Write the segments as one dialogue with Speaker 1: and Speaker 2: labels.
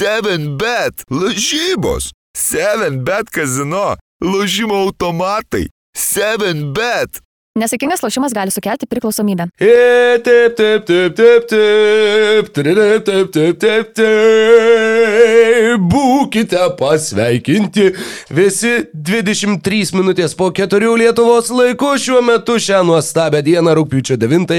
Speaker 1: 7bet, lažybos, 7bet kazino, lošimo automatai, 7bet.
Speaker 2: Nesėkmingas lošimas gali sukelti priklausomybę.
Speaker 3: E, taip, taip, taip, taip, taip, taip, taip, taip, taip, taip. Būkite pasveikinti visi 23 minutės po 4 Lietuvos laiku šiuo metu šią nuostabią dieną, rūpiučio 9,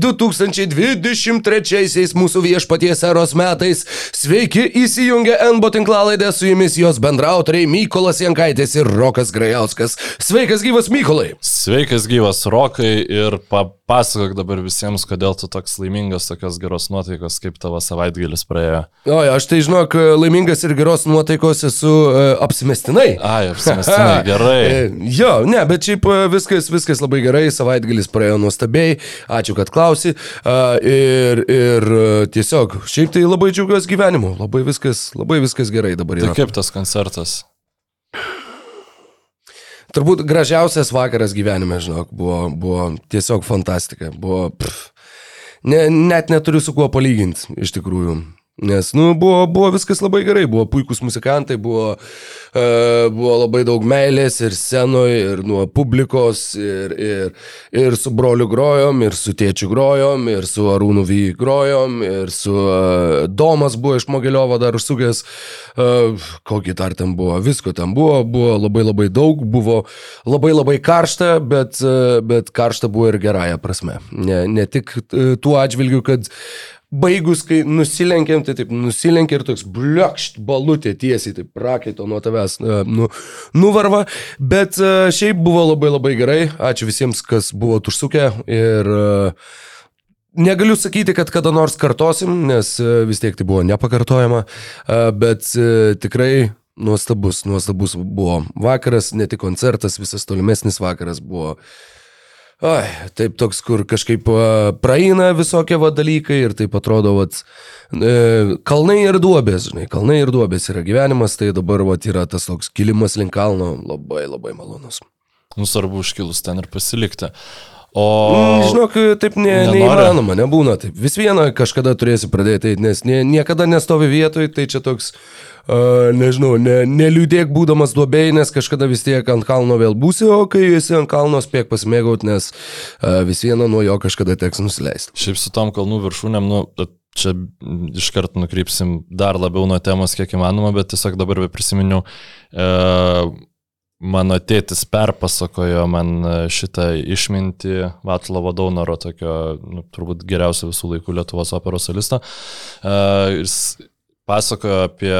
Speaker 3: 2023 mūsų viešpaties eros metais. Sveiki įsijungę NBO tinklalaidę su jumis jos bendrautoriai Mykolas Jankaitis ir Rokas Grajauskas. Sveikas gyvas Mykolai.
Speaker 4: Sveikas gyvas Rokai ir papasakok dabar visiems, kodėl tu toks laimingas, tokios geros nuotaikos, kaip tavo savaitgalis praėjo.
Speaker 3: O, aš tai žinok, laimingas ir geros nuotaikos esu uh, apsimestinai.
Speaker 4: Ai, apsimestinai, gerai.
Speaker 3: E, jo, ne, bet šiaip e, viskas, viskas labai gerai, savaitgalis praėjo nuostabiai, ačiū, kad klausi. Ir, ir tiesiog, šiaip tai labai džiaugiuosi gyvenimu, labai viskas, labai viskas gerai dabar
Speaker 4: Tai
Speaker 3: yra.
Speaker 4: kaip tas koncertas?
Speaker 3: Turbūt gražiausias vakaras gyvenime, žinok, buvo, buvo tiesiog fantastika. Buvo, pff, ne, net neturiu su kuo palyginti, iš tikrųjų. Nes, nu, buvo, buvo viskas labai gerai, buvo puikūs muzikantai, buvo, uh, buvo labai daug meilės ir scenoje, ir nuo publikos, ir, ir, ir su broliu grojom, ir su tėčiu grojom, ir su Arūnu Vy grojom, ir su uh, Domas buvo iš Mogiliovo dar užsukęs, uh, kokį dar ten buvo, visko ten buvo, buvo labai labai daug, buvo labai labai karšta, bet, uh, bet karšta buvo ir gerąją prasme. Ne, ne tik tuo atžvilgiu, kad baigus, kai nusilenkėm, tai taip nusilenkė ir toks bliokšt balutė tiesiai, taip prakaito nuo tavęs e, nu, nuvarva, bet e, šiaip buvo labai labai gerai, ačiū visiems, kas buvo užsukę ir e, negaliu sakyti, kad kada nors kartosim, nes vis tiek tai buvo nepakartojama, bet tikrai nuostabus, nuostabus buvo vakaras, ne tik koncertas, visas tolimesnis vakaras buvo Ai, taip toks, kur kažkaip praeina visokie va dalykai ir taip atrodo, va, e, kalnai ir duobės, žinai, kalnai ir duobės yra gyvenimas, tai dabar va yra tas toks kilimas link kalno labai labai malonus.
Speaker 4: Nu, svarbu užkilus ten ir pasilikti. O...
Speaker 3: Mm, Žinok, taip ne, neįmanoma, nebūna taip. Vis viena kažkada turėsi pradėti, eit, nes nie, niekada nestovi vietoj, tai čia toks, uh, nežinau, ne, neliūdėk būdamas duobėjai, nes kažkada vis tiek ant kalno vėl būsi, o kai esi ant kalno spėk pasimėgauti, nes uh, vis viena nuo jo kažkada teks nusileisti.
Speaker 4: Šiaip su tom kalnų viršūnėm, nu, čia iškart nukrypsim dar labiau nuo temos, kiek įmanoma, bet tiesiog dabar prisiminiau, e, mano tėtis perpasakojo man e, šitą išmintį Vatlovo Daunaro, tokio, nu, turbūt geriausio visų laikų Lietuvos operos solisto. E, jis pasakojo apie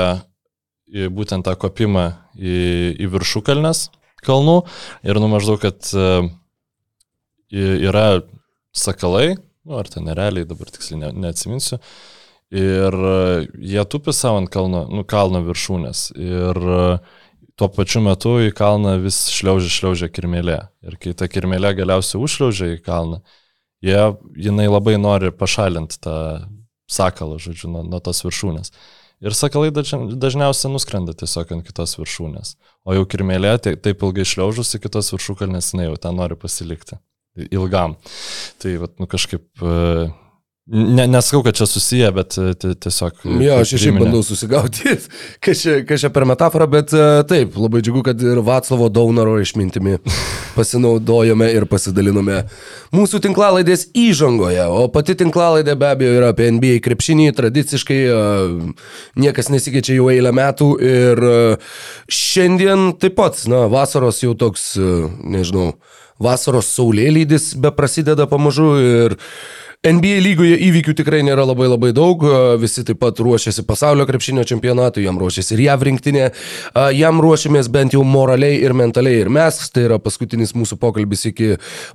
Speaker 4: į būtent tą kopimą į, į viršukalnes kalnų ir nu maždaug, kad y- yra sakalai, nu, ar ten realiai, dabar tiksliai ne, neatsiminsiu, ir e, jie tupi savo ant kalno, nu, kalno viršūnės. Ir e, tuo pačiu metu į kalną vis šliaužia, šliaužia kirmelė. Ir kai ta kirmelė galiausiai užšliaužia į kalną, jie, jinai labai nori pašalinti tą sakalą, žodžiu, nuo, nuo tos viršūnės. Ir sakalai dažn- dažniausiai nuskrenda tiesiog ant kitos viršūnės. O jau kirmelė tai, taip ilgai šliaužusi kitos viršūkalnės, jinai jau ten nori pasilikti. Ilgam. Tai, vat, nu kažkaip... e, Ne, nesakau, kad čia susiję, bet e, ti- tiesiog...
Speaker 3: Jo, aš šiaip bandau susigauti, kas čia, kas čia per metaforą, bet e, taip, labai džiugu, kad ir Vaclavo Daunaro išmintimi pasinaudojome ir pasidalinome mūsų tinklalaidės įžangoje, o pati tinklalaidė be abejo yra apie NBA krepšinį, tradiciškai e, niekas nesikeičia jau eilę metų ir e, šiandien taip pat, na, vasaros jau toks, e, nežinau, vasaros saulėlydis be prasideda pamažu ir NBA lygoje įvykių tikrai nėra labai labai daug, visi taip pat ruošiasi pasaulio krepšinio čempionatui, jam ruošiasi ir JAV rinktinė, jam ruošiamės bent jau moraliai ir mentaliai ir mes, tai yra paskutinis mūsų pokalbis iki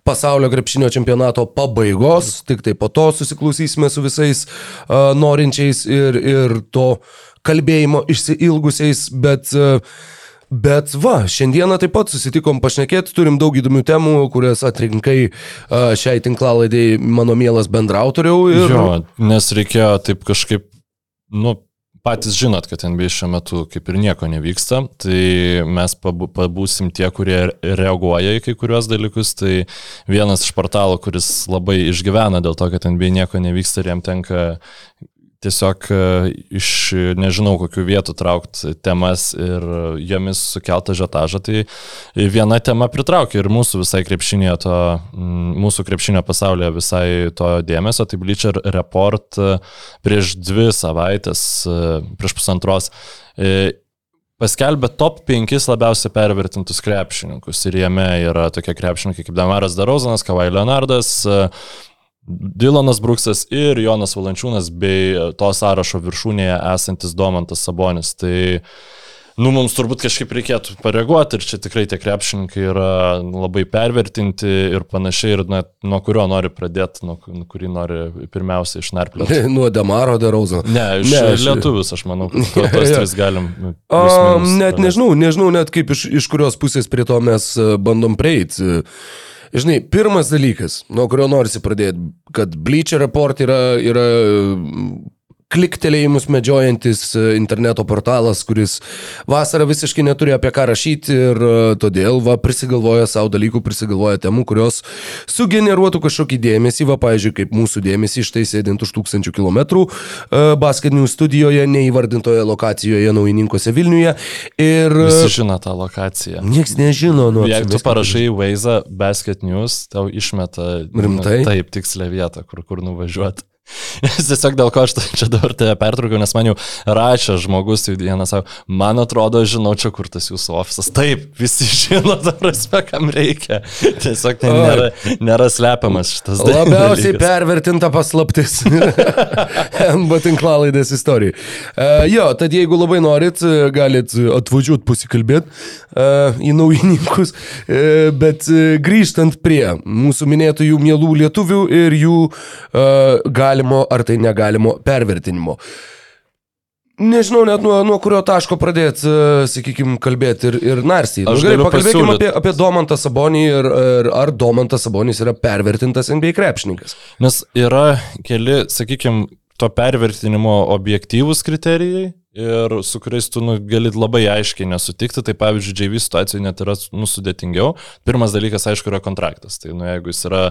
Speaker 3: pasaulio krepšinio čempionato pabaigos, tik tai po to susiklausysime su visais a, norinčiais ir, ir to kalbėjimo išsiilgusiais, bet a, Bet va, šiandieną taip pat susitikom pašnekėti, turim daug įdomių temų, kurias atrinkai šiai tinklalaidai mano mielas bendrautoriau. Ir...
Speaker 4: Jo, nes reikėjo taip kažkaip, nu, patys žinot, kad NBA šiuo metu kaip ir nieko nevyksta, tai mes pabūsim tie, kurie reaguoja į kai kuriuos dalykus. Tai vienas iš portalų, kuris labai išgyvena dėl to, kad NBA nieko nevyksta ir jam tenka tiesiog e, iš nežinau kokių vietų traukti temas ir jomis sukeltą žetažą, tai viena tema pritraukia ir mūsų visai krepšinėje, to, mūsų krepšinio pasaulyje visai to dėmesio, tai Bleacher Report e, prieš dvi savaitės, e, prieš pusantros paskelbė top 5 labiausiai pervertintus krepšininkus. Ir jame yra tokie krepšininkai kaip Damaras Darozanas, Kavai Leonardas, Dilonas Bruksas ir Jonas Valančiūnas bei to sąrašo viršūnėje esantis Domantas Sabonis. Tai Nu, mums turbūt kažkaip reikėtų pareaguoti ir čia tikrai tie krepšininkai yra labai pervertinti ir panašiai, ir net nuo kurio nori pradėti, nuo, nuo kurį nori pirmiausia išnarplioti.
Speaker 3: nuo Damaro Darauzo.
Speaker 4: Ne, iš ne, aš... lietuvius, aš manau, kad to, tos tris galim.
Speaker 3: A, net nežinau, nežinau net kaip iš, iš kurios pusės prie to mes e, bandom prieiti. Žinai, pirmas dalykas, nuo kurio norisi pradėti, kad Bleacher Report yra, yra kliktelėjimus medžiojantis e, interneto portalas, kuris vasarą visiškai neturi apie ką rašyti ir e, todėl va prisigalvoja savo dalykų, prisigalvoja temų, kurios sugeneruotų kažkokį dėmesį, va, pavyzdžiui, kaip mūsų dėmesį štai sėdint už tūkstančių kilometrų e, basketinių studijoje, neįvardintoje lokacijoje Naujininkose Vilniuje. Ir...
Speaker 4: Visi žino tą lokaciją.
Speaker 3: Niekas nežino, nu.
Speaker 4: Jeigu tu parašai Waze Basket News, tau išmeta
Speaker 3: rimtai.
Speaker 4: Taip, tikslę vietą, kur, kur nuvažiuoti. Tiesiog dėl ko aš čia dabar tave pertraukiau, nes man jau rašė žmogus, tai vienas savo, man atrodo, žinau čia, kur tas jūsų ofisas. Taip, visi žino, ta prasme, kam reikia. Tiesiog tai nėra, nėra slepiamas šitas dalykas.
Speaker 3: Labiausiai dalykas. pervertinta paslaptis. MB tinklalaidės istorijai. Uh, jo, tad jeigu labai norit, galit atvažiuoti pasikalbėti uh, į naujininkus, uh, bet uh, grįžtant prie mūsų minėtųjų mielų lietuvių ir jų uh, gali galimo ar tai negalimo pervertinimo. Nežinau net nuo, nuo kurio taško pradėti, e, sakykime, kalbėti ir, ir narstyti. Nu, gerai, pakalbėkime apie, apie Domantą Sabonį ir, ir ar Domantas Sabonis yra pervertintas NBA krepšininkas.
Speaker 4: Nes yra keli, sakykime, to pervertinimo objektyvūs kriterijai ir su kuriais tu nu, gali labai aiškiai nesutikti. Tai pavyzdžiui, JV situacijoje net yra nusudėtingiau. Pirmas dalykas, aišku, yra kontraktas. Tai nu, jeigu jis yra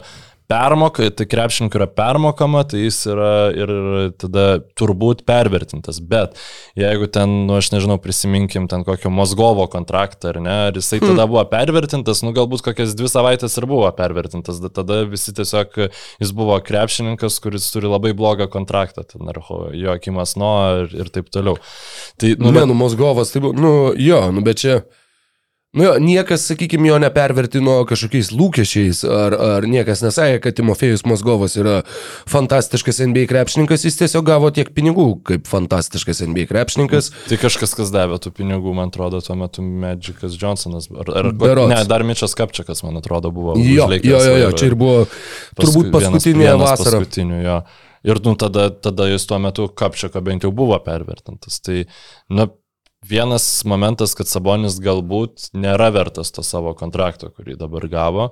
Speaker 4: permoka, tai krepšininkų yra permokama, tai jis yra ir tada turbūt pervertintas. Bet jeigu ten, nu aš nežinau, prisiminkim ten kokio Mozgovo kontraktą ar ne, ar jisai tada hmm. buvo pervertintas, nu galbūt kokias dvi savaitės ir buvo pervertintas, bet tada visi tiesiog, jis buvo krepšininkas, kuris turi labai blogą kontraktą, ten ar Joakimas No ir, ir taip toliau.
Speaker 3: Tai, nu, ne, bet... nu Mozgovas, tai buvo, nu jo, nu bet čia... Nu jo, niekas, sakykime, jo nepervertino kažkokiais lūkesčiais, ar, ar niekas nesakė, kad Timofėjus Mozgovas yra fantastiškas NBA krepšininkas, jis tiesiog gavo tiek pinigų kaip fantastiškas NBA krepšininkas.
Speaker 4: Tai kažkas, kas davė tų pinigų, man atrodo, tuo metu Magikas Johnsonas, ar, ar Berots. ne, dar Mičas Kapčiakas, man atrodo, buvo.
Speaker 3: Jo, jo, jo, jo, čia ir buvo turbūt paskutinė vienas, vienas vasara.
Speaker 4: Paskutinių, jo. Ir nu, tada, tada jis tuo metu Kapčiako bent jau buvo pervertintas. Tai, na, vienas momentas, kad Sabonis galbūt nėra vertas to savo kontrakto, kurį dabar gavo.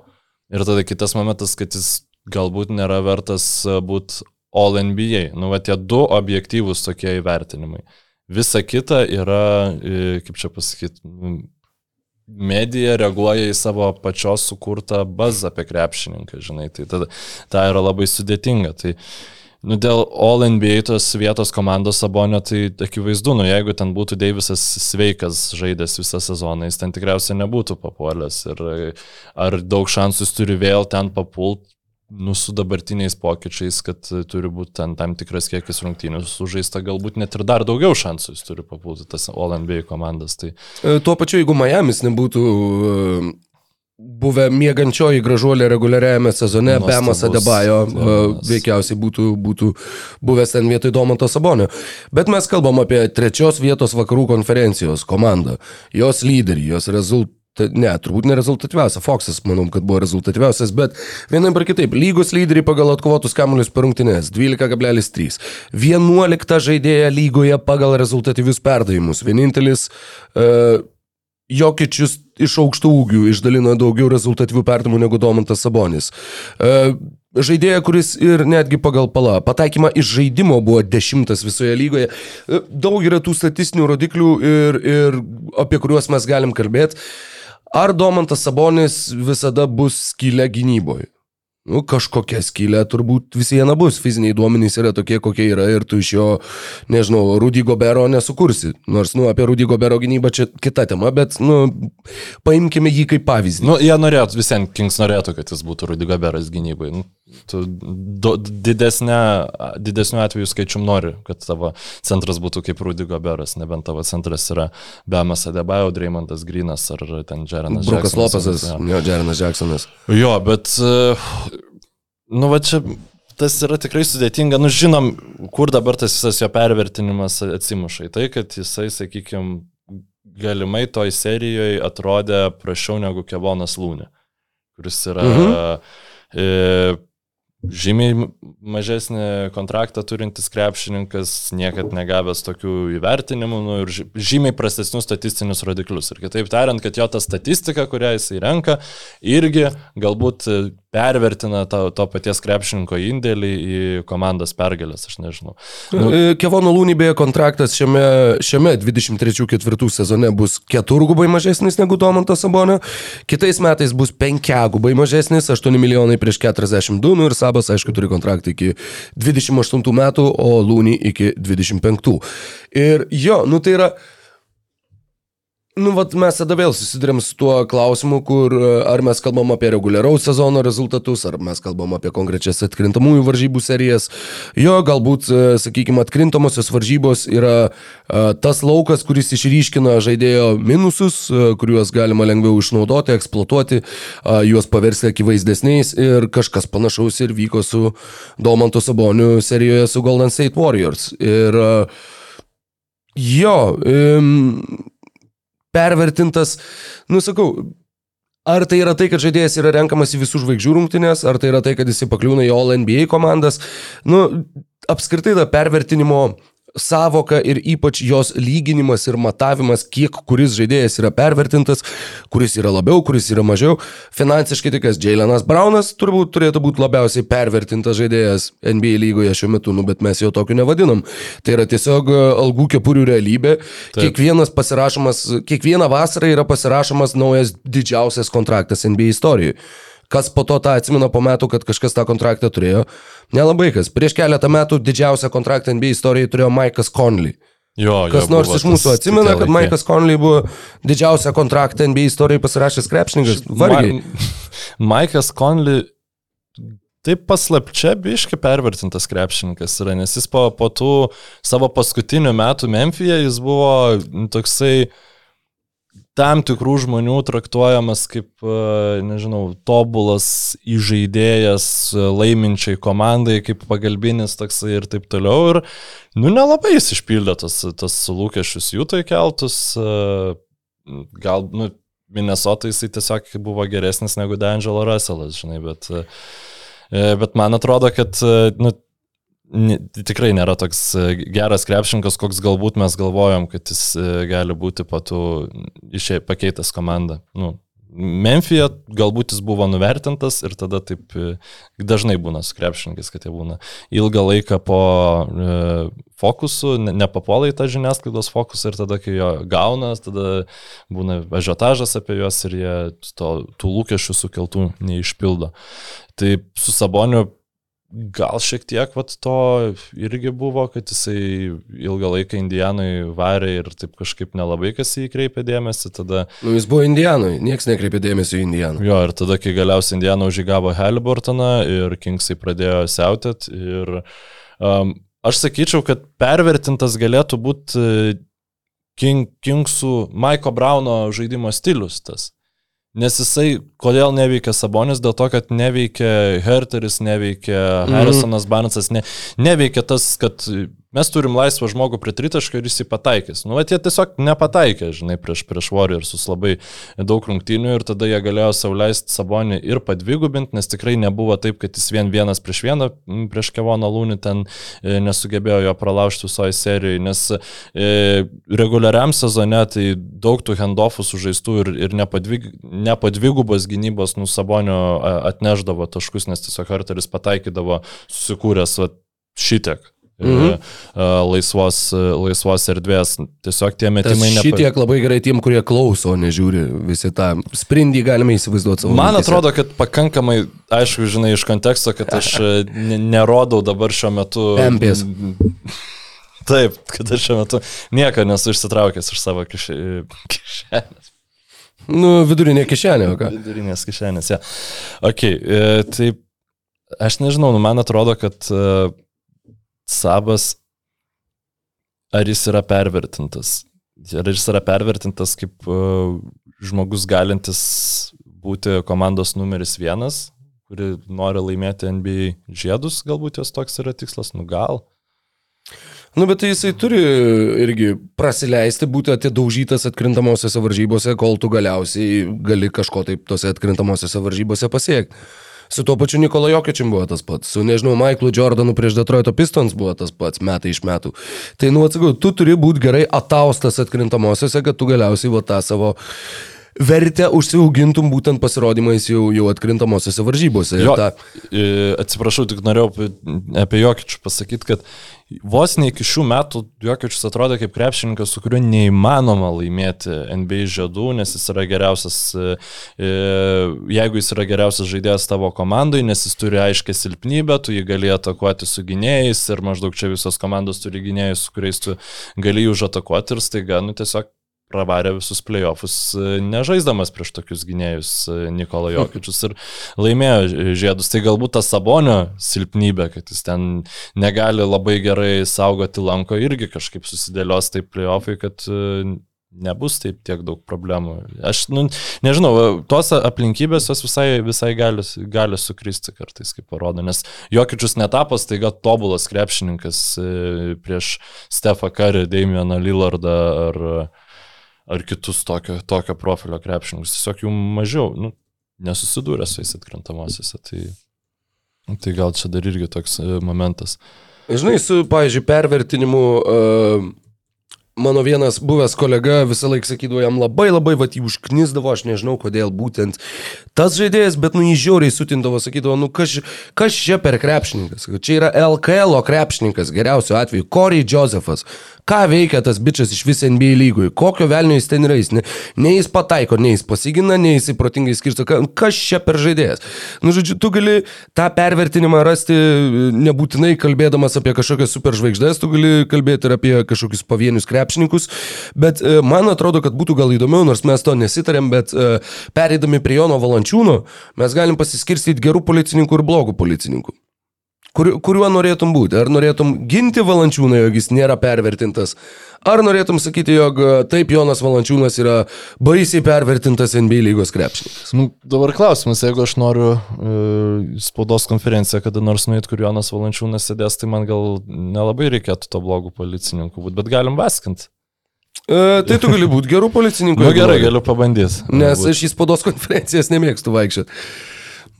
Speaker 4: Ir tada kitas momentas, kad jis galbūt nėra vertas e, būti All NBA. Nu, va tie du objektyvūs tokie įvertinimai. Visa kita yra, e, kaip čia pasakyti, medija reaguoja į savo pačios sukurtą bazą apie krepšininką, žinai, tai tada tai yra labai sudėtinga. Tai, uh, Nu, dėl All NBA tos vietos komandos Sabonio, tai akivaizdu, nu, jeigu ten būtų Deivisas sveikas žaidęs visą sezoną, jis ten tikriausiai nebūtų papuolęs. Ir ar daug šansų jis turi vėl ten papult, nu, su dabartiniais pokyčiais, kad turi būti ten tam tikras kiekis rungtynių sužaista, galbūt net ir dar daugiau šansų jis turi papulti tas All NBA komandas. Tai...
Speaker 3: E, tuo pačiu, jeigu Miami's nebūtų buvę mėgančioji gražuolė reguliariajame sezone, Bemas Adebajo veikiausiai būtų, būtų buvęs ten vietoj Domanto Sabonio. Bet mes kalbam apie trečios vietos vakarų konferencijos komandą, jos lyderį, jos rezultatą. Ne, turbūt nerezultatyviausia. Foxas, manau, kad buvo rezultatyviausias, bet vienaip ar kitaip, lygos lyderiai pagal atkovotus kamuolius per rungtynės 12,3. 11 žaidėja lygoje pagal rezultatyvius perdavimus. Vienintelis uh, Jokičius iš aukštų ūgių išdalino daugiau rezultatyvių perdamų negu Domantas Sabonis. E, žaidėja, kuris ir netgi pagal palą pataikymą iš žaidimo buvo dešimtas visoje lygoje. E, daug yra tų statistinių rodiklių ir, ir apie kuriuos mes galim kalbėti. Ar Domantas Sabonis visada bus skylę gynyboje? Nu, kažkokia skylė turbūt vis viena bus. Fiziniai duomenys yra tokie, kokie yra ir tu iš jo, nežinau, Rudy Gobero nesukursi. Nors, nu, apie Rudy Gobero gynybą čia kita tema, bet, nu, paimkime jį kaip pavyzdį.
Speaker 4: Nu, jie norėtų, visiems Kings norėtų, kad jis būtų Rudy Goberas gynybai. Nu, tu do, didesnė, didesnių atvejų skaičium nori, kad tavo centras būtų kaip Rudy Goberas, nebent tavo centras yra Bemas Adebayo, Dreymondas Grinas ar ten Jerenas
Speaker 3: Brukas
Speaker 4: Jacksonas.
Speaker 3: Lopesas,
Speaker 4: Ja.
Speaker 3: jo, Jerenas Jacksonas.
Speaker 4: Jo, bet, e, nu, va čia tas yra tikrai sudėtinga. Nu, žinom, kur dabar tas visas jo pervertinimas atsimuša į tai, kad jisai, sakykime, galimai toj serijoje atrodė prašiau negu Kevonas Lūnė, kuris yra
Speaker 3: Mhm.
Speaker 4: e, žymiai mažesnį kontraktą turintis krepšininkas, niekad negavęs tokių įvertinimų nu, ir žymiai prastesnius statistinius rodiklius. Ir kitaip tariant, kad jo ta statistika, kurią jisai renka, irgi galbūt pervertina to, to paties krepšininko indėlį į komandos pergalės, aš nežinau.
Speaker 3: Nu, Kevono Lūnybėje kontraktas šiame, šiame 23-4 sezone bus keturgubai mažesnis negu Domantas Sabonio, kitais metais bus penkiagubai mažesnis, 8 milijonai prieš 42, nu ir Sabas, aišku, turi kontraktą iki 28 metų, o Lūny iki 25. Ir jo, nu tai yra... Nu, vat mes tada vėl susidurėm su tuo klausimu, kur e, ar mes kalbam apie reguliaraus sezono rezultatus, ar mes kalbam apie konkrečias atkrintamųjų varžybų serijas. Jo, galbūt, e, sakykime, atkrintamosios varžybos yra a, tas laukas, kuris išryškina žaidėjo minusus, a, kuriuos galima lengviau išnaudoti, eksploatuoti, juos paversti akivaizdesniais ir kažkas panašaus ir vyko su Domanto Saboniu serijoje su Golden State Warriors. Ir jo, im, pervertintas, nu sakau, ar tai yra tai, kad žaidėjas yra renkamas į visų žvaigždžių rungtynės, ar tai yra tai, kad jisai pakliūna į All NBA komandas, nu, apskritai ta pervertinimo savoka ir ypač jos lyginimas ir matavimas, kiek kuris žaidėjas yra pervertintas, kuris yra labiau, kuris yra mažiau. Finansiškai tik kas Jailenas Braunas turbūt turėtų būti labiausiai pervertintas žaidėjas NBA lygoje šiuo metu, nu, bet mes jo tokiu nevadinam. Tai yra tiesiog e, algų kepurių realybė. Taip. Kiekvienas pasirašomas, kiekvieną vasarą yra pasirašomas naujas didžiausias kontraktas NBA istorijoje. Kas po to tą atsimena po metų, kad kažkas tą kontraktą turėjo? Nelabai kas. Prieš keletą metų didžiausią kontraktą NBA istorijoje turėjo Maikas Conley.
Speaker 4: Jo,
Speaker 3: Kas
Speaker 4: jo,
Speaker 3: nors iš mūsų atsimena, kad. Maikas Conley buvo didžiausią kontraktą NBA istorijoje pasirašęs krepšininkas? Vargiai.
Speaker 4: Ma Maikas Conley taip paslapčia biški pervertintas krepšininkas yra, nes jis po, po tų savo paskutinių metų Memphije jis buvo toksai tam tikrų žmonių traktuojamas kaip, e, nežinau, tobulas įžaidėjas e, laiminčiai komandai, kaip pagalbinis toksai ir taip toliau. Ir, nu, nelabai jis išpildė tas, tas lūkesčius jų tai keltus. e, Gal, nu, Minnesota jisai tiesiog buvo geresnis negu D'Angelo Russellas, žinai, bet, bet man atrodo, kad nu, tikrai nėra toks e, geras krepšininkas, koks galbūt mes galvojom, kad jis e, gali būti patų išė, pakeitęs komandą. Nu, Memphija galbūt jis buvo nuvertintas ir tada taip e, dažnai būna su krepšininkais, kad jie būna ilgą laiką po e, fokusų, ne- nepapuola į tą žiniasklaidos fokusą ir tada, kai jo gauna, tada būna ažiotažas apie juos ir jie to, tų lūkesčių sukeltų neišpildo. Tai su Saboniu gal šiek tiek vat, to irgi buvo, kad jisai ilgą laiką Indijanui varė ir taip kažkaip nelabai kas į jį kreipė dėmesį, tada
Speaker 3: Nu, jis buvo Indijanui, niekas nekreipė dėmesio į Indijaną.
Speaker 4: Jo, ir tada, kai galiausiai Indiana užžygavo Halliburtoną ir Kingsai pradėjo siautėt ir um, aš sakyčiau, kad pervertintas galėtų būti King, Kingsų Maiko Brauno žaidimo stilius tas. Nes jisai, kodėl neveikia Sabonis, dėl to, kad neveikia Herteris, neveikia
Speaker 3: Mhm.
Speaker 4: Harrisonas Barnesas, ne, neveikia tas, kad mes turim laisvą žmogų prie tritašką ir jis jį pataikys. Nu, bet jie tiesiog nepataikė, žinai, prieš, prieš Warriorsus labai daug rungtynių ir tada jie galėjo sauliaisti Sabonį ir padvigubinti, nes tikrai nebuvo taip, kad jis vien vienas prieš vieną prieš Kevoną Lūnį ten e, nesugebėjo jo pralaužti visoje serijoje, nes e, reguliariam sezone tai daug tų handoffų sužaistų ir, ir nepadvig, nepadvigubos gynybos nu Sabonio atneždavo taškus, nes tiesiog Harteris pataikydavo susikūręs šitiek mhm. laisvos, laisvos erdvės. Tiesiog tie metimai
Speaker 3: ne. Šitiek labai gerai tiem, kurie klauso, nežiūri visą tą sprindį, galime įsivaizduoti savo.
Speaker 4: Man mintyse. atrodo, kad pakankamai, aišku, žinai, iš konteksto, kad aš nerodau dabar šiuo metu.
Speaker 3: Empės.
Speaker 4: Taip, kad aš šiuo metu nieko nesu išsitraukęs iš savo kišenės.
Speaker 3: Nu, vidurinė kišenė, o ką?
Speaker 4: Vidurinės kišenės, ja. Ok, e, tai aš nežinau, nu, man atrodo, kad uh, Sabas, ar jis yra pervertintas? Ar jis yra pervertintas kaip uh, žmogus galintis būti komandos numeris vienas, kuri nori laimėti NBA žiedus, galbūt jos toks yra tikslas, nu gal.
Speaker 3: Nu, bet tai jisai turi irgi prasileisti, būti atidaužytas atkrintamosiose varžybose, kol tu galiausiai gali kažko taip tose atkrintamosiose varžybose pasiekti. Su tuo pačiu Nikola Jokičiam buvo tas pats, su, nežinau, Michaelu Jordanu prieš Detroito Pistons buvo tas pats metai iš metų. Tai, nu, atsakau, tu turi būti gerai ataustas atkrintamosiose, kad tu galiausiai va tą savo vertę užsiaugintum būtent pasirodymais jau, jau atkrintamosiose varžybose.
Speaker 4: Jo, ta... Atsiprašau, tik norėjau apie Jokičių pasakyti, kad vos ne iki šių metų Jokičius atrodo kaip krepšininkas, su kuriuo neįmanoma laimėti NBA žiedų, nes jis yra geriausias, e, e, jeigu jis yra geriausias žaidėjas tavo komandai, nes jis turi aiškę silpnybę, tu jį gali atakuoti su gynėjais ir maždaug čia visos komandos turi gynėjus, su kuriais tu gali jų užatakuoti ir staiga, nu tiesiog pravarė visus playoffus, e, nežaisdamas prieš tokius gynėjus e, Nikola Jokičius ir laimėjo žiedus. Tai galbūt ta Sabonio silpnybė, kad jis ten negali labai gerai saugoti lanko, irgi kažkaip susidėlios taip playoffai, kad e, nebus taip tiek daug problemų. Aš nu, nežinau, tos aplinkybės jos visai, visai gali, gali sukristi kartais, kaip parodo, nes Jokičius netapas taiga tobulas krepšininkas prieš Stefą Karį, Damieną Lillardą ar ar kitus tokio, tokio profilio krepšininkus. Tiesiog jų mažiau, nu, nesusidūrė su jais atkrintamosiose. Tai, tai gal čia dar irgi toks e, momentas.
Speaker 3: Žinai, su, pavyzdžiui, pervertinimu uh, mano vienas buvęs kolega visą laiką sakydavo, jam labai labai va jį užknisdavo, aš nežinau kodėl būtent tas žaidėjas, bet nu jį žiauriai sutindavo, sakydavo, nu kas, kas čia per krepšininkas, čia yra LKL krepšininkas, geriausiu atveju, Corey Josephas, ką veikia tas bičias iš vis NBA lygui, kokio velnio jis ten yra, jis ne, ne jis pataiko, ne jis pasigina, ne jis protingai skirsto, kas čia per žaidėjas. Nu, žodžiu, tu gali tą pervertinimą rasti nebūtinai kalbėdamas apie kažkokias superžvaigždės, tu gali kalbėti ir apie kažkokius pavienius krepšininkus, bet e, man atrodo, kad būtų gal įdomiau, nors mes to nesitarėm, bet e, pereidami prie Jono Valančiūno, mes galim pasiskirstyti gerų policininkų ir blogų policininkų. Kur, kuriuo norėtum būti? Ar norėtum ginti Valančiūną, jog jis nėra pervertintas? Ar norėtum sakyti, jog e, taip Jonas Valančiūnas yra baisiai pervertintas NBA lygos krepšininkas?
Speaker 4: Nu, dabar klausimas, jeigu aš noriu e, spaudos konferenciją kada nors nuėti, kur Jonas Valančiūnas sėdės, tai man gal nelabai reikėtų to blogų policininkų būti, bet galim vaskinti.
Speaker 3: E, tai tu gali būti gerų policininkų.
Speaker 4: Na nu, gerai, galiu pabandyti.
Speaker 3: Nes aš į spaudos konferencijas nemėgstu vaikščioti.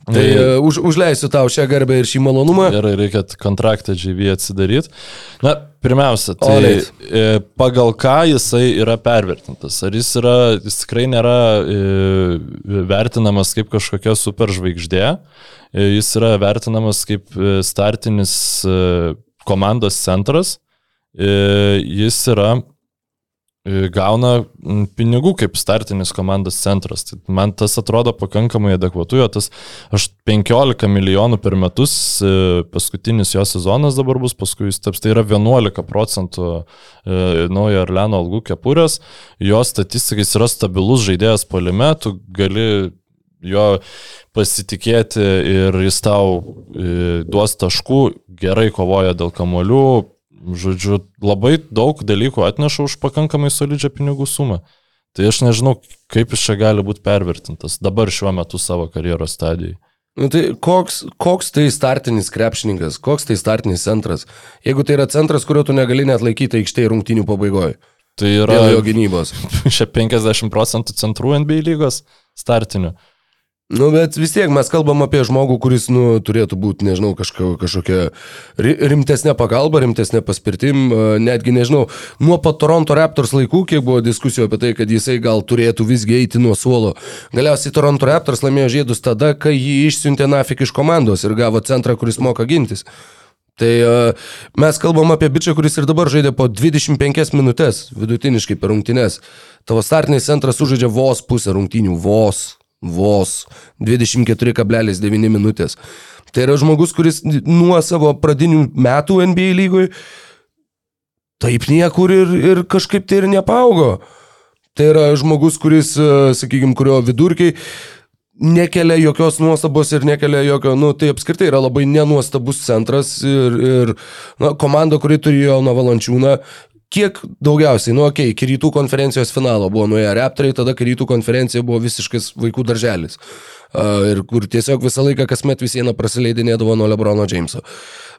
Speaker 3: Tai uh, už, užleisiu tau šią garbę ir šį malonumą.
Speaker 4: Gerai, reikia kontraktą GV atsidaryti. Na, pirmiausia, tai Oleit. E, pagal ką jisai yra pervertintas? Ar jis, yra, jis tikrai nėra e, vertinamas kaip kažkokia superžvaigždė, jis yra vertinamas kaip startinis komandos centras, jis yra gauna pinigų kaip startinis komandos centras. Tai man tas atrodo pakankamai adekvatu, jo tas 15 milijonų per metus, e, paskutinis jo sezonas dabar bus, paskui jis taps, tai yra 11 procentų e, naujo Arleno algų kepurės, jo statistika jis yra stabilus žaidėjas polime, tu gali jo pasitikėti ir jis tau duos taškų, gerai kovoja dėl kamolių, Žodžiu, labai daug dalykų atneša už pakankamai solidžią pinigų sumą. Tai aš nežinau, kaip jis čia gali būti pervertintas dabar šiuo metu savo karjeros stadijai.
Speaker 3: Nu, tai koks, koks tai startinis krepšininkas, koks tai startinis centras? Jeigu tai yra centras, kurio tu negali net laikyti aikštėje rungtinių pabaigoje.
Speaker 4: Tai yra
Speaker 3: jo gynybos.
Speaker 4: Čia 50 procentų centrų NBA lygos startinių.
Speaker 3: Nu, bet vis tiek mes kalbam apie žmogų, kuris, nu, turėtų būti, nežinau, kažko, kažkokia rimtesnė pagalba, rimtesnė paspirtim, netgi, nežinau, nuo pat Toronto Raptors laikų, kiek buvo diskusijų apie tai, kad jisai gal turėtų visgi eiti nuo suolo. Galiausiai Toronto Raptors laimėjo žiedus tada, kai jį išsiuntė nafik iš komandos ir gavo centrą, kuris moka gintis. Tai uh, mes kalbam apie bičią, kuris ir dabar žaidė po 25 minutės vidutiniškai per rungtynes. Tavo startinis centras sužaidžia vos pusę rungtynių, vos, vos 24,9 minutės. Tai yra žmogus, kuris nuo savo pradinių metų NBA lygoje taip niekur ir, ir kažkaip tai ir nepaugo. Tai yra žmogus, kuris, sakykime, kurio vidurkiai nekelia jokios nuostabos ir nekelia jokio, nu, tai apskritai yra labai nenuostabus centras ir, ir na, komanda, kuri turėjo nuo valančiūną, kiek daugiausiai, nu, okei, okay, iki rytų konferencijos finalo buvo nuėję reptoriai, tada kai rytų konferencija buvo visiškas vaikų darželis. Uh, ir kur tiesiog visą laiką kasmet vis vieną prasileidinėdavo nuo Lebrono Jameso.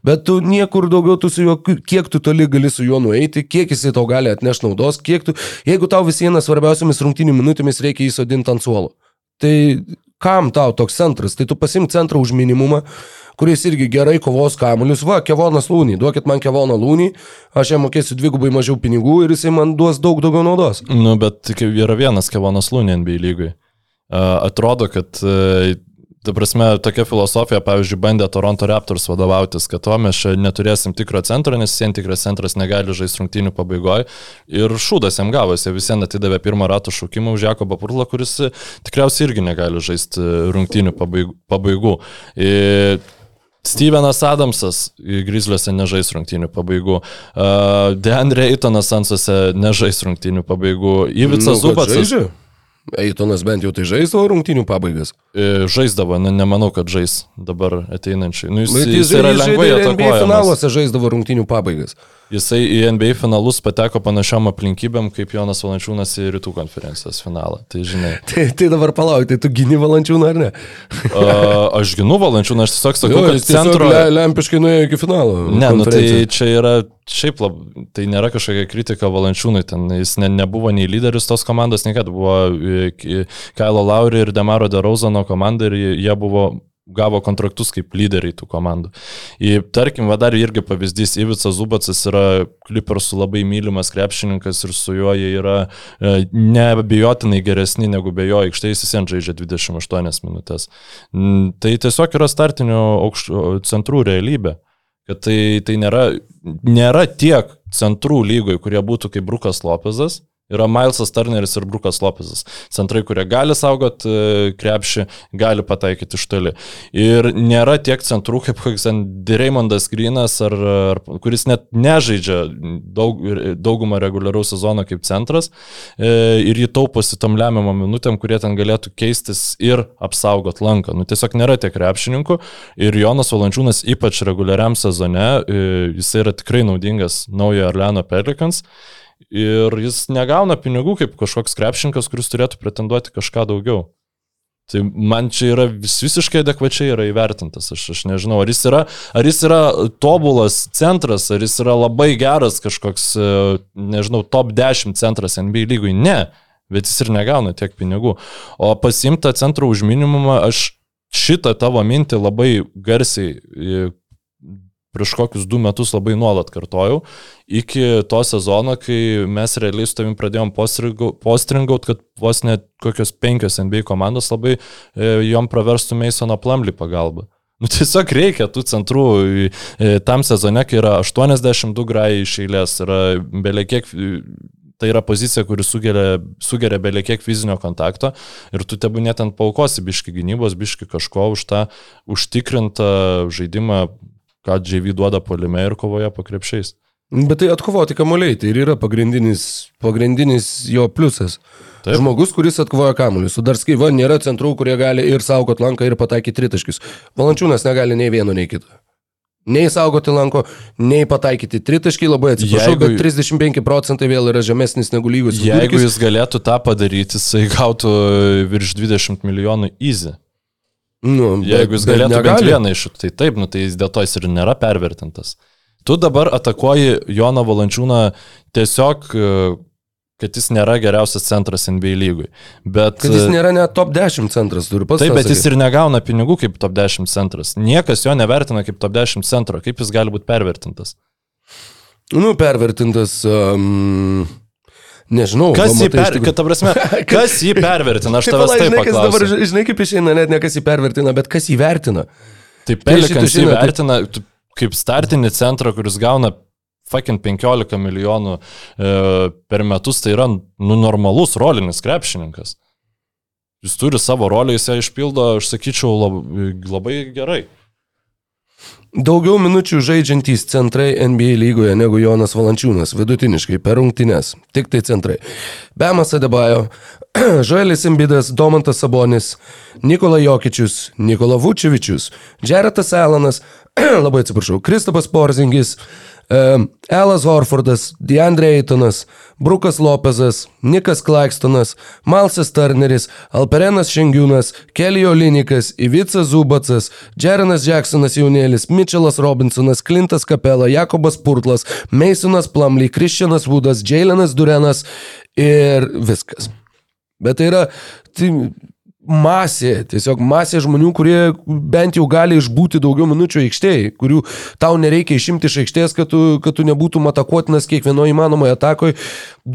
Speaker 3: Bet tu niekur daugiau, tu su juo, kiek tu toli gali su juo nueiti, kiek jisai tau gali atnešti naudos, kiek tu, jeigu tau vis vieną svarbiausiamis rungtynių minutėmis reikia įsodinti ant suolo. Tai kam tau toks centras? Tai tu pasimk centrą už minimumą, kuris irgi gerai kovos kamuolius. Va, Kevonas Lūnį, duokit man Kevoną Lūnį, aš jam mokėsiu dvigubai mažiau pinigų ir jisai man duos daug daugiau naudos.
Speaker 4: Nu, bet yra vienas Kevonas Lūnį NBA lygui. Atrodo, kad uh, Ta prasme, tokia filosofija, pavyzdžiui, bandė Toronto Raptors vadovautis, kad to mes čia neturėsim tikro centro, nes vien tikras centras negali žaisti rungtynių pabaigoje. Ir šūdas jam gavosi, visiems atidavė pirmą ratų šaukimą už Jakobą Purlą, kuris tikriausiai irgi negali žaisti rungtynių pabaigų. Ir Stevenas Adamsas Grizzliuose nežais rungtynių pabaigų. Uh, Deandre Eitonas Sansuose nežais rungtynių pabaigų. Ivicas nu, Zubacas.
Speaker 3: Eitonas bent jau tai žaisdavo rungtynių pabaigas.
Speaker 4: E, žaisdavo, ne, nemanau, kad žais dabar ateinančiai. Nu, jis, jis, jis yra lengvai atakuojamas.
Speaker 3: Finaluose žaisdavo rungtynių pabaigas.
Speaker 4: Jisai į NBA finalus pateko panašiam aplinkybėm kaip Jonas Valančiūnas į rytų konferencijos finalą. Tai žinai.
Speaker 3: tai, tai dabar palauk, tai tu gini Valančiūną ar ne?
Speaker 4: A, aš ginu Valančiūną, aš tiesiog sakau, jo, kad centro...
Speaker 3: Le, lempiškai nuėjo iki finalo.
Speaker 4: Ne, nu tai čia yra, šiaip lab, tai nėra kažkokia kritika Valančiūnui, ten jis ne, nebuvo nei lyderis tos komandos, nei kad buvo e, Kailo Lauri ir Demaro DeRozano komanda ir jie buvo gavo kontraktus kaip lyderiai tų komandų. Ir tarkim, va dar irgi pavyzdys, Ivica Zubacas yra Clippersų labai mylimas krepšininkas ir su juo jie yra e, neabejotinai geresni negu be jo aikštės, jis ant žaidžia 28 minutės. Tai tiesiog yra startinio aukštų centrų realybė. Kad tai, tai nėra, nėra tiek centrų lygoje, kurie būtų kaip Brukas Lopezas, Yra Milesas Turneris ir Brukas Lopezas. Centrai, kurie gali saugot e, krepšį, gali pataikyti iš toli. Ir nėra tiek centrų kaip koks Raymondas Grinas, ar, ar, kuris net nežaidžia daug, daugumą reguliaraus sezono kaip centras e, ir jį tauposi tam lemiamą minutėm, kurie ten galėtų keistis ir apsaugot lanką. Nu, tiesiog nėra tiek krepšininkų ir Jonas Valančiūnas ypač reguliariam sezone, e, jis yra tikrai naudingas naujo Arleno Pelikans ir jis negauna pinigų kaip kažkoks krepšininkas, kuris turėtų pretenduoti kažką daugiau. Tai man čia yra vis, visiškai adekvačiai yra įvertintas. Aš, aš nežinau, ar jis, yra, ar jis yra tobulas centras, ar jis yra labai geras kažkoks, e, nežinau, top 10 centras NBA lygui. Ne, bet jis ir negauna tiek pinigų. O pasimta centro už minimumą, aš šitą tavo mintį labai garsiai e, prieš kokius du metus labai nuolat kartojau, iki to sezono, kai mes realiai su tavim pradėjom postringaut, kad vos net kokios penkios NBA komandos labai e, jom praverstų Masono Plumley pagalba. Nu, tiesiog reikia tų centrų e, tam sezone, kai yra 82 grai iš eilės, yra beliekiek Tai yra pozicija, kuri sugeria, sugeria belie kiek fizinio kontakto ir tu tebu net ant paukosi biški gynybos, biški kažko už tą užtikrintą žaidimą ką JV duoda polime ir kovoje po krepšiais.
Speaker 3: Bet tai atkovoti kamuoliai, tai ir yra pagrindinis, pagrindinis jo pliusas. Taip. Žmogus, kuris atkovoja kamuolius. Su dar skaiva nėra centrų, kurie gali ir saugoti lanką, ir pataikyti tritaškius. Valančiūnas negali nei vieno, nei kito. Nei saugoti lanko, nei pataikyti tritaškį, labai atsiprašau, jeigu, bet 35 procentai vėl yra žemesnis negu lygus.
Speaker 4: Jeigu jis galėtų tą padaryti, jisai gautų virš 20 milijonų easy. Nu, Jeigu jis galėtų negali. bent vieną iš, tai taip, nu, tai dėl to jis ir nėra pervertintas. Tu dabar atakuoji Joną Valančiūną tiesiog, e, kad jis nėra geriausias centras NBA lygui. Bet,
Speaker 3: kad jis nėra net top 10 centras, turiu pasakyti.
Speaker 4: Taip, bet jis ir negauna pinigų kaip top 10 centras. Niekas jo nevertina kaip top 10 centro. Kaip jis gali būti pervertintas?
Speaker 3: Nu, pervertintas. Um... Nežinau.
Speaker 4: Kas jį, per, tikrųjų... kad, prasme, kas jį pervertina, aš tavęs taip pat. Dabar,
Speaker 3: žinai, kaip išeina, net ne kas jį pervertina, bet kas jį vertina.
Speaker 4: Tai Pelikans jį vertina, kaip startinį centrą, kuris gauna fucking 15 milijonų e, per metus, tai yra nu, normalus rolinis krepšininkas. Jis turi savo rolę, jis ją išpildo, aš sakyčiau, labai, labai gerai.
Speaker 3: Daugiau minučių žaidžiantys centrai NBA lygoje negu Jonas Valančiūnas, vidutiniškai per rungtynes. Tik tai centrai. Bemas Adebayo, Žoelis Imbidas, Domantas Sabonis, Nikola Jokičius, Nikola Vučevičius, Jaretas Alanas, labai atsiprašau, Kristopas Porzingis, Elas Horfordas, Deandre Eitonas, Brukas Lopezas, Nikas Klaikstonas, Malsas Turneris, Alperenas Šengiūnas, Kelijo Linikas, Ivica Zubacas, Jerenas Jacksonas Jaunėlis, Mitčelas Robinsonas, Klintas Kapela, Jakobas Purtlas, Meisonas Plumly, Kristianas Vudas, Jailenas Durenas ir viskas. Bet tai yra tai masė, tiesiog masė žmonių, kurie bent jau gali išbūti daugiau minučių aikštėje, kurių tau nereikia išimti iš aikštės, kad tu, kad tu nebūtum atakuotinas kiekvienoje įmanomoje atakoje,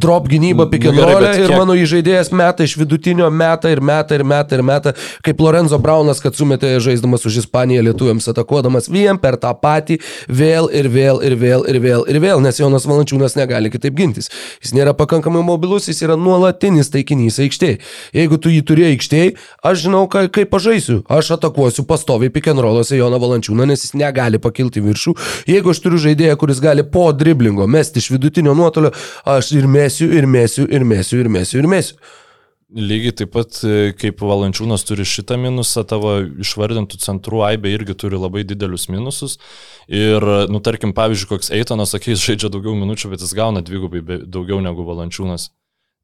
Speaker 3: drop gynyba pikinolė ir kiek... mano įžaidėjas meta iš vidutinio meta ir meta ir meta ir meta, kaip Lorenzo Braunas, kad sumetė žaisdamas už Ispaniją lietuviams atakuodamas vien per tą patį vėl ir vėl ir vėl ir vėl ir vėl, nes Jonas Valančiūnas negali kitaip gintis. Jis nėra pakankamai mobilus, jis yra nuolatinis taikinys aikštėje. Jeigu tu jį turi aikštėje, aš žinau, ka, kaip pažaisiu. Aš atakuosiu pastoviai rollose Joną Valančiūną, nes jis negali pakilti viršų. Jeigu aš turiu žaidėją, kuris gali po driblingo mesti iš vidutinio nuotolio, aš ir mėsiu, ir mėsiu, ir mėsiu, ir mėsiu, ir mėsiu.
Speaker 4: Lygiai taip pat e, kaip Valančiūnas turi šitą minusą, tavo išvardintų centrų Aibė irgi turi labai didelius minusus. Ir, nu, tarkim, pavyzdžiui, koks Eitonas, sakys, žaidžia daugiau minučių, bet jis gauna dvigubai daugiau negu Valančiūnas.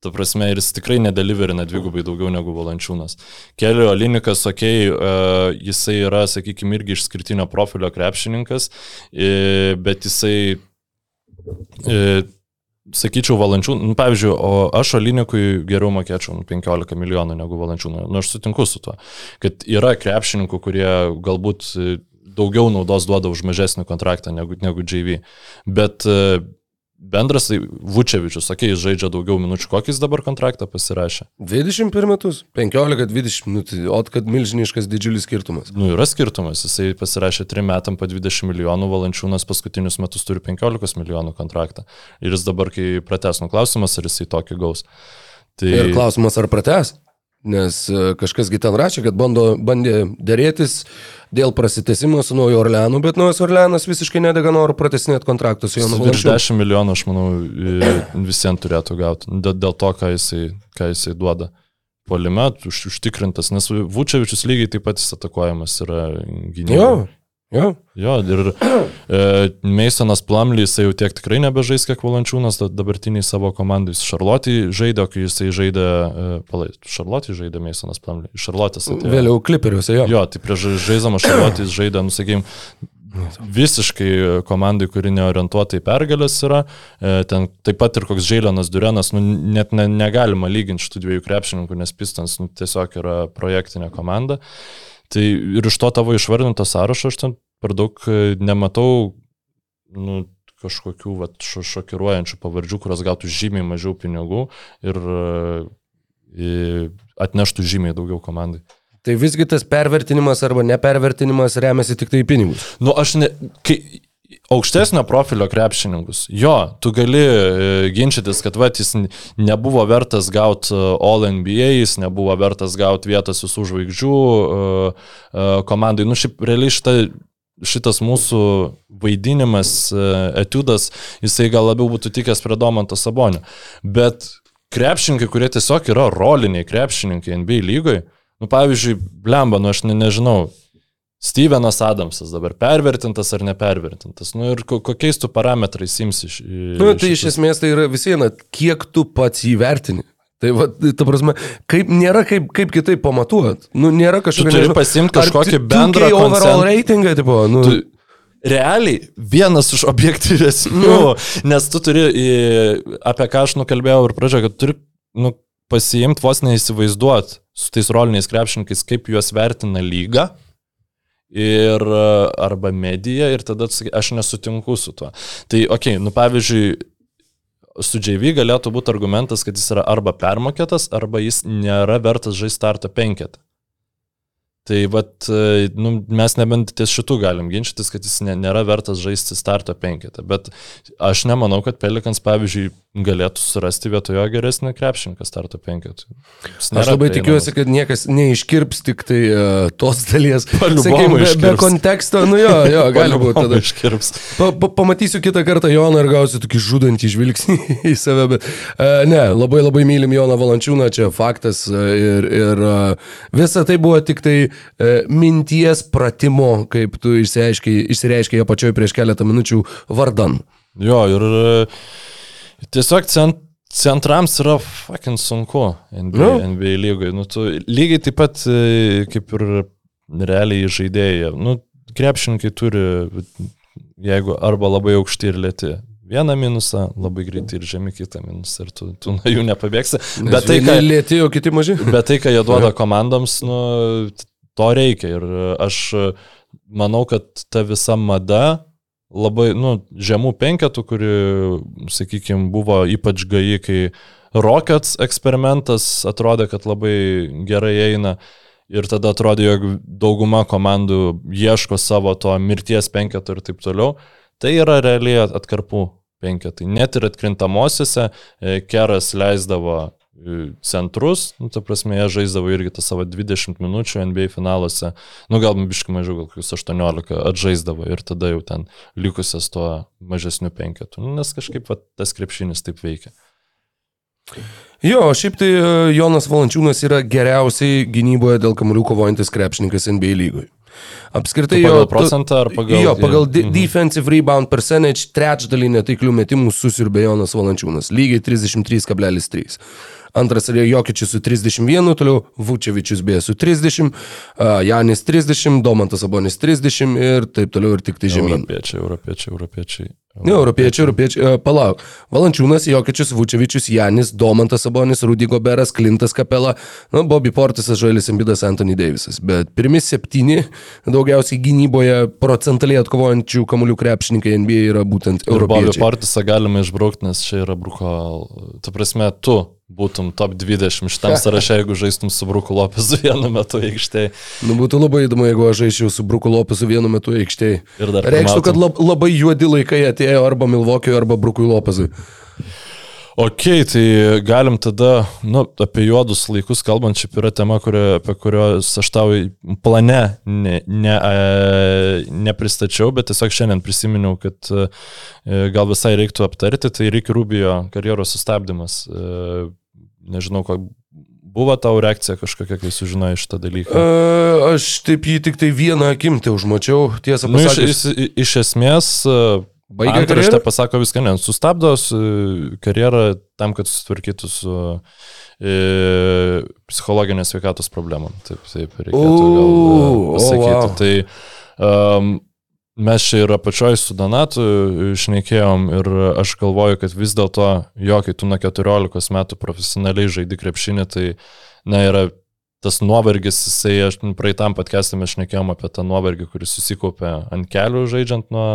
Speaker 4: Ta prasme, ir jis tikrai nedeliverina dvigubai daugiau negu Valančiūnas. Kelio Linikas, okei, okay, uh, jisai yra, sakykime, irgi išskirtinio profilio krepšininkas, uh, bet jisai, sakyčiau, Valančiūnas, nu, pavyzdžiui, o aš Olinikui geriau mokėčiau nu, 15 milijonų negu Valančiūną. Nu, aš sutinku su tuo, kad yra krepšininkų, kurie galbūt daugiau naudos duoda už mažesnį kontraktą negu, negu JV. Bet uh, Bendras tai Vučevičius, sakė, jis žaidžia daugiau minučių. Kokį jis dabar kontraktą pasirašė?
Speaker 3: 21 metus, 15-20 minutų, o kad milžiniškas didžiulis skirtumas.
Speaker 4: Nu, yra skirtumas, jisai pasirašė 3 metam po 20 milijonų, valančiūnas paskutinius metus turi 15 milijonų kontraktą. Ir jis dabar, kai prates, nu klausimas, ar jisai tokį gaus.
Speaker 3: Tai... Ir klausimas, ar prates? Nes e, kažkasgi ten rašė, kad bando, bandė dėrėtis dėl prasitesimo su Naujo Orleanu, bet Naujas Orleanas visiškai nedega noro pratesinėti kontraktus su Jonu
Speaker 4: Virš 10 milijonų, aš manau, visiems turėtų gauti. Dėl, to, ką jisai, ką jisai duoda. Polime už, užtikrintas, nes Vučevičius lygiai taip pat jis atakuojamas yra gynyboje.
Speaker 3: Jo.
Speaker 4: Jo, ir e, Meisonas Plumly, jisai jau tiek tikrai nebežais, kiek Valančiūnas dabartiniai savo komandai. Šarlotį žaidė, kai jisai žaidė, e, palai, Šarlotį žaidė Meisonas Plumly. Šarlotės atėjo.
Speaker 3: Vėliau kliperiuose, jo.
Speaker 4: Jo, tai prieš žaidžiamą Šarlotį žaidė, nusakym, visiškai komandai, kuri neorientuota į pergalės yra. E, ten taip pat ir koks Žailionas Durenas, nu, net ne, negalima lyginti šitų dviejų krepšininkų, nes Pistons nu, tiesiog yra projektinė komanda. Tai ir iš to tavo išvardinto sąrašo aš ten per daug e, nematau nu, kažkokių vat, šokiruojančių pavardžių, kurios gautų žymiai mažiau pinigų ir e, atneštų žymiai daugiau komandai.
Speaker 3: Tai visgi tas pervertinimas arba nepervertinimas remiasi tik tai į pinigus.
Speaker 4: Nu, aš ne. Kai, aukštesnio profilio krepšininkus. Jo, tu gali e, ginčytis, kad va, jis nebuvo vertas gauti e, All NBA, jis nebuvo vertas gauti vietos visų žvaigždžių e, komandai. Nu, šiaip realiai šitą šitas mūsų vaidinimas, etiudas, jisai gal labiau būtų tikęs prie Domanto Sabonio. Bet krepšininkai, kurie tiesiog yra roliniai krepšininkai NBA lygoje, nu pavyzdžiui, blemba, nu aš ne, nežinau, Stevenas Adamsas dabar pervertintas ar nepervertintas. Nu ir kokiais tu parametrais imsi iš...
Speaker 3: Nu, tai iš esmės tai yra visiena, kiek tu pats jį vertini. Tai va, ta prasme, kaip, nėra kaip, kaip kitaip pamatuot. Nu, nėra kažkokio...
Speaker 4: Tu turi pasimti kažkokį bendrą...
Speaker 3: overall reitingą, tipo, nu... Tu,
Speaker 4: realiai vienas iš objektyvesnių, nu. nes tu turi, apie ką aš nukalbėjau ir pradžioje, kad turi nu, pasiimti vos neįsivaizduot su tais roliniais krepšininkais, kaip juos vertina lyga ir arba medija ir tada aš nesutinku su tuo. Tai, okei, okay, nu pavyzdžiui, su JV galėtų būti argumentas, kad jis yra arba permokėtas, arba jis nėra vertas žaisti starto penketą. Tai vat, e, nu, mes nebent ties šitų galim ginčytis, kad jis nėra vertas žaisti starto penketą, bet aš nemanau, kad Pelikans, pavyzdžiui, galėtų surasti vietojo geresnį krepšininką starto penketą.
Speaker 3: Aš labai tikiuosi, kad niekas neiškirps tik tai uh, tos dalies.
Speaker 4: Sakykim,
Speaker 3: be, be konteksto, nu jo, jo gali būti tada.
Speaker 4: Iškirps.
Speaker 3: Pa, pa, pamatysiu kitą kartą Joną ir gausiu tokį žudantį žvilgsnį į save, bet uh, ne, labai labai mylim Joną Valančiūną, čia faktas uh, ir, ir uh, visa tai buvo tik tai uh, minties pratimo, kaip tu išsireiškiai apačioje prieš keletą minučių vardan.
Speaker 4: Jo, ir uh, Tiesiog cent, centrams yra fucking sunku NBA, no. NBA lygoje. Nu, tu, lygiai taip pat e, kaip ir realiai žaidėjai. Nu, krepšininkai turi, jeigu arba labai aukšti ir lėti. Vieną minusą, labai greitai ir žemį kitą minusą ir tu, tu nuo jų nepabėgsi.
Speaker 3: Nes bet tai, ką lėti, kiti maži.
Speaker 4: Bet tai, ką jie duoda komandoms, nu, to reikia. Ir aš manau, kad ta visa mada labai, nu, žemų penketų, kuri, sakykime, buvo ypač gai, kai Rockets eksperimentas atrodė, kad labai gerai eina. Ir tada atrodė, jog dauguma komandų ieško savo to mirties penketo ir taip toliau. Tai yra realiai atkarpų penketai. Net ir atkrintamosiose e, Keras leisdavo centrus, nu, ta prasme, jie žaisdavo irgi tą savo 20 minučių NBA finaluose, nu gal biškai mažiau, gal kokius 18 atžaisdavo ir tada jau ten likusias tuo mažesniu penketu, nu, nes kažkaip va, tas krepšinis taip veikia.
Speaker 3: Jo, šiaip tai e, Jonas Valančiūnas yra geriausiai gynyboje dėl kamurių kovojantis krepšininkas NBA lygoje. Apskritai
Speaker 4: tu pagal jo procentą ar pagal...
Speaker 3: Jo, pagal di mhm. defensive rebound percentage trečdalį netaiklių metimų susirbė Jonas Valančiūnas, lygiai 33,3. Antras Jokičius su 31, toliau Vučevičius beje su 30, Janis 30, Domantas Abonis 30 ir taip toliau ir tik tai žemyn.
Speaker 4: Europiečiai, europiečiai, europiečiai.
Speaker 3: Ne, europiečiai, europiečiai, palauk. Valančiūnas, Jokičius, Vučevičius, Janis, Domantas Abonis, Rudy Goberas, Klintas Kapela, nu, Bobby Portisas, Žoelis Embidas, Anthony Davisas. Bet pirmi septyni, daugiausiai gynyboje procentaliai atkovojančių kamuolių krepšininkai NBA yra būtent europiečiai.
Speaker 4: Bobby Portisą galima išbraukti, nes čia yra bruko, ta prasme, tu būtum top 20 šitam sąraše, jeigu žaistum su Bruku Lopesu vienu metu aikštėje.
Speaker 3: Nu, būtų labai įdomu, jeigu aš žaisčiau su Bruku Lopesu vienu metu aikštėje.
Speaker 4: Ir dar.
Speaker 3: Reikštų, kad lab, labai juodi laikai atėjo arba Milvokiui, arba Brukui Lopesui.
Speaker 4: Ok, tai galim tada, nu, apie juodus laikus kalbant, šiaip yra tema, kurio, apie kurios aš tau plane ne, ne, nepristačiau, bet tiesiog šiandien prisiminiau, kad e, gal visai reiktų aptarti, tai Ricky Rubio karjeros sustabdymas. E, nežinau, ko Buvo tau reakcija kažkokia, kai sužinojai šitą dalyką?
Speaker 3: Uh, aš taip jį tik tai vieną akimtį užmačiau, tiesą pasakius.
Speaker 4: Nu, iš, iš, iš esmės, Baigia karjerą. pasako viską, ne, sustabdo karjerą tam, kad susitvarkytų su e, psichologinės sveikatos problemom. Taip, taip reikėtų gal pasakyti. Oh, wow. Tai um, mes čia ir apačioj su Donatu šnekėjom ir aš galvoju, kad vis dėlto, jo, kai tu nuo 14 metų profesionaliai žaidi krepšinį, tai na, yra tas nuovargis, jisai, aš praeitam podcast'ame šnekėjom apie tą nuovargį, kuris susikaupė ant kelių žaidžiant nuo,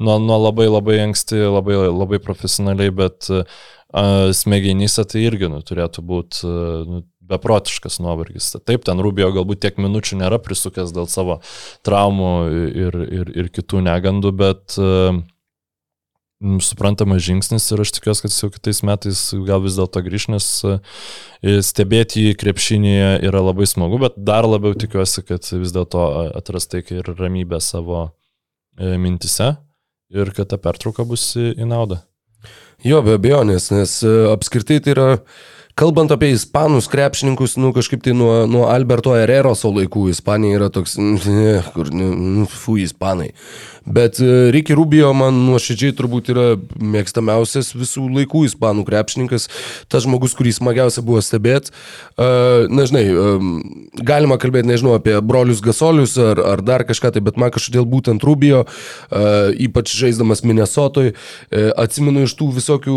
Speaker 4: nuo, nuo labai labai anksti, labai, labai profesionaliai, bet uh, smegenyse tai irgi nu, turėtų būti nu, beprotiškas nuovargis. Taip, ten Rubio galbūt tiek minučių nėra prisukęs dėl savo traumų ir, ir, ir kitų negandų, bet uh, suprantamas žingsnis ir aš tikiuosi, kad jau kitais metais gal vis dėlto grįž, nes e, stebėti jį krepšinėje yra labai smagu, bet dar labiau tikiuosi, kad vis dėlto atras tai ir ramybę savo e, mintise ir kad ta pertrauka bus į naudą.
Speaker 3: Jo, be abejonės, nes e, apskritai tai yra Kalbant apie ispanus krepšininkus, nu kažkaip tai nuo, nuo Alberto Herreroso laikų Ispanija yra toks, ne, kur, nu, fu, ispanai. Bet e, Ricky Rubio man nuoširdžiai turbūt yra mėgstamiausias visų laikų ispanų krepšininkas, tas žmogus, kurį smagiausia buvo stebėti. Uh, na, žinai, um, galima kalbėti, nežinau, apie brolius Gasolius ar, ar dar kažką tai, bet man kažkodėl būtent Rubio, ypač žaisdamas Minnesotoj, atsimenu iš tų visokių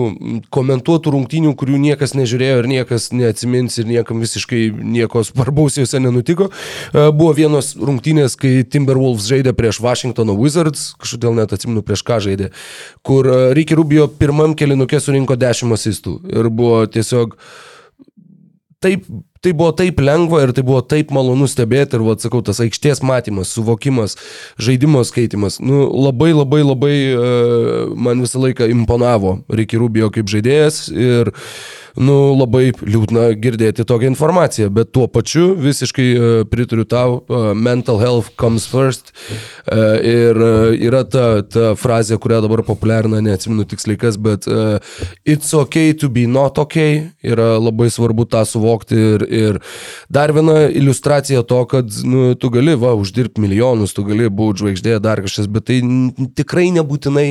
Speaker 3: komentuotų rungtynių, kurių niekas nežiūrėjo ir niekas neatsimins ir niekam visiškai nieko svarbaus juose nenutiko. Buvo vienos rungtynės, kai Timberwolves žaidė prieš Washingtono Wizards Wizards, kažkodėl net atsimenu prieš ką žaidė, kur e, Ricky Rubio pirmam kelinukė surinko 10 asistų ir buvo tiesiog taip, tai buvo taip lengva ir tai buvo taip malonu stebėti ir, vad sakau, tas aikštės matymas, suvokimas, žaidimo skaitimas, nu, labai labai labai uh, man visą laiką imponavo Ricky Rubio kaip žaidėjas ir nu, labai liūdna girdėti tokią informaciją, bet tuo pačiu visiškai uh, pritariu tau, uh, mental health comes first. Uh, ir yra ta, ta frazė, kurią dabar populiarina, neatsimenu tiksliai kas, bet it's okay to be not okay, yra labai svarbu tą suvokti ir, ir dar viena iliustracija to, kad nu, tu gali, va, uždirbti milijonus, tu gali būti žvaigždė, dar kažkas, bet tai tikrai nebūtinai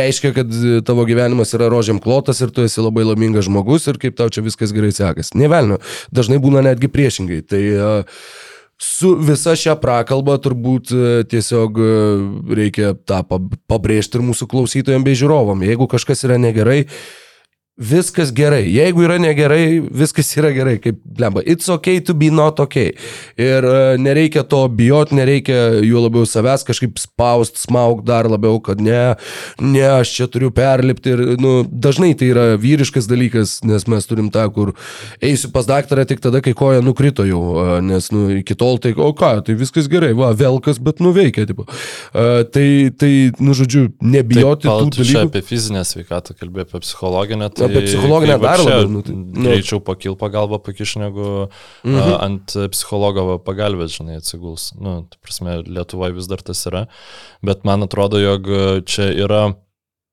Speaker 3: reiškia, kad tavo gyvenimas yra rožiam klotas ir tu esi labai laimingas žmogus ir kaip tau čia viskas gerai sekasi. Nevelnio, dažnai būna netgi priešingai. Tai uh, su visa šią prakalbą turbūt e, tiesiog e, reikia tą pab- pabrėžti ir mūsų klausytojams bei žiūrovam. Jeigu kažkas yra negerai, viskas gerai. Jeigu yra negerai, viskas yra gerai. Kaip lemba, it's okay to be not okay. Ir e, nereikia to bijot, nereikia juo labiau savęs kažkaip spaust, smaug dar labiau, kad ne, ne, aš čia turiu perlipti. Ir nu, dažnai tai yra vyriškas dalykas, nes mes turim tą, kur eisiu pas daktarą tik tada, kai koja nukrito jau, e, nes nu, iki tol tai, o ką, tai viskas gerai, va, velkas, bet nuveikia. Tipo. E, Tai, tai, nu, žodžiu, nebijoti
Speaker 4: Taip,
Speaker 3: tų
Speaker 4: tu čia
Speaker 3: dalykų.
Speaker 4: apie fizinę sveikatą kalbėjai, apie psichologinę. Tai
Speaker 3: Apie psichologinę
Speaker 4: tai va
Speaker 3: dar labiau, nu, tai- nu.
Speaker 4: Greičiau pakil pagalbą pakiš negu mhm. a, ant psichologo pagalbės, žinai, atsiguls. Nu, tai prasme, Lietuvoje vis dar tas yra. Bet man atrodo, jog čia yra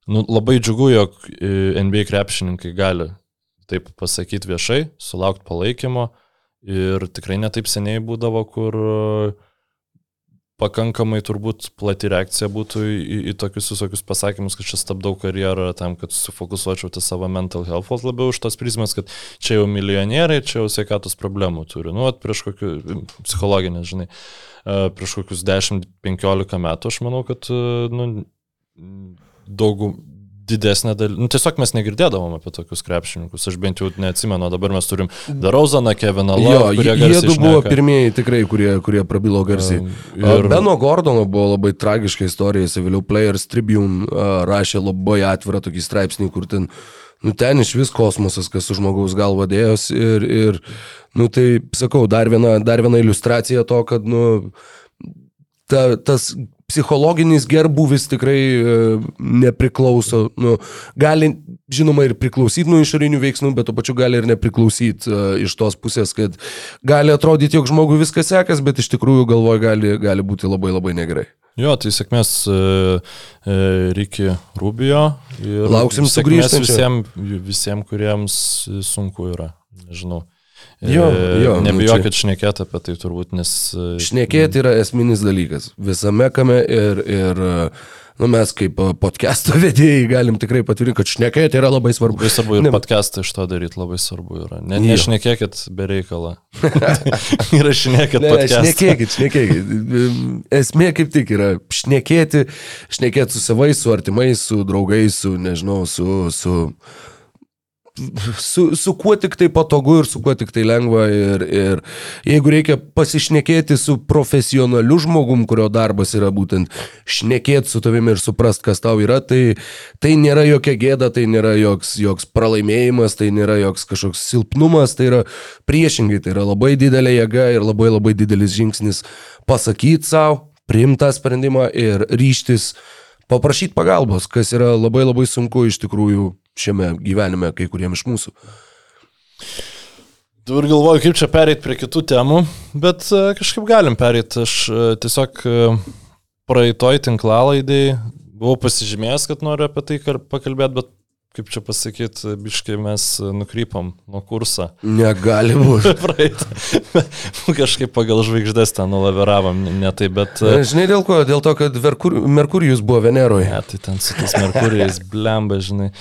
Speaker 4: nu, labai džiugu, jog e, NBA krepšininkai gali taip pasakyti viešai, sulaukti palaikymo. Ir tikrai netaip seniai būdavo, kur e, pakankamai turbūt plati reakcija būtų į, į, į tokius visokius pasakymus, kad čia stabdau karjerą tam, kad sufokusuočiau tą savo mental health, labiau už tos prizmės, kad čia jau milijonieriai, čia jau sveikatos problemų turi. Nu, at prieš kokių psichologinės, žinai, e, prieš kokius 10-15 metų aš manau, kad e, nu, daugų didesnė dalis. Nu, tiesiog mes negirdėdavom apie tokius krepšininkus. Aš bent jau neatsimenu, dabar mes turim Darauzaną, Keviną kurie
Speaker 3: jie
Speaker 4: garsiai
Speaker 3: du buvo pirmieji tikrai, kurie, kurie prabilo garsiai.
Speaker 4: Ir-
Speaker 3: Ir... Beno Gordono buvo labai tragiška istorija, jis vėliau Players Tribune rašė labai atvirą tokį straipsnį, kur ten, nu ten iš vis kosmosas, kas su žmogaus galva dėjos ir, ir nu tai, sakau, dar viena, dar viena iliustracija to, kad, nu, ta, tas psichologinis gerbuvis tikrai e, nepriklauso, nu, gali, žinoma, ir priklausyti nuo išorinių veiksmų, bet tuo pačiu gali ir nepriklausyti e, iš tos pusės, kad gali atrodyti, jog žmogui viskas sekas, bet iš tikrųjų galvoje gali, gali būti labai labai negerai.
Speaker 4: Jo, tai sėkmės uh, Riki Rubio. Ir
Speaker 3: Lauksim sugrįžtančio.
Speaker 4: visiems, visiems, kuriems sunku yra. Nežinau.
Speaker 3: Jo,
Speaker 4: E,
Speaker 3: jo, nu
Speaker 4: Nebijokit šnekėti apie tai turbūt, nes... e,
Speaker 3: Šnekėti yra esminis dalykas visame kame ir, ir nu, mes kaip podcast'o vedėjai galim tikrai patvirtinti, kad šnekėti yra labai svarbu.
Speaker 4: Labai svarbu ir
Speaker 3: Ne-
Speaker 4: podcastą iš to daryti, labai svarbu yra. Ne,
Speaker 3: Jo.
Speaker 4: nešnekėkit be reikalo. Įrašinėkit
Speaker 3: Ne,
Speaker 4: podcastą.
Speaker 3: šnekėkit, šnekėkit. Esmė kaip tik yra šnekėti, šnekėti su savais, su artimais, su draugais, su, nežinau, su, su, su, su kuo tik tai patogu ir su kuo tik tai lengva. Ir, ir jeigu reikia pasišnekėti su profesionaliu žmogum, kurio darbas yra būtent šnekėti su tavimi ir suprast, kas tau yra, tai, tai nėra jokia gėda, tai nėra joks, joks pralaimėjimas, tai nėra joks kažkoks silpnumas, tai yra priešingai, tai yra labai didelė jėga ir labai labai didelis žingsnis pasakyti savo, priimti tą sprendimą ir ryštis paprašyti pagalbos, kas yra labai labai sunku iš tikrųjų šiame gyvenime kai kuriems iš mūsų.
Speaker 4: Dabar galvoju, kaip čia pereiti prie kitų temų, bet e, kažkaip galim pereiti. Aš e, tiesiog e, praeitoj tinklalaidai buvau pasižymėjęs, kad noriu apie tai pakalbėti, bet kaip čia pasakyti, biškai mes nukrypom nuo kurso.
Speaker 3: Negali būti.
Speaker 4: Praeitą. Kažkaip pagal žvaigždės ten nulaviravom, ne, tai, bet...
Speaker 3: Žinai dėl ko? Dėl to, kad Merkur, Merkurijus buvo Veneroje.
Speaker 4: Ne, tai ten su tais Merkurijais blemba, žinai.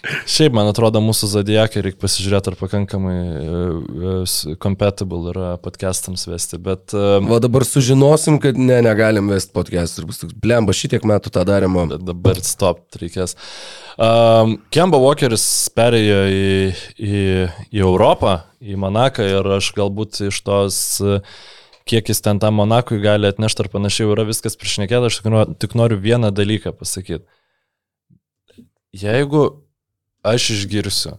Speaker 4: Šiaip, man atrodo, mūsų zodiakai reikia pasižiūrėti, ar pakankamai uh, compatible yra podcastams vesti, bet uh,
Speaker 3: Va dabar sužinosim, kad ne, negalim vesti podcast ir bus toks, blemba, šitiek metų tą darėmo.
Speaker 4: dabar stop reikės. Um, Kemba Walkeris perėjo į, į, į Europą, į Monaką ir aš galbūt iš tos uh, kiek jis ten tam Monakui gali atnešti ar panašiai, yra viskas priešnekėta, aš tik noriu, tik noriu vieną dalyką pasakyti. Jeigu aš išgirsiu,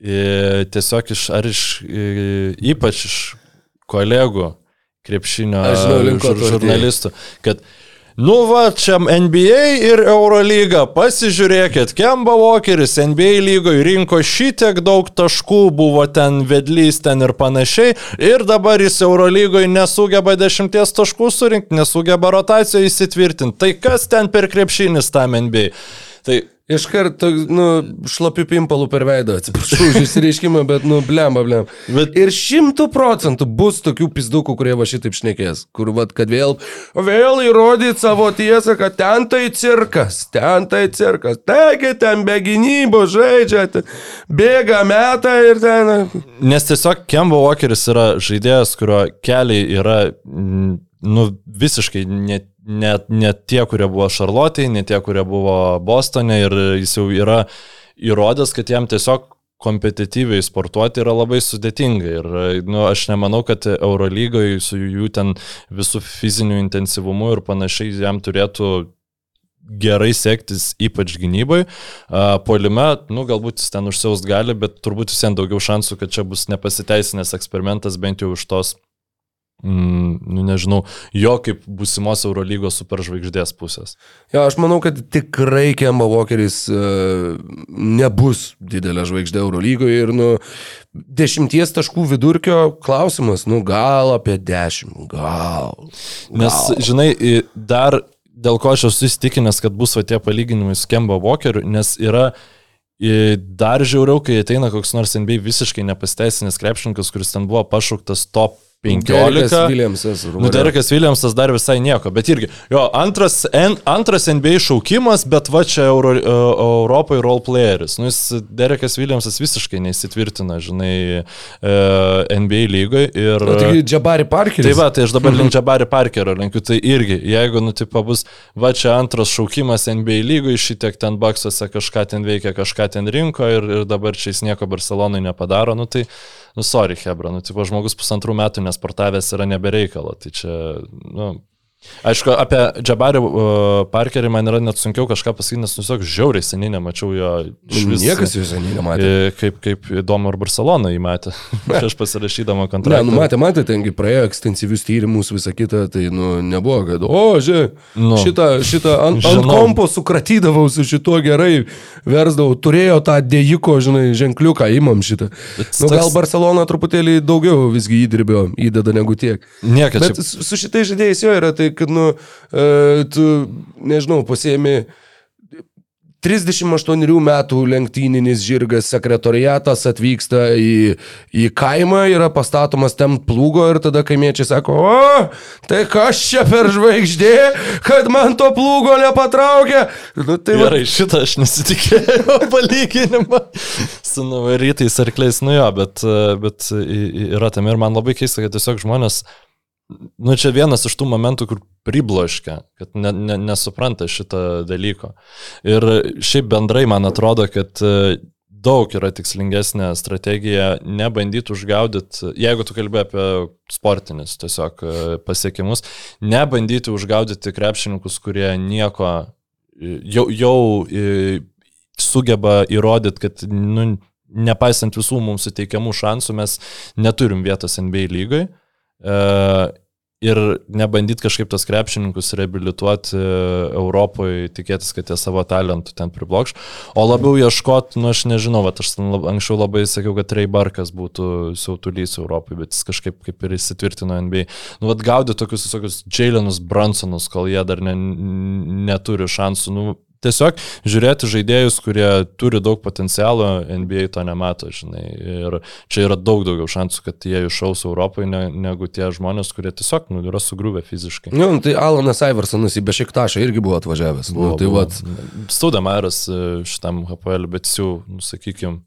Speaker 4: e, tiesiog iš, ar iš, ypač iš kolegų krepšinio
Speaker 3: žinau,
Speaker 4: žur- žurnalistų, kad Nu va, čia NBA ir Eurolyga, pasižiūrėkit, Kemba Walkeris NBA lygoje rinko šitiek daug taškų, buvo ten vedlys ten ir panašiai, ir dabar jis Eurolygoje nesugeba dešimties taškų surinkti, nesugeba rotacijoje įsitvirtinti. Tai kas ten per krepšinis tam NBA? Tai
Speaker 3: Iš karto, nu, šlapiu pimpalų per veidą, atsiprašau už išsireiškimą, bet, nu, blemba, blem.
Speaker 4: Bet-
Speaker 3: Ir šimtų procentų bus tokių pizdukų, kurie va šitaip šnekės, kur, va, kad vėl, vėl įrodyti savo tiesą, kad ten tai cirkas, ten tai cirkas, taigi ten be gynybos žaidžia, bėga metą ir ten.
Speaker 4: Nes tiesiog Kemba Walkeris yra žaidėjas, kurio keliai yra mm, nu, visiškai ne, ne, ne tie, kurie buvo Šarlotėje, ne tie, kurie buvo Bostone ir jis jau yra įrodęs, kad jam tiesiog kompetityviai sportuoti yra labai sudėtinga. Ir nu, aš nemanau, kad Eurolygoje su jų ten visų fiziniu intensyvumu ir panašiai jam turėtų gerai sektis, ypač gynybai. Polime, nu, galbūt jis ten užsiaus gali, bet turbūt vis vien daugiau šansų, kad čia bus nepasiteisinęs eksperimentas bent jau iš tos, mm, nu, nežinau, jo kaip būsimos Eurolygos superžvaigždės pusės.
Speaker 3: Jo, aš manau, kad tikrai Kemba Walkeris uh, nebus didelė žvaigždė Eurolygoje ir, nu, dešimties taškų vidurkio klausimas, nu, gal apie dešimt, gal.
Speaker 4: Nes,
Speaker 3: gal.
Speaker 4: žinai, i- dar dėl ko aš esu įsitikinęs, kad bus va tie palyginimai su Kemba Walkeriu, nes yra dar žiauriau, kai ateina koks nors NBA visiškai nepasteisinęs krepšininkas, kuris ten buvo pašauktas top 15.
Speaker 3: Derekas Williamsas.
Speaker 4: Nu. Derekas Williamsas dar visai nieko, bet irgi, jo, antras, N, antras NBA šaukimas, bet va čia Euro, uh, Europoje role playeris. Nu, jis, Derekas Williamsas visiškai neįsitvirtina, žinai, uh, NBA lygoje. Ir,
Speaker 3: O taigi Jabari Parkeris.
Speaker 4: Tai va, tai aš dabar link Jabari Parkerio linkiu, tai irgi, jeigu, nu, tipo, bus, va čia antras šaukimas NBA lygoje, šitiek ten baksuose kažką ten veikia, kažką ten rinko ir, ir dabar čia jis nieko Barcelonai nepadaro, nu tai, nu, sorry, Hebra, nu, tipo, žmogus pusantrų metų nesportavęs yra nebereikalo, tai čia, nu, Aišku, apie Džabarį uh, Parkerį man yra net sunkiau kažką pasakyti, nes tiesiog žiauriai seniai nemačiau jo iš vis.
Speaker 3: Niekas jo seniai nematė.
Speaker 4: E, Kaip, kaip įdomu ir Barcelona įmatė, prieš pasirašydama
Speaker 3: Ne,
Speaker 4: kontraktą.
Speaker 3: nu matė, matė, tengi praėjo ekstensyvius tyrimus, visą kitą, tai nu, nebuvo, kad, o, žiūrėk,
Speaker 4: Nu.
Speaker 3: nu, šitą, šitą ant, ant
Speaker 4: Žinau.
Speaker 3: kompo sukratydavau su šituo gerai, versdavau, turėjo tą dėjiko, žinai, ženkliuką, imam šitą.
Speaker 4: Bet
Speaker 3: Nu, gal Barcelona truputėlį daugiau visgi įdirbio įdeda negu tiek.
Speaker 4: Niekad
Speaker 3: Bet
Speaker 4: čia.
Speaker 3: su su šitais žaidėjais jo yra tai, kad, nu, e, tu, nežinau, pasiemi 38 metų lenktyninis žirgas sekretoriatas atvyksta į, į kaimą, yra pastatomas ten plūgo ir tada kaimiečiai sako, o, tai kas čia per žvaigždė, kad man to plūgo nepatraukė. Nu, tai va,
Speaker 4: Gerai, šitą aš nesitikėjau palyginimą su nuvarytais arkliais, nu jo, bet, bet i- i- yra tam ir man labai keista, kad tiesiog žmonės, nu čia vienas iš tų momentų, kur pribloškia, kad ne, ne, nesupranta šitą dalyko. Ir šiaip bendrai man atrodo, kad e, daug yra tikslingesnė strategija nebandyti užgaudyti, jeigu tu kalbė apie sportinius tiesiog e, pasiekimus, nebandyti užgaudyti krepšininkus, kurie nieko e, jau, jau sugeba įrodyti, kad nu, nepaisant visų mums suteikiamų šansų, mes neturim vietos NBA lygai. E, ir nebandyti kažkaip tos krepšininkus reabilituoti Europoje, tikėtis, kad jie savo talentų ten priblokš, o labiau ieškoti, nu aš nežinau, bet aš anksčiau labai sakiau, kad Ray Barkas būtų siautulys Europoje, bet jis kažkaip kaip ir įsitvirtino NBA. Nu, vad gaudė tokius visokius Jalenus Brunsonus, kol jie dar ne, neturi šansų. Nu, Tiesiog žiūrėti žaidėjus, kurie turi daug potencialo, NBA to nemato, žinai. Ir čia yra daug daugiau šansų, kad jie išaus Europoje, ne, negu tie žmonės, kurie tiesiog nu, yra sugrūvę fiziškai.
Speaker 3: nu, tai Alanas Iversonas į Bešiktašą irgi buvo atvažiavęs. Nu, tai va,
Speaker 4: Staudamaras šitam HPL, bet jau, nu, sakykime,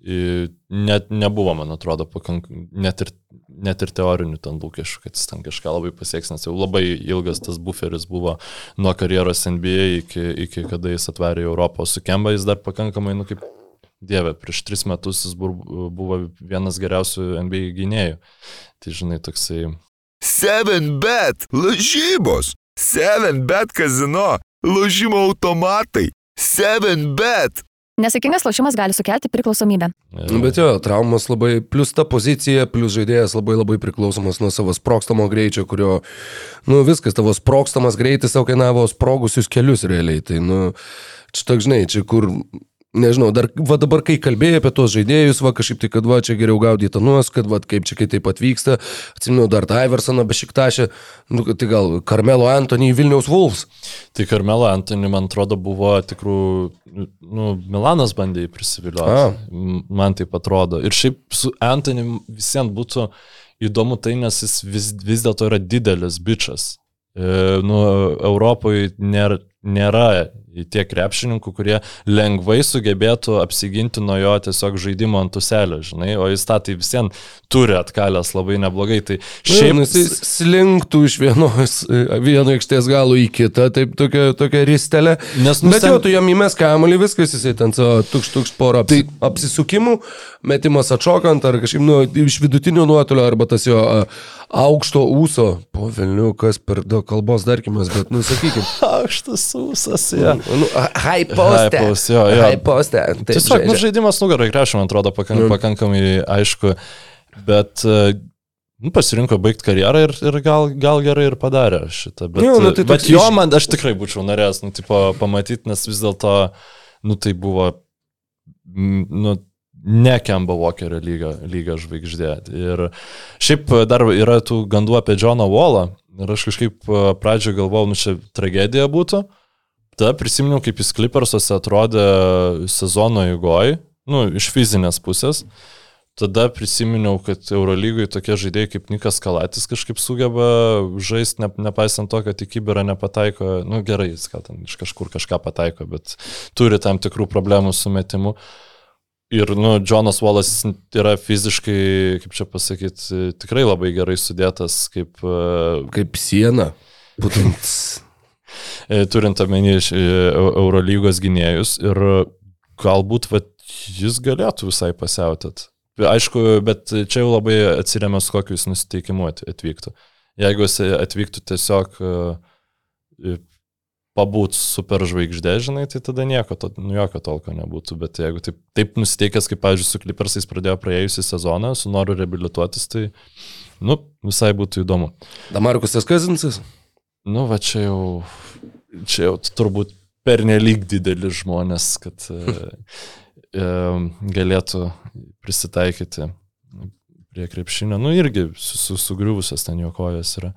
Speaker 4: net nebuvo, man atrodo, pakankamai, net ir, net ir teorinių ten lūkesčių, kad jis ten kažką labai pasieks, nes jau labai ilgas tas buferis buvo nuo karjeros NBA iki, iki kada jis atvarė Europą, o su Kemba jis dar pakankamai, nu kaip Dieve, prieš tris metus jis buvo vienas geriausių NBA gynėjų. Tai žinai, toksai
Speaker 1: 7bet lažybos, 7bet kazino, lažymo automatai, 7bet.
Speaker 2: Nesėkmingas lošimas gali sukelti priklausomybę.
Speaker 3: Nu, bet jo, traumas labai, plus ta pozicija, plus žaidėjas labai labai priklausomas nuo savo sprokstamo greičio, kurio, nu viskas, tavo sprokstamas greitis tau kainavo sprogusius kelius realiai. Tai, nu, čia toks, žinai, čia kur Nežinau, dar, va dabar, kai kalbėjai apie tos žaidėjus, va kažkaip tai, kad va čia geriau gaudyti nuos, kad va kaip čia kai taip pat vyksta, atsimenu dar tą Iversoną bešiktašę, nu, tai gal Karmelo Antony Vilniaus Wolves.
Speaker 4: Tai Karmelo Antony, man atrodo, buvo tikrų, nu, Milanas bandė jį prisivilioti. Man taip atrodo. Ir šiaip su Antony visiems būtų įdomu tai, nes jis vis, vis dėlto yra didelis bičias. E, nu, Europoje nėra, nėra tiek krepšininkų, kurie lengvai sugebėtų apsiginti nuo jo tiesiog žaidimo antuselio, žinai, o jis tą tai visiems turi atkalęs labai neblogai. Tai
Speaker 3: šiaip... Nu, jis slinktų iš vienos, vieno aikštės galo į kitą, taip tokia, tokia ristelė. Nes, nu, Bet jau tu jam įmes kamuolį, viskas jisai ten savo tukš tukš porą tai... apsisukimų, metimas atšokant ar kažkaip nu, iš vidutinio nuotolio arba tas jo aukšto ūso, po Vilnių, kas per daug kalbos darkimas, bet nusakykim.
Speaker 4: Aukštas ūsas, ja.
Speaker 3: Nu, high post.
Speaker 4: High post, jo, jo.
Speaker 3: High post.
Speaker 4: Tiesiog, nu, žaidimas nugarai krešim, man atrodo, pakank, mm. pakankamai aišku, bet nu, pasirinko baigti karjerą ir, ir gal, gal gerai ir padarė šitą. Bet, jo, nu, tai bet jo, man aš tikrai būčiau norėjęs, nu, tipo, pamatyti, nes vis dėlto, nu, tai buvo, nu, ne Kemba Walkerio lygio, lygio žvaigždė. Ir šiaip dar yra tų gandų apie Johną Wallą. Ir aš kažkaip pradžioje galvojau, nu čia tragedija būtų. Tada prisiminiau, kaip jis Clippersuose atrodė sezono įgoj, nu, iš fizinės pusės. Tada prisiminiau, kad Eurolygoje tokie žaidėjai kaip Nikas Kalatis kažkaip sugeba žaisti, ne, nepaisant to, kad į kiberą nepataiko, nu gerai, jis gal ten iš kažkur kažką pataiko, bet turi tam tikrų problemų su metimu. Ir, nu, Jonas Wallace yra fiziškai, kaip čia pasakyti, tikrai labai gerai sudėtas kaip... E,
Speaker 3: kaip siena. Būtent.
Speaker 4: E, turint omeny e, Eurolygos gynėjus ir galbūt va, jis galėtų visai pasiautit. Aišku, bet čia jau labai atsiriamė su kokiu jis nusiteikimu atvyktų. Jeigu jis atvyktų tiesiog pabūt super žvaigždė, žinai, tai tada nieko, to, nu, jokio tolko nebūtų. Bet jeigu taip, taip nusiteikęs, kaip, pavyzdžiui, su Clippersais pradėjo praėjusią sezoną, su noru reabilituotis, tai, nu, visai būtų įdomu.
Speaker 3: Damarkusas Kazinsas?
Speaker 4: Nu, va čia jau, čia jau turbūt pernelyg didelis žmonės, kad e, e, galėtų prisitaikyti prie krepšinio. Nu, irgi sugriuvusios ten jo kojas yra.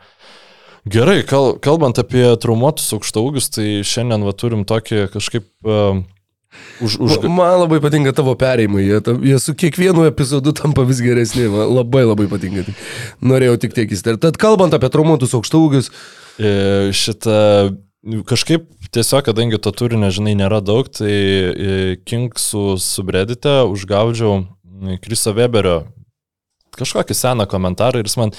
Speaker 4: Gerai, kal, kalbant apie traumuotus aukštaugius, tai šiandien va, turim tokį kažkaip... Uh,
Speaker 3: Už, už... Man labai patinka tavo perėjimai, jie, jie su kiekvienu epizodu tampa vis geresni, man labai labai patinka. Norėjau tik tiek įsiterti. Tad kalbant apie traumuotus aukštaugius.
Speaker 4: E, šitą kažkaip tiesiog, kadangi to turinio, žinai, nėra daug, tai e, Kingsų subredite užgaudžiau Kriso Weberio kažkokį seną komentarą ir jis man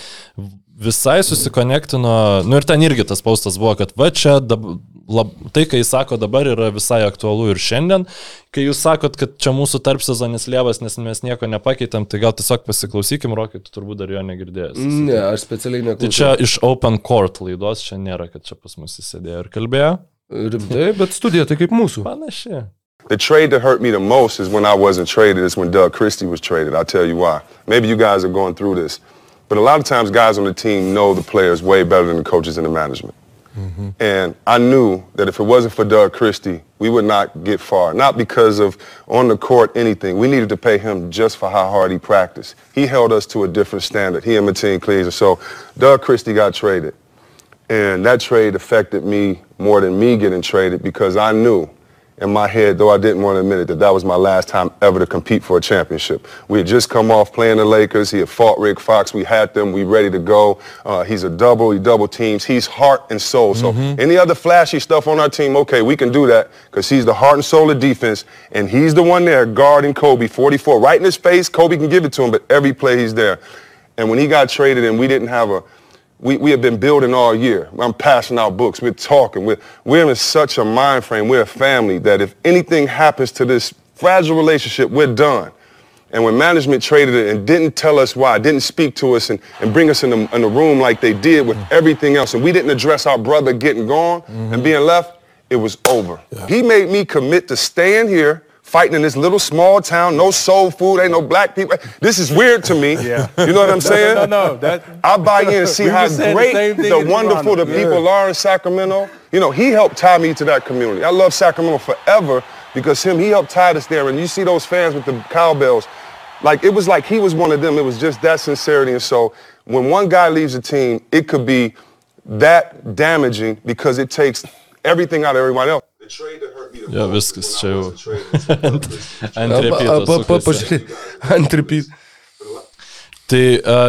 Speaker 4: visai susikonektino, nu ir ten irgi tas paustas buvo, kad va čia dab, lab, tai, kai jis sako dabar, yra visai aktualu ir šiandien. Kai jūs sakot, kad čia mūsų tarp sezonis lievas, nes mes nieko nepakeitėm, tai gal tiesiog pasiklausykim, Rokai, tu turbūt dar jo negirdėjęs.
Speaker 3: Ne, aš specialiai neklausiau.
Speaker 4: Tai čia iš Open Court laidos, čia nėra, kad čia pas mus įsėdėjo ir kalbėjo.
Speaker 3: Rimtai, bet studija tai kaip mūsų.
Speaker 4: Panašiai.
Speaker 5: The trade that hurt me the most is when I wasn't traded, is when Doug Christie was traded. I'll tell you why. Maybe you guys are going through this. But a lot of times, guys on the team know the players way better than the coaches and the management. Mm-hmm. And I knew that if it wasn't for Doug Christie, we would not get far. Not because of on the court anything. We needed to pay him just for how hard he practiced. He held us to a different standard. He and Mateen Cleaves. So Doug Christie got traded. And that trade affected me more than me getting traded because I knew in my head, though I didn't want to admit it, that that was my last time ever to compete for a championship. We had just come off playing the Lakers. He had fought Rick Fox. We had them. We ready to go. Uh, he's a double. He double teams. He's heart and soul. So mm-hmm. any other flashy stuff on our team, okay, we can do that because he's the heart and soul of defense, and he's the one there guarding Kobe, 44, right in his face. Kobe can give it to him, but every play he's there. And when he got traded and we didn't have a we, we have been building all year. I'm passing out books. We're talking. We're, we're in such a mind frame. We're a family that if anything happens to this fragile relationship, we're done. And when management traded it and didn't tell us why, didn't speak to us and, and bring us in the, in the room like they did with everything else, and we didn't address our brother getting gone mm-hmm. and being left, it was over. Yeah. He made me commit to staying here fighting in this little small town, no soul food, ain't no black people. This is weird to me.
Speaker 6: Yeah.
Speaker 5: You know what I'm saying?
Speaker 6: No, no, no. That,
Speaker 5: I buy in and see
Speaker 6: We
Speaker 5: how
Speaker 6: just said the
Speaker 5: great, the
Speaker 6: in
Speaker 5: wonderful the people
Speaker 6: Yeah.
Speaker 5: are in Sacramento. You know, he helped tie me to that community. I love Sacramento forever because him, he helped tie us there. And you see those fans with the cowbells. Like, it was like he was one of them. It was just that sincerity. And so when one guy leaves a team, it could be that damaging because it takes everything out of everybody else. The trade
Speaker 4: Jo, viskas
Speaker 5: is
Speaker 4: čia jau.
Speaker 5: wasn't traded.
Speaker 4: Ant
Speaker 3: Pa-
Speaker 4: repito
Speaker 3: pa- pa-
Speaker 4: sukasi.
Speaker 3: pažiūrėk, Ant repeat.
Speaker 4: Tai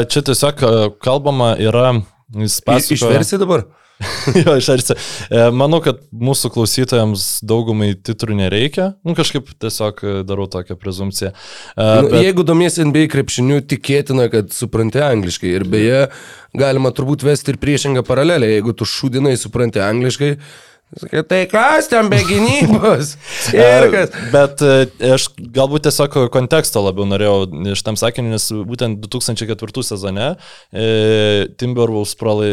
Speaker 4: čia tiesiog kalbama yra, pasakoja.
Speaker 3: Išversi dabar?
Speaker 4: jo, išversi. E, Manau, kad mūsų klausytojams daugumai titrų nereikia. Nu, kažkaip tiesiog e, darau tokią prezumciją. E,
Speaker 3: Nu,
Speaker 4: bet-
Speaker 3: Jeigu domiesi NBA krepšiniu, tikėtina, kad supranti angliškai. Ir beje, galima turbūt vesti ir priešingą paralelę. Jeigu tu šūdinai supranti angliškai, sakai, tai kas ten be gynybos? Ir kas?
Speaker 4: E, Bet e, aš galbūt tiesiog konteksto labiau norėjau iš tam sakiniu, nes būtent 2004 sezone e, Timberwolves pralai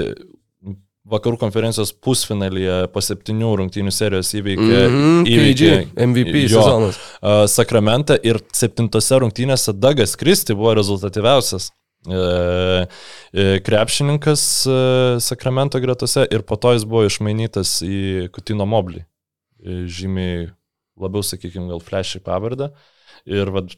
Speaker 4: vakarų konferencijos pusfinalyje po septynių rungtynių serijos įveikė,
Speaker 3: Mhm, KG, MVP sezonas.
Speaker 4: e, Sakramentą ir septintose rungtynėse Dagas Kristi buvo rezultatyviausias. E, e, krepšininkas e, Sakramento gretose ir po to jis buvo išmainytas į Kutino Moblį. Žymiai labiau, sakykime, gal flashy pavardę. Ir vat,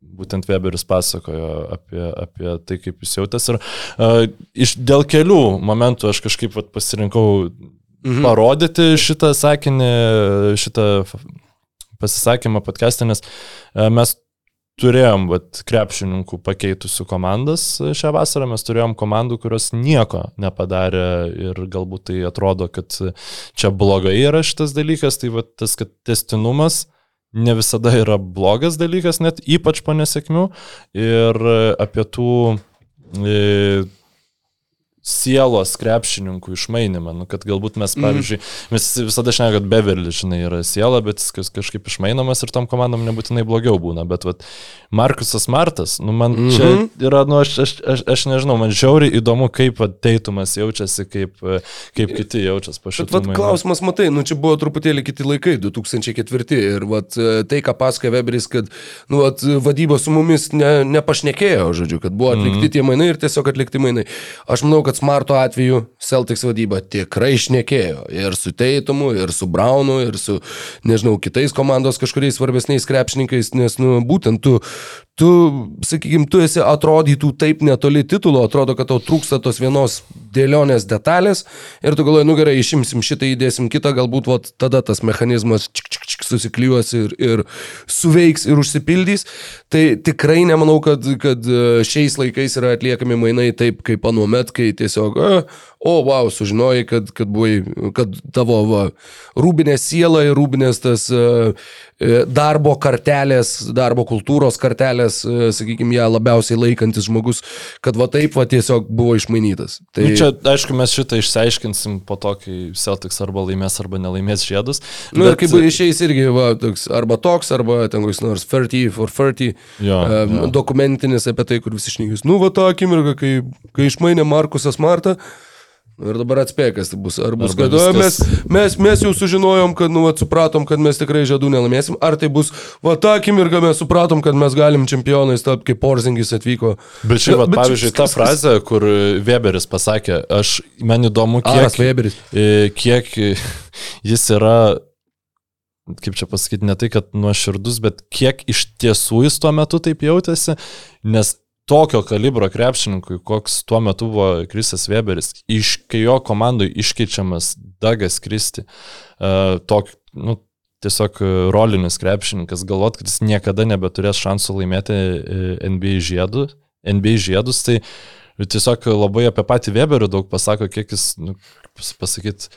Speaker 4: būtent Weberis pasakojo apie, apie tai, kaip jis jautėsi. Ir uh, iš, dėl kelių momentų aš kažkaip vat, pasirinkau mhm. parodyti šitą sakinį, šitą pasisakymą podcast'e, nes uh, mes turėjom vat, krepšininkų pakeitusių komandas šią vasarą, mes turėjom komandų, kurios nieko nepadarė ir galbūt tai atrodo, kad čia blogai yra šitas dalykas, tai vat, tas, kad testinumas ne visada yra blogas dalykas, net ypač po nesėkmių. Ir apie tų e, sielos krepšininkų išmainimą, nu, kad galbūt mes, pavyzdžiui, mes visada šnekame, kad Beverly, žinai, yra siela, bet jis kažkaip išmainomas ir tom komandom nebūtinai blogiau būna, bet vat, Markusas Martas, nu, man mm -hmm. čia yra, nu, aš, aš, aš, aš nežinau, man žiauriai įdomu, kaip Teitumas jaučiasi, kaip, kaip kiti jaučiasi po
Speaker 3: Bet
Speaker 4: šito.
Speaker 3: vat, klausimas, matai, nu čia buvo truputėlį kiti laikai, 2004 ir vat, e, tai, ką pasakoja Weberis, kad nu, vat, vadyba su mumis ne, nepašnekėjo, žodžiu, kad buvo atlikti mm. tie mainai ir tiesiog atlikti mainai. Aš manau, kad Smarto atveju Celtics vadyba tikrai šnekėjo ir su Teitumu, ir su Braunu, ir su, nežinau, kitais komandos kažkuriais svarbesniais krepšininkais, nes, nu, būtent tu, tu, sakykime, tu esi atrodytų taip netoli titulo, atrodo, kad tau trūksta tos vienos dėlionės detalės ir tu galvoji, nu gerai, išimsim šitą, įdėsim kitą, galbūt vat, tada tas mechanizmas čik, susiklijuos ir, ir suveiks ir užsipildys. Tai tikrai nemanau, kad, kad e, šiais laikais yra atliekami mainai taip, kaip anuomet, kai tiesiog, e, o, wow, sužinojai, kad, kad, buvai, kad tavo va, rūbinės siela ir rūbinės tas e, darbo kartelės, darbo kultūros kartelės, e, sakykime, ją labiausiai laikantis žmogus, kad va taip va tiesiog buvo išmainytas. Tai
Speaker 4: Nu, čia, aišku, mes šitą išsiaiškinsim po to, kai Celtics arba laimės, arba nelaimės žiedus.
Speaker 3: Nu, ir kaip išeis irgi, va, toks, arba toks, arba ten koks nors 30 for 30
Speaker 4: Jo,
Speaker 3: um,
Speaker 4: jo.
Speaker 3: dokumentinis apie tai, kur visi šnygis. Nu, va, tą akimirką, kai, kai išmainė Markusas Martą. Ir dabar atspėk, kas tai bus. Ar bus,
Speaker 4: Arba
Speaker 3: kad "O, mes,
Speaker 4: viskas-
Speaker 3: mes, mes jau sužinojom, kad, nu, va, supratom, kad mes tikrai žiedų nelaimėsim. Ar tai bus, va, tą akimirką mes supratom, kad mes galim čempionais tapti, kaip Porzingis atvyko.
Speaker 4: Bet šiaip, vat,
Speaker 3: Bet
Speaker 4: pavyzdžiui, ta
Speaker 3: viskas-
Speaker 4: frazė, kur Weberis pasakė, aš, man įdomu, kiek, e, kiek jis yra, kaip čia pasakyti, ne tai, kad nuoširdus, bet kiek iš tiesų jis tuo metu taip jautėsi, nes tokio kalibro krepšininkui, koks tuo metu buvo Krisas Weberis, iš, kai jo komandai iškeičiamas Dagas Kristi, uh, tok, nu, tiesiog rolinis krepšininkas, galvot, kad jis niekada nebeturės šansų laimėti e, NBA žiedus, NBA žiedus tai tiesiog labai apie patį Weberį daug pasako, kiek jis, nu, pasakyti,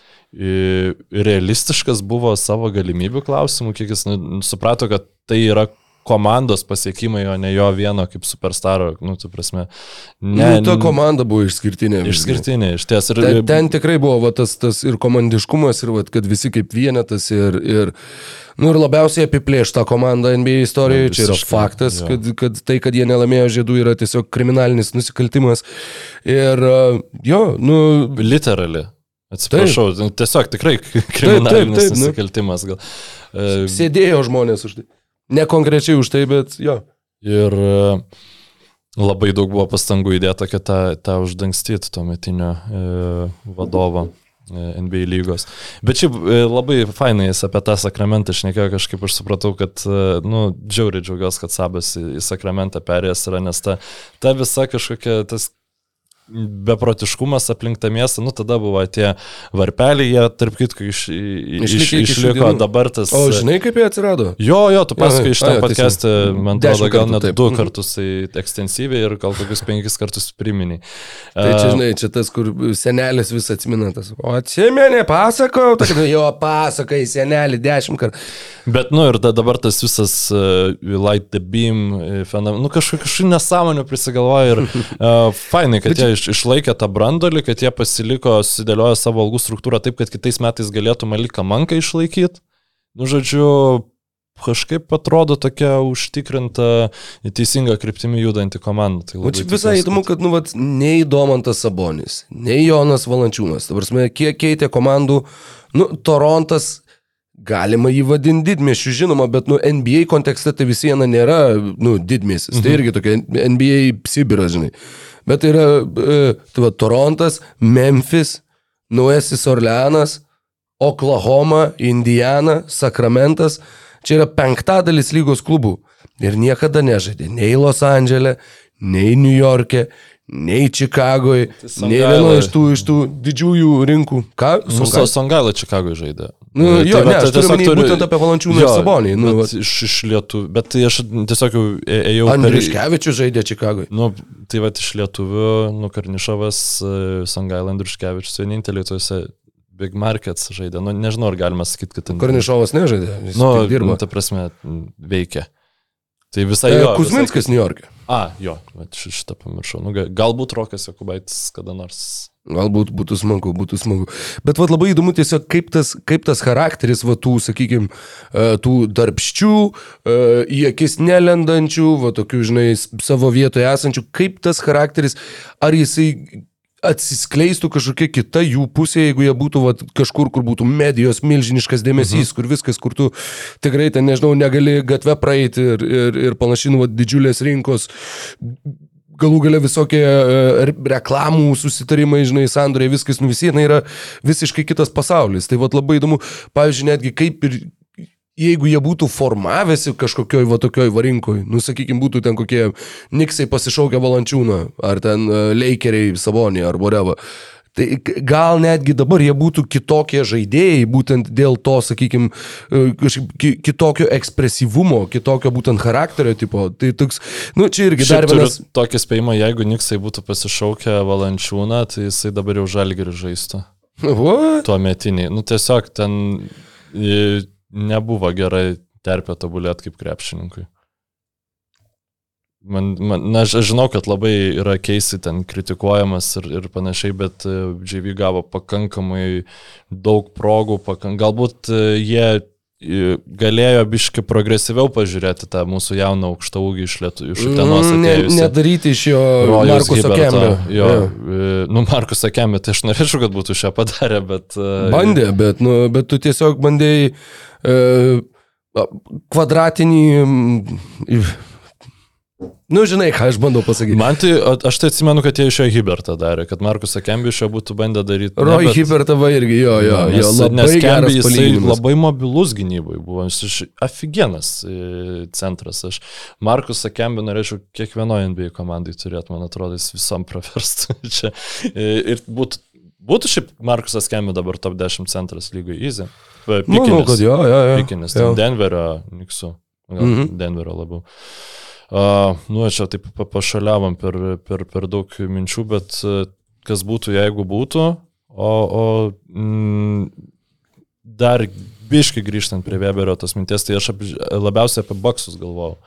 Speaker 4: realistiškas buvo savo galimybių klausimų, kiek jis nu, suprato, kad tai yra komandos pasiekimai, o ne jo vieno kaip superstaro, nu, tu prasme.
Speaker 3: Ne, nu, ta komanda buvo išskirtinė.
Speaker 4: Išskirtinė, iš ties. Ir,
Speaker 3: Ten, ten tikrai buvo va, tas, tas ir komandiškumas, ir va, kad visi kaip vienetas, ir, ir, nu, ir labiausiai apiplėšta komanda NBA istorijoje.
Speaker 4: Jo,
Speaker 3: Čia yra faktas,
Speaker 4: jo.
Speaker 3: kad, kad tai, kad jie nelaimėjo žiedų, yra tiesiog kriminalinis nusikaltimas. Ir uh, jo, nu,
Speaker 4: Literally. Atsiprašau, nu, tiesiog tikrai kriminalinis
Speaker 3: taip, nu.
Speaker 4: nusikaltimas gal. E,
Speaker 3: sėdėjo žmonės už tai. Ne konkrečiai už tai, bet jo.
Speaker 4: Ir e, labai daug buvo pastangų įdėta, kad tą, tą uždangstyti tuo metinio e, vadovo. e, NBA lygos. Bet šiaip e, labai fainai jis apie tą sakramentą šnekėjo, kažkaip aš supratau, kad, nu, džiauriai džiaugiuosi, kad Sabas į sakramentą perėjęs yra, nes ta, ta visa kažkokia, tas beprotiškumas aplink tą miestą, nu tada buvo tie varpeliai, jie tarp kitko iš, iš, iš, išliko, dabar tas...
Speaker 3: O žinai, kaip jie atsirado?
Speaker 4: Jo, jo, tu pasakai iš podcast'e,
Speaker 3: teisingai.
Speaker 4: man atrodo, gal net
Speaker 3: taip.
Speaker 4: du
Speaker 3: Mhm.
Speaker 4: kartus tai ekstensyviai ir gal kokius penkis kartus priminiai.
Speaker 3: Tai čia, žinai, čia tas, kur senelis vis atsiminantas. O atsimeni, pasakau, tai jo pasakai, senelį dešimt kartų.
Speaker 4: Bet, nu ir da, dabar tas visas uh, Light the Beam, uh, fenomen, nu kažkokių kažkokių nesąmonių prisigalvoja ir uh, fainai, kad jie iš, išlaikė tą brandolį, kad jie pasiliko, susidėliojo savo algų struktūrą taip, kad kitais metais galėtų Maliką Manką išlaikyti. Nu, žodžiu, kažkaip atrodo tokia užtikrinta, teisinga kryptimi judanti komanda. Tai
Speaker 3: O čia visai įdomu,
Speaker 4: kad-
Speaker 3: kad, nu, vat, nei Domantas Sabonis, nei Jonas Valančiūnas, ta prasme, kiek keitė komandų, nu, Torontas, galima jį vadinti didmėšiu, žinoma, bet, nu, NBA kontekste tai vis viena nėra, nu, didmėsis. Tai irgi tokia NBA Sibiras, žinai. Bet tai yra, e, tai va, Torontas, Memphis, Nuesis Orleanas, Oklahoma, Indiana, Sakramentas. Čia yra penktadalis lygos klubų. Ir niekada nežaidė nei Los Andželė, nei New York'e, nei Čikagoje,
Speaker 4: Tai
Speaker 3: nei vieno iš tų, iš tų didžiųjų rinkų. Ką? Songaila
Speaker 4: Čikagoje žaidė.
Speaker 3: Nu,
Speaker 4: E,
Speaker 3: jo,
Speaker 4: tai
Speaker 3: ne, aš turiu
Speaker 4: tiesiog
Speaker 3: omeny būtent apie Valančiūną ir Sabonį, nu,
Speaker 4: bet iš, iš lietuvių, bet tai aš tiesiog jau ė- ėjau per...
Speaker 3: Andriškevičius žaidė Čikagoje.
Speaker 4: Nu, tai va iš lietuvių, nu, Karnišovas, e, Songaila Andriuškevičius, vieninteliai tuose Big Markets žaidė. Nu, nežinau, ar galima sakyti, kad ten...
Speaker 3: Kornišovas nežaidė, jis
Speaker 4: Nu,
Speaker 3: dirbo.
Speaker 4: ta prasme, veikia. Tai visai
Speaker 3: E,
Speaker 4: jo.
Speaker 3: Kuzminskas New York'e.
Speaker 4: A, jo, šitą pamiršau. Nu, ga- galbūt Rokas Jokubaitis kada nors.
Speaker 3: Galbūt būtų smagu, būtų smagu. Bet vat, labai įdomu tiesiog, kaip tas, kaip tas charakteris, va, tų, sakykime, tų darbščių, e, į akis nelendančių, va, tokių, žinai, savo vietoje esančių, kaip tas charakteris, ar jisai atsiskleistų kažkokia kita jų pusė, jeigu jie būtų vat, kažkur, kur būtų medijos milžiniškas dėmesys, mhm. kur viskas, kur tu tikrai ten, nežinau, negali gatvę praeiti ir, ir, ir panašiai, nu, vat, didžiulės rinkos, galų gale visokie e, re- reklamų susitarimai, žinai, sandoriai, viskas, nu vis viena yra visiškai kitas pasaulis. Tai vad labai įdomu, pavyzdžiui, netgi kaip ir jeigu jie būtų formavęsi kažkokioj va tokioj varinkoj, nu sakykime, būtų ten kokie Niksai pasišaukę valančiūną, ar ten e, Leikeriai Savonį, ar whatever. Tai gal netgi dabar jie būtų kitokie žaidėjai, būtent dėl to, sakykime, kitokio ekspresyvumo, kitokio būtent charakterio tipo. Tai toks, nu čia irgi
Speaker 4: Šiaip
Speaker 3: dar vienas.
Speaker 4: tokį spėjimą, jeigu Niksai būtų pasišaukę valančiūną, tai jisai dabar jau žalgerį žaistų. Tuo metiniai. Nu tiesiog ten nebuvo gerai terpė tobulėti kaip krepšininkui. Man, man, na, aš žinau, kad labai yra keisi ten kritikuojamas ir, ir panašiai, bet e, JV gavo pakankamai daug progų, pakank, galbūt e, jie galėjo biški progresyviau pažiūrėti tą mūsų jauną aukštą ūgį iš, lietu, iš Utenos
Speaker 3: Mm, ne, nedaryti iš jo Markuso. Kemio.
Speaker 4: Jo, e, nu Markus Akemė, tai aš norėčiau, kad būtų šią padarę, bet... e,
Speaker 3: Bandė, bet, nu, bet tu tiesiog bandėjai e, kvadratinį... mm, Nu, žinai, ką aš bandau pasakyti.
Speaker 4: Man tai, aš tai atsimenu, kad jie iš jo Hibertą darė, kad Markus Akembi iš jo būtų bandę daryti.
Speaker 3: Roy Hibertava irgi, jo, jo, jo,
Speaker 4: nes,
Speaker 3: labai
Speaker 4: nes Kembi jisai labai mobilus gynybai buvo, jis iš aфиgenas e, centras. Aš Markus Akembi norėčiau kiekvienoje NBA komandai turėti, man atrodo, jis visam praverstų čia. E, Ir būtų, būtų šiaip Markusas Akembi dabar top 10 centras lygoje, easy. Pa-
Speaker 3: Manau,
Speaker 4: pikinis.
Speaker 3: kad jo, jo, jo.
Speaker 4: Pikinis,
Speaker 3: jo.
Speaker 4: Denverio, Niksu. Gal
Speaker 3: Mhm.
Speaker 4: mhm. Denverio labiau. Uh, nu, čia taip pa- pašaliavom per, per, per daug minčių, bet uh, kas būtų, jeigu būtų, o, o mm, dar biški grįžtant prie Weberio tos minties, tai aš ap, labiausiai apie baksus galvojau,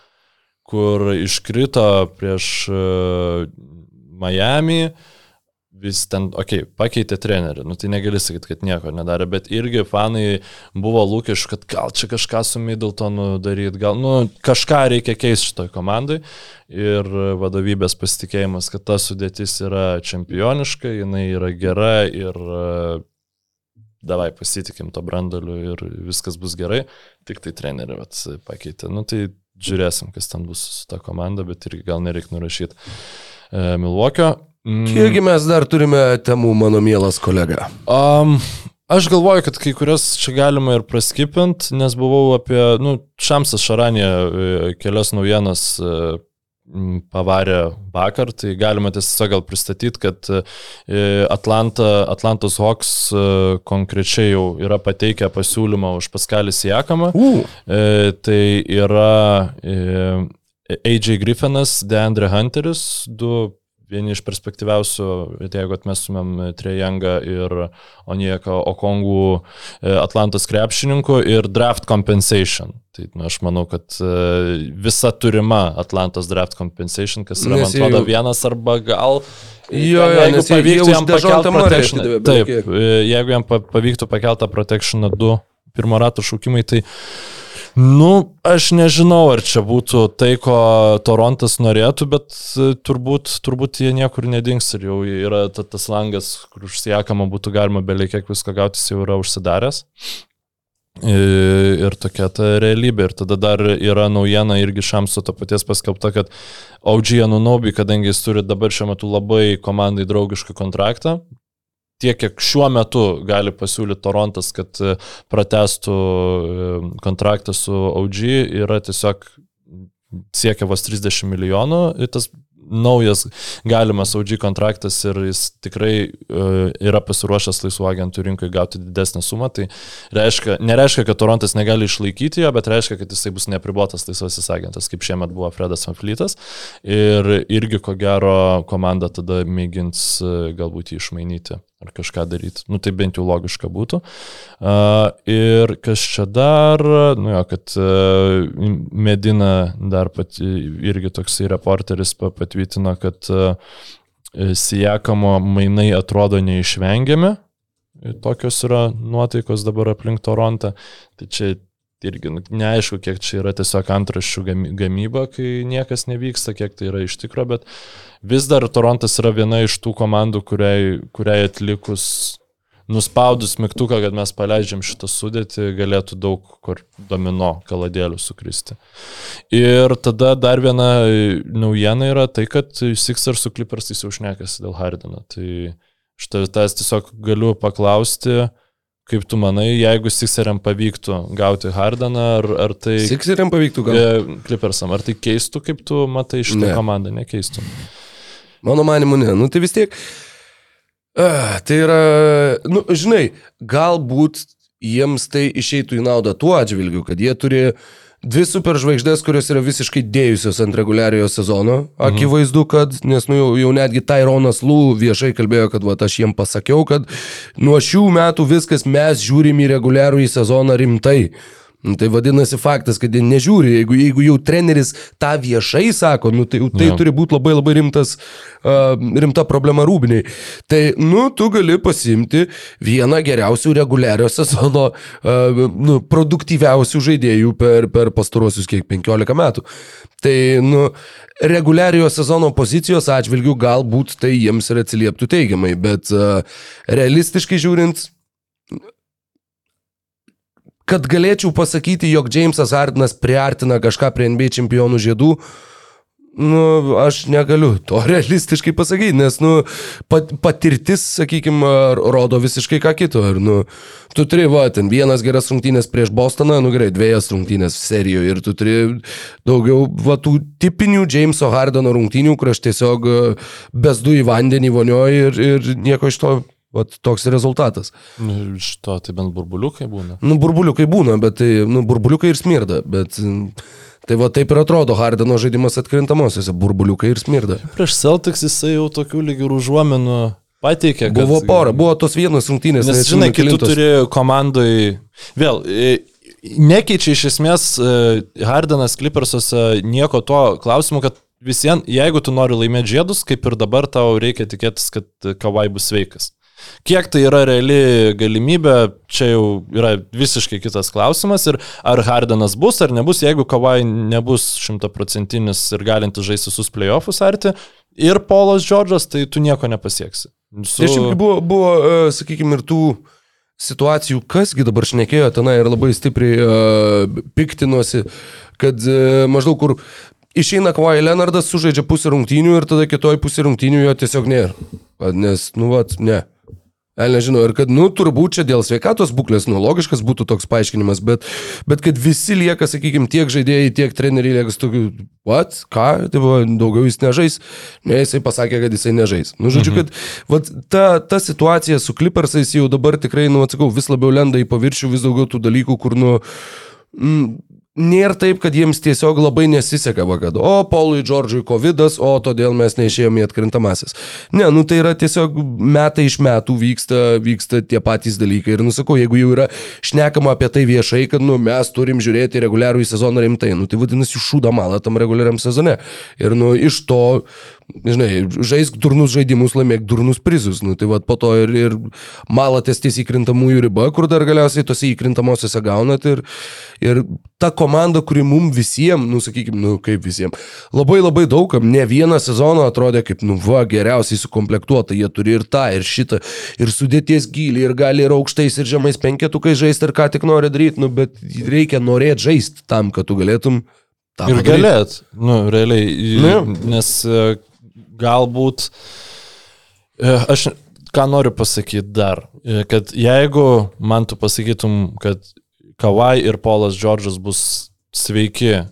Speaker 4: kur iškrito prieš uh, Miami, vis ten, okei, okay, pakeitė trenerių, nu tai negali sakyti, kad nieko nedarė, bet irgi fanai buvo lūkesčių, kad gal čia kažką su Middletonu daryti, gal, nu, kažką reikia keisti šitoj komandai ir vadovybės pasitikėjimas, kad ta sudėtis yra čempioniška, jinai yra gera ir e, davai pasitikim to brandoliu ir viskas bus gerai, tik tai trenerių pakeitė. Nu tai žiūrėsim, kas ten bus su ta komanda, bet irgi gal nereikia nurašyti e, Milvokio.
Speaker 3: Mm. Kiekgi mes dar turime temų, mano mielas kolega?
Speaker 4: Um, Aš galvoju, kad kai kurias čia galima ir praskipint, nes buvau apie, nu, Šamsas Šaranė e, kelias naujienas e, pavarė vakar, tai galima tiesiog gal pristatyti, kad e, Atlanta, Atlantos Hawks konkrečiai jau yra pateikę pasiūlymą už Paskalį Sijakamą. Uh. Tai yra AJ Griffinas, DeAndre Hunteris, du vieni iš perspektyviausių, jeigu atmestumėm Trejangą ir Onieką Okongų e, Atlantos krepšininkų ir draft compensation. Tai nu, aš manau, kad e, visa turima Atlantos draft compensation, kas yra, nes man atrodo, jau... vienas arba gal
Speaker 3: Jo, jo, jeigu pavyktų jam pakeltą protection.
Speaker 4: Taip, e, jeigu jam pavyktų pakeltą protection 2 pirmo rato šaukimai, tai Nu, aš nežinau, ar čia būtų tai, ko Torontas norėtų, bet e, turbūt, turbūt jie niekur nedings ir jau yra ta, tas langas, kur užsiekama būtų galima beveik kiek visko gauti, jis jau yra užsidaręs. Ir tokia ta realybė. Ir tada dar yra naujiena irgi Šamso to paties paskelbta, kad OG Anunobi, kadangi jis turi dabar šiuo metu labai komandai draugišką kontraktą, tiek, kiek šiuo metu gali pasiūlyti Torontas, kad e, pratestų e, kontraktą su OG, yra tiesiog siekia vos 30 milijonų tas naujas galimas OG kontraktas ir jis tikrai uh, yra pasiruošęs laisvų agentų rinkai gauti didesnę sumą. Tai reiškia, nereiškia, kad Torontas negali išlaikyti jo, bet reiškia, kad jisai bus nepribotas laisvasis agentas, kaip šiemet buvo Fredas Manflytas. Ir irgi ko gero komanda tada mėgins galbūt jį išmainyti ar kažką daryti. Nu, tai bent jau logiška būtų. Uh, ir kas čia dar, nu jo, kad uh, Medina dar pat, irgi toksai reporteris patvirtino, kad uh, Sijakamo mainai atrodo neišvengiami. Tokios yra nuotaikos dabar aplink Torontą. Tai čia irgi nu, neaišku, kiek čia yra tiesiog antraščių gamyba, kai niekas nevyksta, kiek tai yra iš tikro, bet vis dar Torontas yra viena iš tų komandų, kuriai, kuriai atlikus, nuspaudus mygtuką, kad mes paleidžiam šitą sudėtį, galėtų daug kur domino kaladėlių sukristi. Ir tada dar viena naujiena yra tai, kad Sixers su Clippers įsiaušnekasi dėl Hardino. Tai šitą tiesiog galiu paklausti, Kaip tu manai, jeigu Sixeriam pavyktų gauti Hardaną, ar, ar tai...
Speaker 3: Sixeriam pavyktų gauti.
Speaker 4: Clippersam, ar tai keistų, kaip tu matai šitą ne. komandą, nekeistų?
Speaker 3: Mano manimu, ne. Nu tai vis tiek. Uh, tai yra, nu, žinai, galbūt jiems tai išeitų į naudą tuo atžvilgiu, kad jie turi uh, Dvi superžvaigždės, kurios yra visiškai dėjusios ant reguliariojo sezono. Akivaizdu, kad, nes nu, jau, jau netgi Tyronas Lū viešai kalbėjo, kad va, aš jiem pasakiau, kad nuo šių metų viskas mes žiūrim į reguliarų į sezoną rimtai. Nu, tai vadinasi faktas, kad jie nežiūri, jeigu, jeigu jau treneris tą viešai sako, nu, tai tai ja. turi būti labai labai rimtas, uh, rimta problema rūbiniai. Tai, nu, tu gali pasimti vieną geriausių reguliario sezono, uh, nu, produktyviausių žaidėjų per, per pastarosius kiek 15 metų. Tai, nu, reguliariojo sezono pozicijos atžvilgių galbūt tai jiems ir atsilieptų teigiamai, bet uh, realistiškai žiūrint, kad galėčiau pasakyti, jog Jamesas Hardinas priartina kažką prie NBA čempionų žiedų, nu, aš negaliu to realistiškai pasakyti, nes, nu, pat, patirtis, sakykime, rodo visiškai ką kito. Ir, nu, tu turi, va, ten vienas geras rungtynės prieš Bostoną, nu gerai, dviejas rungtynės serijoje ir tu turi daugiau, va, tų tipinių Jameso Hardino rungtynių, kur aš tiesiog besdu į vandenį vonioju ir, ir nieko iš to Vat toks rezultatas.
Speaker 4: Nu, iš to tai bent burbuliukai būna.
Speaker 3: Nu, burbuliukai būna, bet tai, nu, burbuliukai ir smirda, bet tai va taip ir atrodo Hardino žaidimas atkrintamosiose, burbuliukai ir smirda.
Speaker 4: Prieš Celtics jisai jau tokių lygių užuomenų pateikė.
Speaker 3: Kad... Buvo pora, buvo tos vienos rungtynės.
Speaker 4: Nes žinai, kai tu turi komandai, vėl, nekeičia iš esmės Hardinas Clippersuose nieko to klausimu, kad visiems, jeigu tu nori laimėti žiedus, kaip ir dabar tau reikia tikėtis, kad Kavai bus sveikas. Kiek tai yra reali galimybė, čia jau yra visiškai kitas klausimas. Ir ar Hardenas bus ar nebus, jeigu Kavai nebus šimtaprocentinis ir galintis žaisti visus playoffus arti, ir Polas Džordžas, tai tu nieko nepasieksi.
Speaker 3: Su... Tai šiaip buvo, buvo, e, sakykime, ir tų situacijų, kasgi dabar šnekėjo tenai ir labai stipriai uh, piktinosi, kad uh, maždaug kur išeina Kvai Leonardas, sužaidžia pusę rungtynių ir tada kitoj pusė rungtynių jo tiesiog nėra. Nes, nu, vat, ne. El nežinau, ir kad, nu, turbūt čia dėl sveikatos būklės, nu, logiškas būtų toks paaiškinimas, bet, bet kad visi lieka, sakykime, tiek žaidėjai, tiek treneriai lieka su tokiu, what, ką, tai buvo, daugiau jis nežais, ne, jisai pasakė, kad jisai nežais. Nu, žodžiu, mhm. kad vat, ta, ta situacija su Clippersais jau dabar tikrai, nu, atsakau, vis labiau lenda į paviršių, vis daugiau tų dalykų, kur, nu, mm, Nėra taip, kad jiems tiesiog labai nesiseka, va, kad, o, Paului Džordžui COVID, o todėl mes neišėjome į atkrintamasis. Ne, nu tai yra tiesiog metai iš metų vyksta, vyksta tie patys dalykai. Ir nusakau, jeigu jau yra šnekama apie tai viešai, kad, nu, mes turim žiūrėti reguliarų į sezoną rimtai, nu tai vadinasi, šūda malą tam reguliariam sezone. Ir, nu, iš to žinai, žaisk durnus žaidimus, laimėk durnus prizus. Nu, tai vad po to ir, ir malatės ties įkrintamųjų riba, kur dar galiausiai tose įkrintamosiose gaunat. Ir, ir ta komanda, kuri mum visiems, nu sakykime, nu kaip visiems, labai labai daugam, ne vieną sezoną atrodė kaip, nu va, geriausiai sukomplektuota, jie turi ir tą, ir šitą, ir sudėties gilį, ir gali ir aukštais, ir žemais penketukai žaisti, ir ką tik nori daryti, nu bet reikia norėti žaisti tam, kad tu galėtum.
Speaker 4: Ir galėt, nu, realiai, nu, nes galbūt e, aš ką noriu pasakyti dar, e, kad jeigu man tu pasakytum, kad Kawai ir Polas Džordžas bus sveiki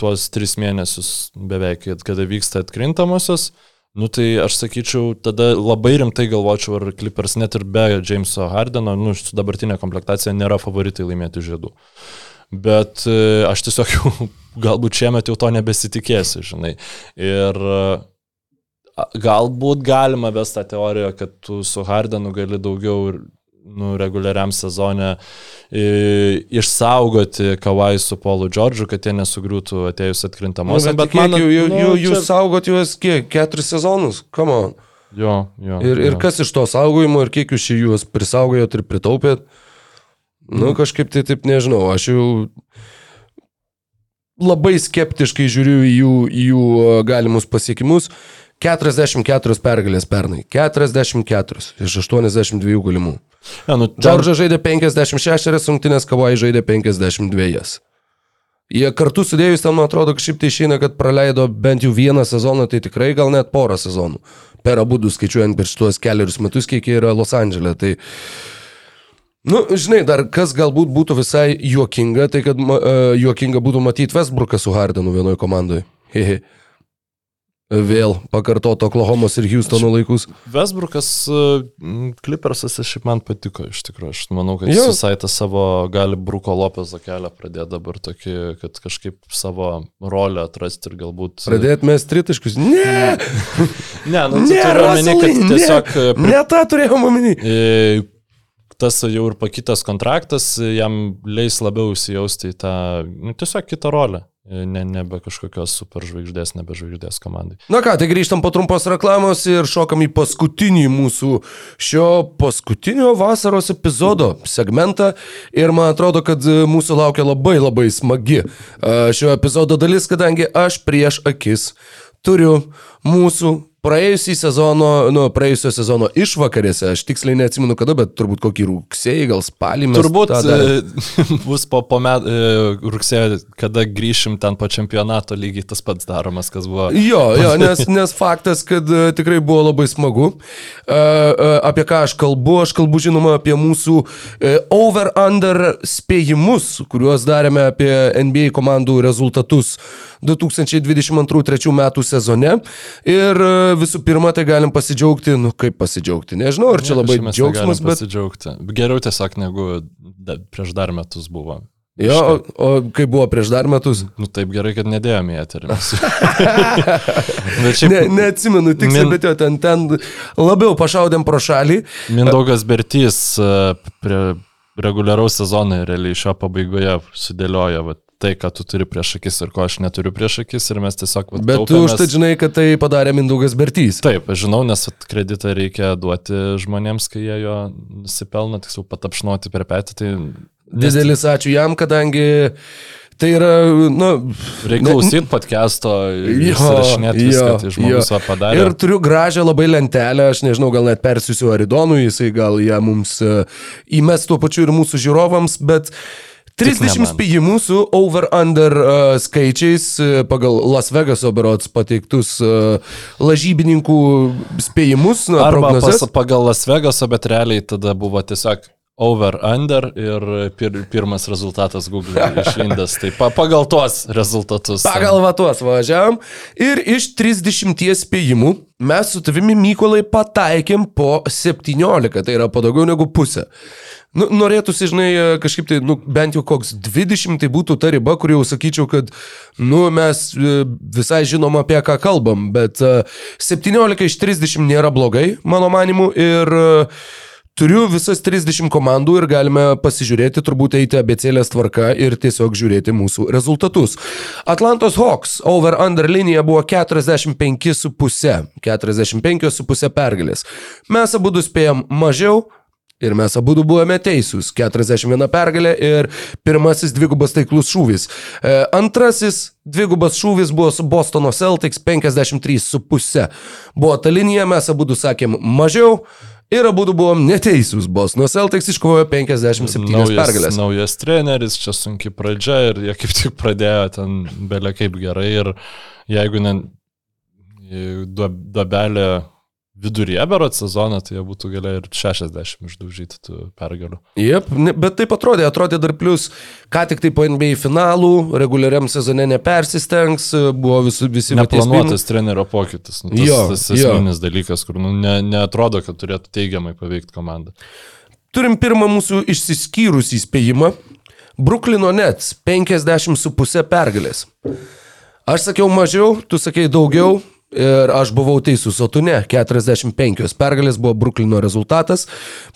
Speaker 4: tuos tris mėnesius beveik, kada vyksta atkrintamosios, nu tai aš sakyčiau, tada labai rimtai galvočiau, ar Clippers net ir be Jameso Hardeno, nu, su dabartinė komplektacija nėra favoritai laimėti žiedų. Bet e, aš tiesiog jau galbūt šiemet jau to nebesitikėsiu, žinai. Ir galbūt galima vesti tą teoriją, kad tu su Hardenu gali daugiau ir nu, reguliariam sezone išsaugoti Kawai su Paulu Džordžu, kad jie nesugriūtų atėjus atkrintamosios.
Speaker 3: Nu, bet bet man, jų, nu, jų, jūs čia... saugot juos kiek? Keturis sezonus? Come on.
Speaker 4: Jo, jo.
Speaker 3: Ir,
Speaker 4: jo.
Speaker 3: ir kas iš to saugojimo ir kiek jūs juos prisaugojot ir pritaupėt? Nu, mm. kažkaip tai taip nežinau, aš jau labai skeptiškai žiūriu į jų, į jų galimus pasiekimus. 44 pergalės pernai. 44 iš 82 galimų. Ja, nu. Džordžas žaidė 56 rungtynės, Kavai žaidė 52. Jie kartu sudėjus ten, man atrodo, kažkaip tai išeina, kad praleido bent jau vieną sezoną, tai tikrai gal net porą sezonų. Per abu du skaičiuojant per šituos keliarius metus, kiek jie yra Los Andželė. Tai, nu, žinai, dar kas galbūt būtų visai juokinga, tai kad uh, juokinga būtų matyti Westbrooką su Hardenu vienoje komandoje. Vėl pakartoto Oklahomos ir Houstono laikus.
Speaker 4: Vesbrukas, Clippersas šiaip man patiko iš tikrųjų. Aš manau, kad jis visai tą savo gali Bruko Lopezo kelią pradėti dabar tokį, kad kažkaip savo rolę atrasti ir galbūt...
Speaker 3: Pradėti mes tritaškus. Ne!
Speaker 4: ne, nu, tai turiu omeny, kad tiesiog...
Speaker 3: Ne, ne tą turėjom omeny.
Speaker 4: Tas jau ir pakitas kontraktas jam leis labiau įsijausti į tą, nu, tiesiog kitą rolę. Ne, nebe kažkokios superžvaigždės, nebe žvaigždės komandai.
Speaker 3: Na ką, tai grįžtam po trumpos reklamos ir šokam į paskutinį mūsų šio paskutinio vasaros epizodo segmentą. Ir man atrodo, kad mūsų laukia labai labai smagi šio epizodo dalis, kadangi aš prieš akis turiu mūsų praėjusį sezono, nu, praėjusio sezono išvakarėse, aš tiksliai neatsimenu kada, bet turbūt kokį rugsėjį, gal spalį mes.
Speaker 4: Turbūt e, bus po, po met, e, rugsėjo, kada grįšim ten po čempionato lygiai tas pats daromas, kas buvo.
Speaker 3: Jo, jo nes, nes faktas, kad uh, tikrai buvo labai smagu. Apie ką aš kalbu? Aš kalbu žinoma apie mūsų over-under spėjimus, kuriuos darėme apie NBA komandų rezultatus 2022-2023 metų sezone. Ir visų pirma, tai galim pasidžiaugti, nu kaip pasidžiaugti, nežinau, ar čia labai džiaugsmas, bet...
Speaker 4: Pasidžiaugti. Geriau tiesiog negu da, prieš dar metus buvo.
Speaker 3: Jo, o, o kaip buvo prieš dar metus?
Speaker 4: Nu taip gerai, kad nedėjome į eterį.
Speaker 3: šiaip... ne, neatsimenu tiksliai, min... bet jo, ten, ten labiau pašaudėm pro šalį.
Speaker 4: Mindaugas Bertys e, prie reguliaraus sezono realiai šio pabaigoje sudėlioja vat, tai, ką tu turi prieš akis ir ko aš neturiu prieš akis ir mes tiesiog...
Speaker 3: Vat, Bet tu už tai žinai, kad tai padarė Mindaugas Bertys.
Speaker 4: Taip, žinau, nes kreditą reikia duoti žmonėms, kai jie jo nusipelno, tiksliau patapšnoti per petį. Tai...
Speaker 3: Didelis ačiū jam, kadangi Tai yra, nu...
Speaker 4: Reikia klausyti podcast'o, įsirašinėti viską, tai žmogus tą padarė.
Speaker 3: Ir turiu gražią labai lentelę, aš nežinau, gal net persiusiu Aridonui, jisai gal ją mums e, įmes tuo pačiu ir mūsų žiūrovams, bet 30 spėjimų su over-under uh, skaičiais uh, pagal Las Vegaso berots pateiktus uh, lažybininkų spėjimus. Na,
Speaker 4: Arba pas, pagal Las Vegaso, bet realiai tada buvo tiesiog over under ir pir, pirmas rezultatas Google išlindęs. Tai pa, pagal tuos rezultatus.
Speaker 3: Pagal vatos važiavam. Ir iš 30 spėjimų mes su tavimi Mykolai pataikėm po 17, tai yra po daugiau negu pusę. Nu, norėtųsi, žinai, kažkaip tai, nu, bent jau koks 20 tai būtų ta riba, kur jau sakyčiau, kad, nu, mes e, visai žinom apie ką kalbam, bet e, 17 iš 30 nėra blogai, mano manimu, ir e, Turiu visas 30 komandų ir galime pasižiūrėti, turbūt eiti abecėlės tvarka ir tiesiog žiūrėti mūsų rezultatus. Atlantos Hawks over-under linija buvo 45,5. 45,5 pergalės. Mes abu spėjom mažiau. Ir mes abu buvome teisūs. 41 pergalė ir pirmasis dvigubas taiklus šūvis. E, antrasis dvigubas šūvis buvo su Bostono Celtics 53,5. Buvo ta linija, mes abu sakėm mažiau. Ir abu buvom neteisūs, Bosno Celtics iškovojo 57
Speaker 4: naujas,
Speaker 3: pergalės.
Speaker 4: Naujas treneris, čia sunki pradžia ir jie kaip tik pradėjo ten belė kaip gerai ir jeigu ne duobelė viduryje berot sezoną, tai jie būtų galėję ir 60 išdaužyti tų pergalių.
Speaker 3: Jep, ne, bet taip atrodė, atrodė dar plus, ką tik tai po NBA finalų, reguliariam sezone nepersistengs, buvo visi, visi
Speaker 4: Neplanuotas trenerio pokytis. Nu, tas,
Speaker 3: Jo,
Speaker 4: tas
Speaker 3: jo.
Speaker 4: esminis dalykas, kur nu, ne, neatrodo, kad turėtų teigiamai paveikti komandą.
Speaker 3: Turim pirmą mūsų išsiskyrusį įspėjimą. Bruklino Nets 50,5 pergalės. Aš sakiau mažiau, tu sakei daugiau. Ir aš buvau teisus, o tu ne. 45 pergalės buvo Bruklino rezultatas.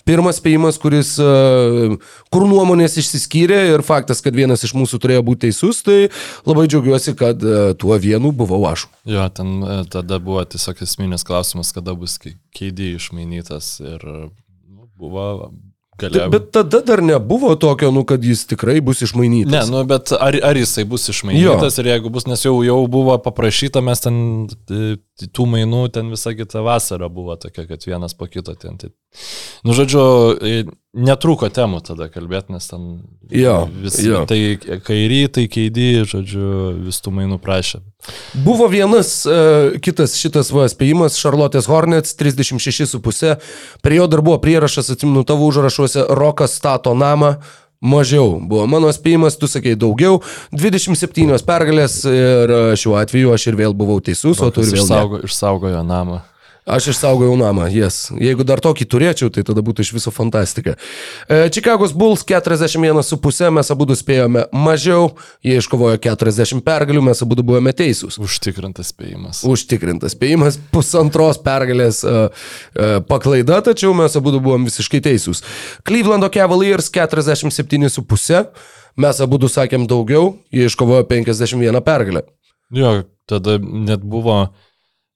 Speaker 3: Pirmas spėjimas, kuris, e, kur nuomonės išsiskyrė ir faktas, kad vienas iš mūsų turėjo būti teisus, tai labai džiaugiuosi, kad e, tuo vienu buvau aš.
Speaker 4: Jo, ten e, tada buvo tiesiog esminis klausimas, kada bus keidį išmainytas ir nu, buvo galėjo.
Speaker 3: Bet tada dar nebuvo tokio, nu, kad jis tikrai bus išmainytas.
Speaker 4: Ne, nu, bet ar, ar jisai bus išmainytas jo. ir jeigu bus, nes jau, jau buvo paprašyta, mes ten e, tų mainų, ten visa kita vasara buvo tokia, kad vienas po kito ten. Tai, nu, žodžiu, netrūko temų tada kalbėti, nes ten
Speaker 3: Jo,
Speaker 4: vis,
Speaker 3: jo.
Speaker 4: tai kairį, tai keidį, žodžiu, vis tų mainų prašė.
Speaker 3: Buvo vienas uh, kitas šitas va spėjimas, Charlotte's Hornets 36,5. Prie jo dar buvo prierašas, atsimenu tavo užrašuose, Rokas stato namą. Mažiau buvo mano spėjimas, tu sakei daugiau, 27 pergalės ir e, šiuo atveju aš ir vėl buvau teisus, o tu ir vėl
Speaker 4: išsaugo, išsaugojo namą.
Speaker 3: Aš išsaugojau namą, jes. Yes. Jeigu dar tokį turėčiau, tai tada būtų iš viso fantastika. E, Čikagos Bulls 41,5, mes abu spėjome mažiau, jie iškovojo 40 pergalių, mes abu buvome teisūs.
Speaker 4: Užtikrintas spėjimas.
Speaker 3: Užtikrintas spėjimas, pusantros pergalės uh, uh, paklaida, tačiau mes abu buvom visiškai teisūs. Clevelando Cavaliers 47,5, mes abu sakėm daugiau, jie iškovojo 51 pergalę.
Speaker 4: Jo, tada net buvo,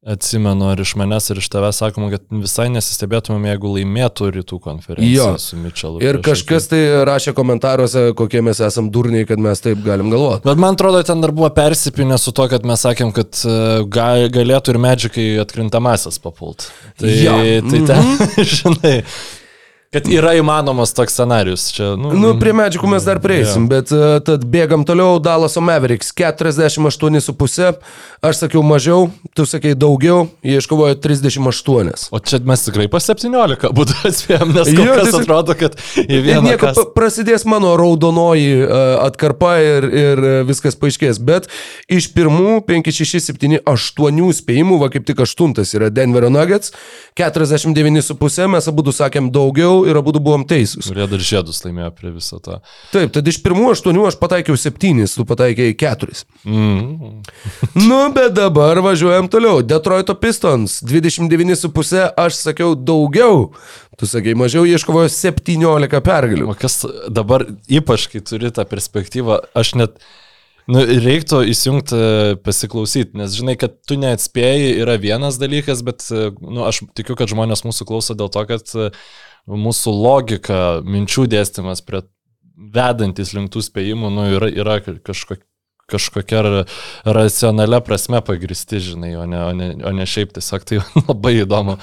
Speaker 4: atsimenu, ar iš manęs, ar iš tavęs sakoma, kad visai nesistebėtumėm, jeigu laimėtų rytų konferenciją
Speaker 3: Jo.
Speaker 4: su Mitčelu.
Speaker 3: Ir kažkas tai rašė komentaruose, kokie mes esam durniai, kad mes taip galim galvoti.
Speaker 4: Bet man atrodo, ten dar buvo persipinę su to, kad mes sakėm, kad e, ga, galėtų ir medžikai atkrintamasis papult. Tai,
Speaker 3: Jo.
Speaker 4: tai ten, žinai, kad yra įmanomas toks scenarius. Čia, nu,
Speaker 3: Nu, prie medžiagų mes dar prieisim, bet uh, tad bėgam toliau. Dallaso Mavericks 48,5. Aš sakiau mažiau, tu sakai daugiau, jie iškovojo 38.
Speaker 4: O čia mes tikrai po 17 būtų atspėjom, nes
Speaker 3: Jo,
Speaker 4: kas
Speaker 3: tiesiog-
Speaker 4: atrodo, kad į vieną
Speaker 3: nieko,
Speaker 4: kas...
Speaker 3: prasidės mano raudonoji uh, atkarpa ir, ir uh, viskas paaiškės. Bet iš pirmų 5, 6, 7, 8 spėjimų, va kaip tik aštuntas yra Denverio Nuggets, 49,5 mes abu sakėm daugiau ir abu buvom teisūs.
Speaker 4: Kurie dar žiedus laimėjo prie viso to.
Speaker 3: Taip, tad iš pirmų 8 aš pataikiau 7, tu pataikėjai 4.
Speaker 4: Mm.
Speaker 3: Nu, bet dabar važiuojam toliau. Detroito Pistons 29,5, aš sakiau daugiau. Tu sakai mažiau, ieškovojo 17 pergalių.
Speaker 4: O kas dabar, ypač kai turi tą perspektyvą, aš net... Nu, reiktų įsijungti pasiklausyti, nes žinai, kad tu neatspėjai yra vienas dalykas, bet e, nu, aš tikiu, kad žmonės mūsų klauso dėl to, kad e, mūsų logika, minčių dėstymas prie vedantis link tų spėjimų, nu, yra, yra kažkokia kažkokia ra- racionalia prasme pagristi, žinai, o ne, o ne, o ne šiaip tiesiog tai labai įdomu.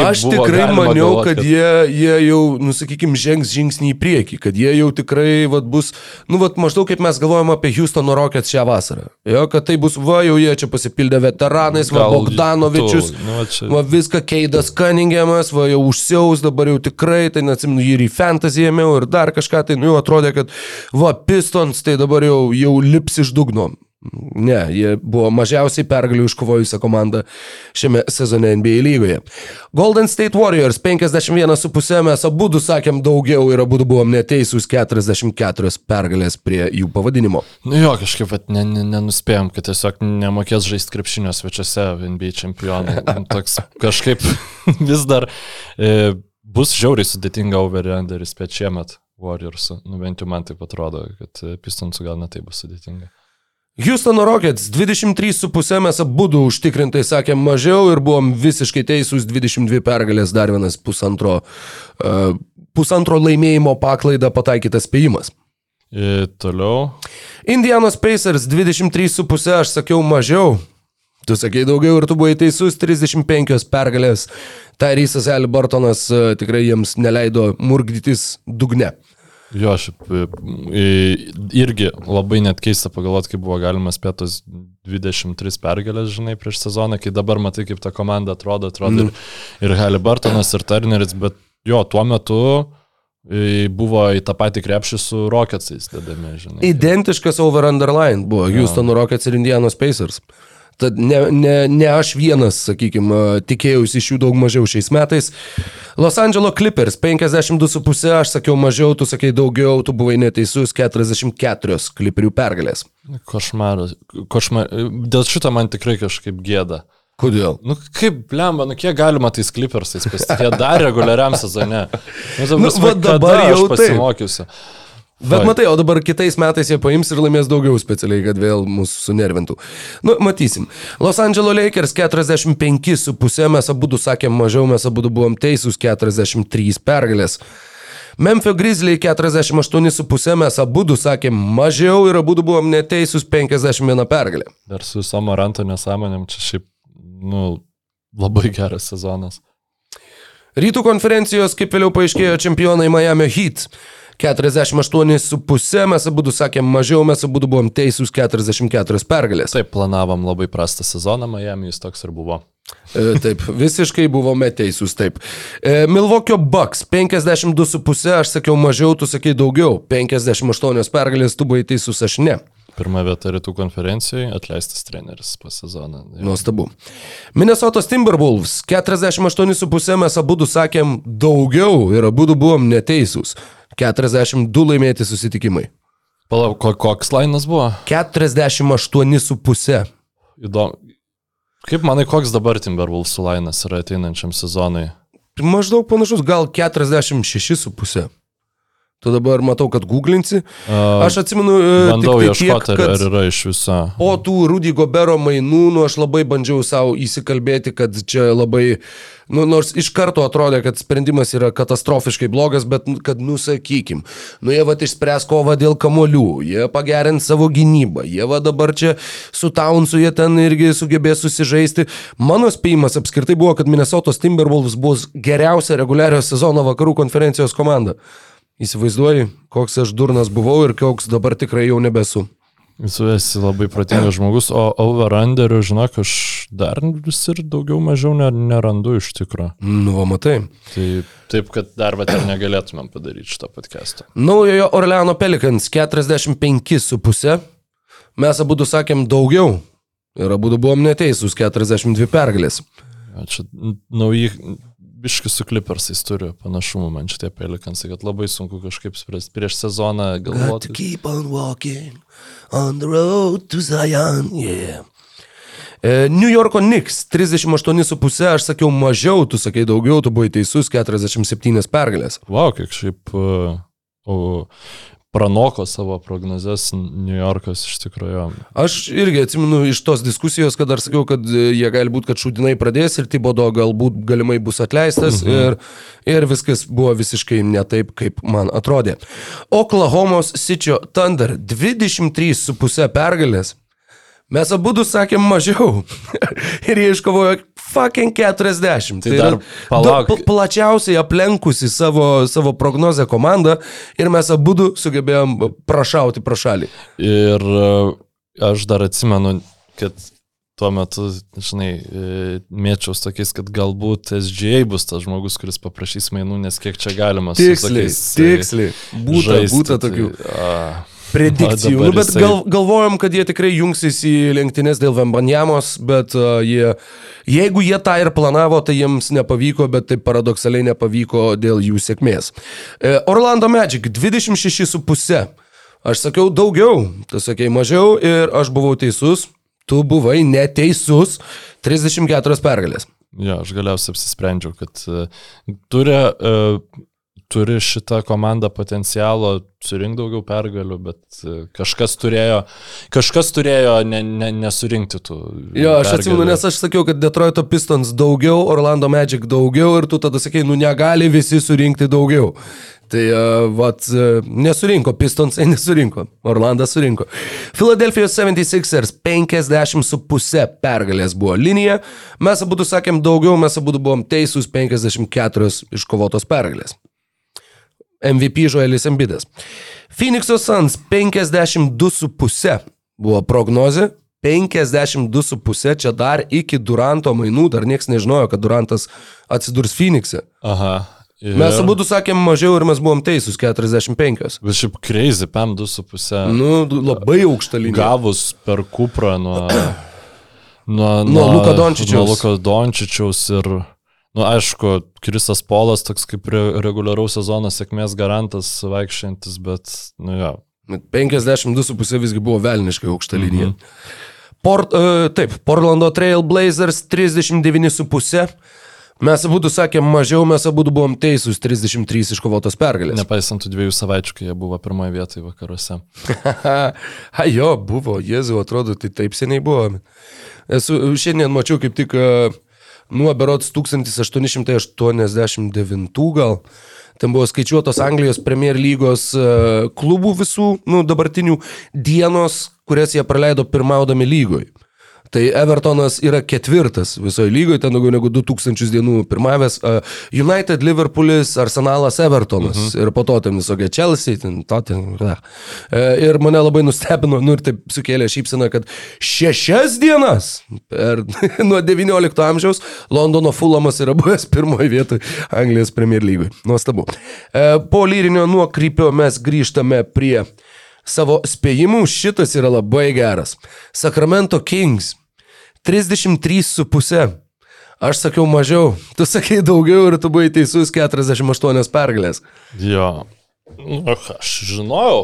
Speaker 3: Aš tikrai maniau,
Speaker 4: galvot,
Speaker 3: kad jie, jie jau, nusakykime, žengs žingsnį į priekį, kad jie jau tikrai vat, bus, nu, vat, maždaug kaip mes galvojame apie Houstono Rockets šią vasarą. Jo, kad tai bus, va, jau jie čia pasipildė veteranais, va,
Speaker 4: Gal
Speaker 3: Bogdanovičius,
Speaker 4: tu, nu, va čia-
Speaker 3: va, viską Keidas Cunningamas, va, jau užsiaus, dabar jau tikrai, tai neatsimenu, jį ir į fantasy ėmiau ir dar kažką, tai, nu, jau atrodė, kad, va, Pistons, tai dabar jau, jau lips iš dugno. Ne, jie buvo mažiausiai pergalių iškovojusią komandą šiame sezone NBA lygoje. Golden State Warriors 51,5 mes abu sakėm daugiau ir abu buvom neteisūs 44 pergalės prie jų pavadinimo.
Speaker 4: Nu jo, kažkaip vat, ne, ne, nenuspėjom, kad tiesiog nemokės žaisti krepšinio svečiuose NBA čempionai. Nu, Toks kažkaip vis dar e, bus žiauriai sudėtinga overenderis spėt šiemet Warriors. Nu bent jau man taip atrodo, kad Pistonsų gal netai bus sudėtinga.
Speaker 3: Houstono Rockets 23,5 mes abu užtikrintai sakėm mažiau ir buvom visiškai teisūs 22 pergalės, dar vienas pusantro, uh, pusantro laimėjimo paklaidą pataikytas spėjimas.
Speaker 4: E, toliau.
Speaker 3: Indianos Pacers 23,5 aš sakiau mažiau. Tu sakei daugiau ir tu buvai teisus, 35 pergalės. Tyrysas Elibartonas e, tikrai jiems neleido murgdytis dugne.
Speaker 4: Jo, aš e, e, irgi labai net keista pagalvoti, kaip buvo galima spėtos 23 pergalės, žinai, prieš sezoną, kai dabar matai, kaip ta komanda atrodo, atrodo mm. ir, ir Haliburtonas, ir Turneris, bet jo, tuo metu buvo į tą patį krepšį su Rocketsais dedami, žinai.
Speaker 3: Identiškas over underline buvo Houston Rockets ir Indianos Pacers. Tad ne, ne, ne aš vienas, sakykime, tikėjausi iš jų daug mažiau šiais metais. Los Angeles Clippers 52,5, aš sakiau mažiau, tu sakai daugiau, tu buvai neteisus, 44 Clipperių pergalės.
Speaker 4: Košmaras. Košmar... Dėl šito man tikrai kažkaip gėda.
Speaker 3: Kodėl?
Speaker 4: Nu kaip, blemba, nu kiek galima tais klipersais pasitikėti dar reguliariam sezone. Nu,
Speaker 3: Nu, dabar jau taip. Bet matai, o dabar kitais metais jie paims ir laimės daugiau specialiai, kad vėl mūsų sunervintų. Nu, matysim. Los Angeles Lakers 45,5, mes abu sakėm mažiau, mes abu buvom teisūs 43 pergalės. Memphis Grizzly 48,5, mes abu sakėm mažiau ir abu buvom neteisūs 51 pergalė.
Speaker 4: Dar su Samaranto nesąmonėm čia šiaip, nu, labai geras sezonas.
Speaker 3: Rytų konferencijos, kaip vėliau paaiškėjo, čempionai Miami Heat. 48,5 mes abu sakėm mažiau, mes abu buvom teisūs 44 pergalės.
Speaker 4: Taip, planavom labai prastą sezoną, Miami jis toks ir buvo.
Speaker 3: E, Taip, visiškai buvome teisūs, taip. E, Milvokio Bucks 52,5, aš sakiau mažiau, tu sakai daugiau. 58 pergalės, tu buvai teisus, aš ne.
Speaker 4: Pirma vieta rytų konferencijoje, atleistas treneris po sezoną. Jo.
Speaker 3: Nuostabu. Minnesotos Timberwolves 48,5 mes abu sakėm daugiau ir abu buvom neteisūs. 42 laimėti susitikimai.
Speaker 4: Palauk, ko, koks lainas buvo?
Speaker 3: 48,5.
Speaker 4: Įdomu. Kaip manai, koks dabar Timberwolves lainas yra ateinančiam sezonui?
Speaker 3: Maždaug panašus, gal 46,5. Tu dabar matau, kad googlinsi.
Speaker 4: Uh,
Speaker 3: Aš atsimenu, e,
Speaker 4: Bandau
Speaker 3: tik tai tiek,
Speaker 4: ieškoti,
Speaker 3: kad-
Speaker 4: ar yra iš viso.
Speaker 3: Po tų Rudy Gobero mainų, nu, aš labai bandžiau savo įsikalbėti, kad čia labai, nu, nors iš karto atrodė, kad sprendimas yra katastrofiškai blogas, bet nu, kad nusakykim, nu jie va išspręs kovą dėl kamolių, jie pagerins savo gynybą, jie va dabar čia su Townsu jie ten irgi sugebės susižaisti. Mano spėjimas apskritai buvo, kad Minnesotos Timberwolves bus geriausia reguliario sezono vakarų konferencijos komanda. Įsivaizduoji, koks aš durnas buvau ir koks dabar tikrai jau nebesu.
Speaker 4: Tu esi labai protingas žmogus, o over-underų, žinok, aš dar vis ir daugiau mažiau ne, nerandu iš tikro.
Speaker 3: Nu, va, matai.
Speaker 4: Tai taip, kad dar va ir negalėtumėm padaryti šitą podcastą.
Speaker 3: Naujojo Orleano Pelikans 45,5. Mes abu du sakėm daugiau. Ir abu du buvom neteisūs 42 pergalės.
Speaker 4: Čia nauji, biški su klipersais turi panašumų man šitie pelikansai, kad labai sunku kažkaip spręsti prieš sezoną galvoti.
Speaker 3: keep on walking on the road to Zion, yeah. E, New Yorko Knicks 38,5, aš sakiau mažiau, tu sakai daugiau, tu buvai teisus 47 pergalės.
Speaker 4: Wow, kiek šiaip uh, o, pranoko savo prognozes New Yorkas iš tikrųjų.
Speaker 3: Aš irgi atsimenu iš tos diskusijos, kad dar sakiau, kad e, jie gali būti, kad šūdinai pradės ir Tibodo galbūt galimai bus atleistas mhm. ir, ir viskas buvo visiškai ne taip, kaip man atrodė. Oklahomos City Thunder 23,5 pergalės. Mes abu sakėm mažiau. ir jie iškovojo fucking 40.
Speaker 4: Tai, tai dar palauk.
Speaker 3: Pl plačiausiai aplenkusi savo, savo prognozę komandą ir mes abu sugebėjom prašauti pro šalį.
Speaker 4: Ir e, aš dar atsimenu, kad tuo metu, žinai, e, mėčiaus tokiais, kad galbūt SGA bus tas žmogus, kuris paprašys mainų, nes kiek čia galima.
Speaker 3: Tiksliai, tiksliai. Būta, žaisti, būta tokių. Tai, a predikcijų. Nu, bet gal, galvojom, kad jie tikrai jungsis į lenktynės dėl Vembanjamos, bet uh, jie, jeigu jie tą ir planavo, tai jiems nepavyko, bet taip paradoksaliai nepavyko dėl jų sėkmės. E, Orlando Magic 26,5. Aš sakiau daugiau, tu sakei mažiau ir aš buvau teisus, tu buvai neteisus, 34 pergalės.
Speaker 4: Jo, aš galiausiai apsisprendžiau, kad uh, turi uh, turi šitą komandą potencialo surinkti daugiau pergalių, bet e, kažkas turėjo, kažkas turėjo ne, ne, nesurinkti tų.
Speaker 3: Jo, aš pergalių. atsimenu, nes aš sakiau, kad Detroito Pistons daugiau, Orlando Magic daugiau ir tu tada sakai, nu negali visi surinkti daugiau. Tai, uh, vat, uh, nesurinko, Pistonsai nesurinko, Orlandas surinko. Philadelphia 76ers 50,5 pergalės buvo linija, mes abu sakėm daugiau, mes abu buvom teisūs 54 iškovotos pergalės. MVP Žoelis Embidas. Phoenix'o Suns 52,5 buvo prognozė. 52,5 čia dar iki Duranto mainų, dar niekas nežinojo, kad Durantas atsidurs Phoenix'e.
Speaker 4: Aha.
Speaker 3: Ir... Mes abu sakėm mažiau ir mes buvom teisūs 45.
Speaker 4: Bet šiaip crazy, PM 2,5.
Speaker 3: Nu, labai aukšta linija.
Speaker 4: Gavus per Kuprą nuo...
Speaker 3: Nuo, nuo, nuo Luka Dončičiaus.
Speaker 4: Nuo Luka Dončičiaus ir Nu, aišku, Krisas Polas toks kaip re reguliaraus sezono sėkmės garantas vaikščiantis, bet, nu jo.
Speaker 3: 52,5 visgi buvo velniškai aukšta linija. Mhm. Port, uh, taip, Portlando Trail Blazers 39,5. Mes abu sakėm mažiau, mes abu buvom teisūs 33 iškovotos pergalės.
Speaker 4: Nepaisant tų dviejų savaičių, kai jie buvo pirmoje vietoje vakaruose.
Speaker 3: A jo, buvo, Jėzau, atrodo, tai taip seniai buvo. Esu, šiandien mačiau kaip tik uh, nuo berots 1889 gal. Ten buvo skaičiuotos Anglijos Premier lygos e, klubų visų, nu, dabartinių dienos, kurias jie praleido pirmaudami lygoj. Tai Evertonas yra ketvirtas visoje lygoje, ten daugiau negu 2000 dienų pirmavęs. United, Liverpoolis, Arsenalas, Evertonas. Mhm. Ir po to ten visokie Chelsea, ten Tottenham. E, ir mane labai nustebino, nu ir taip sukėlė šypsina, kad šešias dienas per, nuo 19 amžiaus Londono Fulamas yra buvęs pirmoje vietoje Anglijos Premier lygoje. Nuostabu. E, po lyrinio nuokrypio mes grįžtame prie savo spėjimų. Šitas yra labai geras. Sacramento Kings 33,5. Aš sakiau mažiau, tu sakai daugiau ir tu buvai teisus 48 pergalės.
Speaker 4: Jo. Nu, aš žinojau.